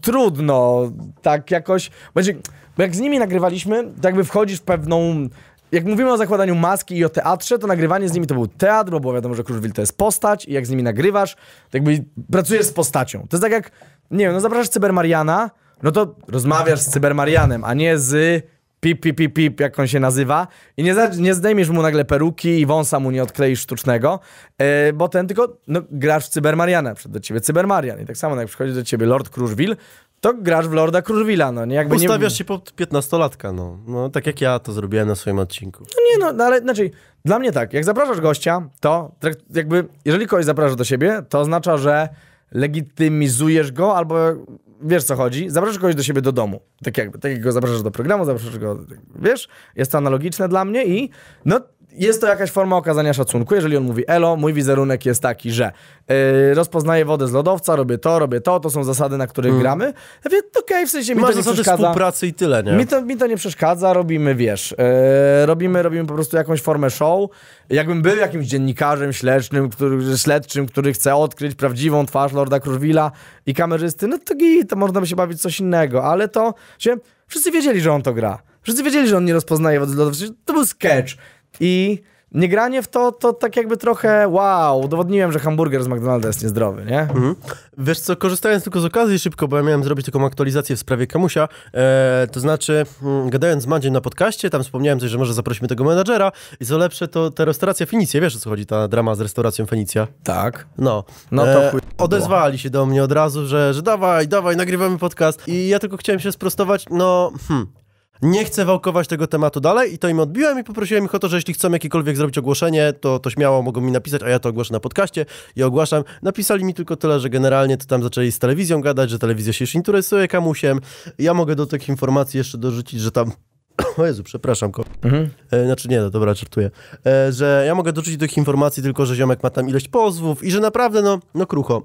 trudno tak jakoś. Będzie, bo jak z nimi nagrywaliśmy, to jakby wchodzisz w pewną. Jak mówimy o zakładaniu maski i o teatrze, to nagrywanie z nimi to był teatr, bo było wiadomo, że Kruszwil to jest postać i jak z nimi nagrywasz, to jakby pracujesz z postacią. To jest tak jak, nie wiem, no zapraszasz Cybermariana, no to rozmawiasz z Cybermarianem, a nie z pip, pip, pip, pip, jak on się nazywa i nie, nie zdejmiesz mu nagle peruki i wąsa mu nie odkleisz sztucznego, e, bo ten tylko, no, grasz w Cybermariana, przyszedł do ciebie Cybermarian i tak samo jak przychodzi do ciebie Lord Kruszwil, to grasz w Lorda Kruszwila, no nie? Jakby nie, Ustawiasz się pod 15-latka, no. No, tak jak ja to zrobiłem na swoim odcinku. Nie no, no ale znaczy, dla mnie tak, jak zapraszasz gościa, to jakby, jeżeli kogoś zapraszasz do siebie, to oznacza, że legitymizujesz go, albo wiesz co chodzi, zapraszasz kogoś do siebie do domu. Tak jakby, tak jak go zapraszasz do programu, zapraszasz go, wiesz, jest to analogiczne dla mnie i no jest to jakaś forma okazania szacunku, jeżeli on mówi elo, mój wizerunek jest taki, że yy, rozpoznaję wodę z lodowca, robię to, robię to, to są zasady, na których gramy. Ja mówię, okej, w sensie mi Masz to nie zasady przeszkadza. współpracy i tyle, nie? Mi to, mi to nie przeszkadza, robimy, wiesz, e, robimy, robimy po prostu jakąś formę show. Jakbym był jakimś dziennikarzem śledczym, który, śledczym, który chce odkryć prawdziwą twarz Lorda Kruszwila i kamerzysty, no to git, to można by się bawić coś innego, ale to, się, wszyscy wiedzieli, że on to gra. Wszyscy wiedzieli, że on nie rozpoznaje wody z lodu. To był sketch. I niegranie w to, to tak jakby trochę, wow, udowodniłem, że hamburger z McDonalda jest niezdrowy, nie? Mhm. Wiesz co, korzystając tylko z okazji szybko, bo ja miałem zrobić taką aktualizację w sprawie Kamusia, e, to znaczy mm, gadając z Mandziem na podcaście, tam wspomniałem coś, że może zaprosimy tego menadżera i co lepsze to ta restauracja Fenicja, wiesz o co chodzi, ta drama z restauracją Fenicja? Tak. No, No to chuj było. odezwali się do mnie od razu, że, że dawaj, dawaj, nagrywamy podcast i ja tylko chciałem się sprostować, no, hmm, nie chcę wałkować tego tematu dalej i to im odbiłem i poprosiłem ich o to, że jeśli chcą jakiekolwiek zrobić ogłoszenie, to, to śmiało mogą mi napisać, a ja to ogłoszę na podcaście i ogłaszam. Napisali mi tylko tyle, że generalnie to tam zaczęli z telewizją gadać, że telewizja się już interesuje kamusiem. Ja mogę do tych informacji jeszcze dorzucić, że tam o Jezu, przepraszam, ko. Mhm. E, znaczy nie, no dobra, żartuję. E, że ja mogę dorzucić do tych informacji tylko, że ziomek ma tam ilość pozwów i że naprawdę, no, no krucho.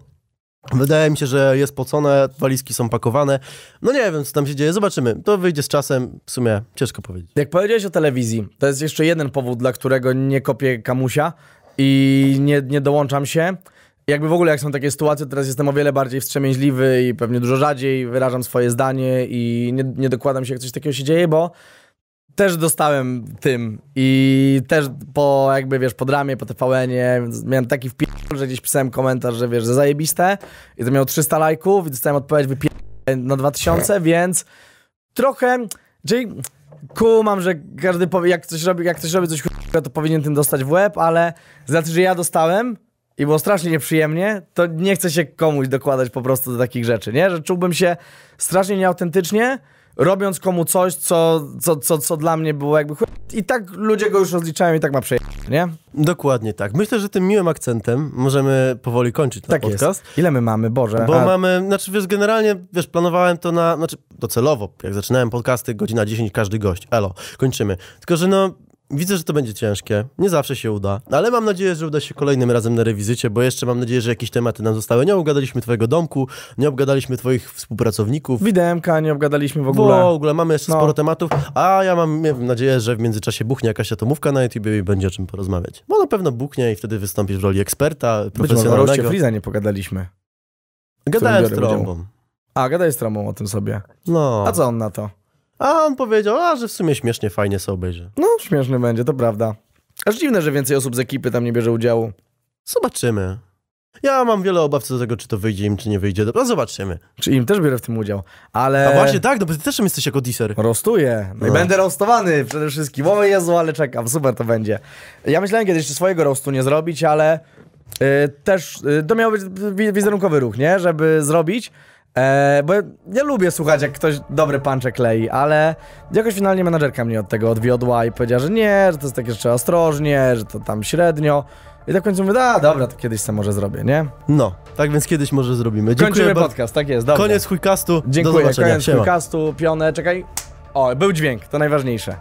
Wydaje mi się, że jest pocone, walizki są pakowane. No nie wiem, co tam się dzieje, zobaczymy. To wyjdzie z czasem, w sumie ciężko powiedzieć. Jak powiedziałeś o telewizji, to jest jeszcze jeden powód, dla którego nie kopię kamusia i nie, nie dołączam się. Jakby w ogóle jak są takie sytuacje, teraz jestem o wiele bardziej wstrzemięźliwy i pewnie dużo rzadziej wyrażam swoje zdanie i nie, nie dokładam się, jak coś takiego się dzieje, bo też dostałem tym i też po jakby, wiesz, po dramie, po TVN-ie miałem taki wpis, że gdzieś pisałem komentarz, że wiesz, że zajebiste i to miało 300 lajków i dostałem odpowiedź wypie... na 2000, więc trochę, czyli kumam, że każdy powie, jak coś robi, jak ktoś robi coś chujowego, to powinien tym dostać w łeb, ale to, że ja dostałem i było strasznie nieprzyjemnie, to nie chcę się komuś dokładać po prostu do takich rzeczy, nie? Że czułbym się strasznie nieautentycznie, robiąc komu coś, co, co, co, co dla mnie było jakby chuj... I tak ludzie go już rozliczają i tak ma przejść, nie? Dokładnie tak. Myślę, że tym miłym akcentem możemy powoli kończyć ten Tak podcast. jest. Ile my mamy, Boże? Bo A, mamy, znaczy wiesz, generalnie, wiesz, planowałem to na, znaczy docelowo, jak zaczynałem podcasty, godzina 10 każdy gość, elo, kończymy. Tylko, że no, widzę, że to będzie ciężkie, nie zawsze się uda, ale mam nadzieję, że uda się kolejnym razem na rewizycie, bo jeszcze mam nadzieję, że jakieś tematy nam zostały. Nie obgadaliśmy twojego domku, nie obgadaliśmy twoich współpracowników, Widemka nie obgadaliśmy w w ogóle. ogóle mamy jeszcze No. sporo tematów, a ja mam nadzieję, że w międzyczasie buchnie jakaś atomówka na YouTube i będzie o czym porozmawiać. Bo na pewno buchnie i wtedy wystąpisz w roli eksperta, Być może profesjonalnego. Freeza nie pogadaliśmy. Gadałem z biorę udział. trąbą. A, gadaj z Tromą o tym sobie. No. A co on na to? A on powiedział, a że w sumie śmiesznie, fajnie sobie obejrzy. No, śmieszny będzie, to prawda. Aż dziwne, że więcej osób z ekipy tam nie bierze udziału. Zobaczymy. Ja mam wiele obaw co do tego, czy to wyjdzie im, czy nie wyjdzie. No zobaczymy. Czy im też biorę w tym udział. Ale... A właśnie tak, no bo ty też jesteś jako diser. Rostuję. No, i No. będę roastowany przede wszystkim. O Jezu, ale czekam, super to będzie. Ja myślałem kiedyś, czy swojego roastu nie zrobić, ale y, też y, to miał być wi- wizerunkowy ruch, nie? Żeby zrobić. E, bo ja, lubię słuchać, jak ktoś dobre puncze klei, ale jakoś finalnie menadżerka mnie od tego odwiodła i powiedziała, że nie, że to jest takie, że trzeba ostrożnie, że to tam średnio. I tak w końcu mówię, a dobra, to kiedyś sobie może zrobię, nie? No, tak więc kiedyś może zrobimy. Dziękuję Kończymy bardzo. podcast, tak jest, dobra. Koniec chujkastu. Do Dziękuję, zobaczenia. koniec Siema. podcastu, pionę, czekaj. O, był dźwięk, to najważniejsze.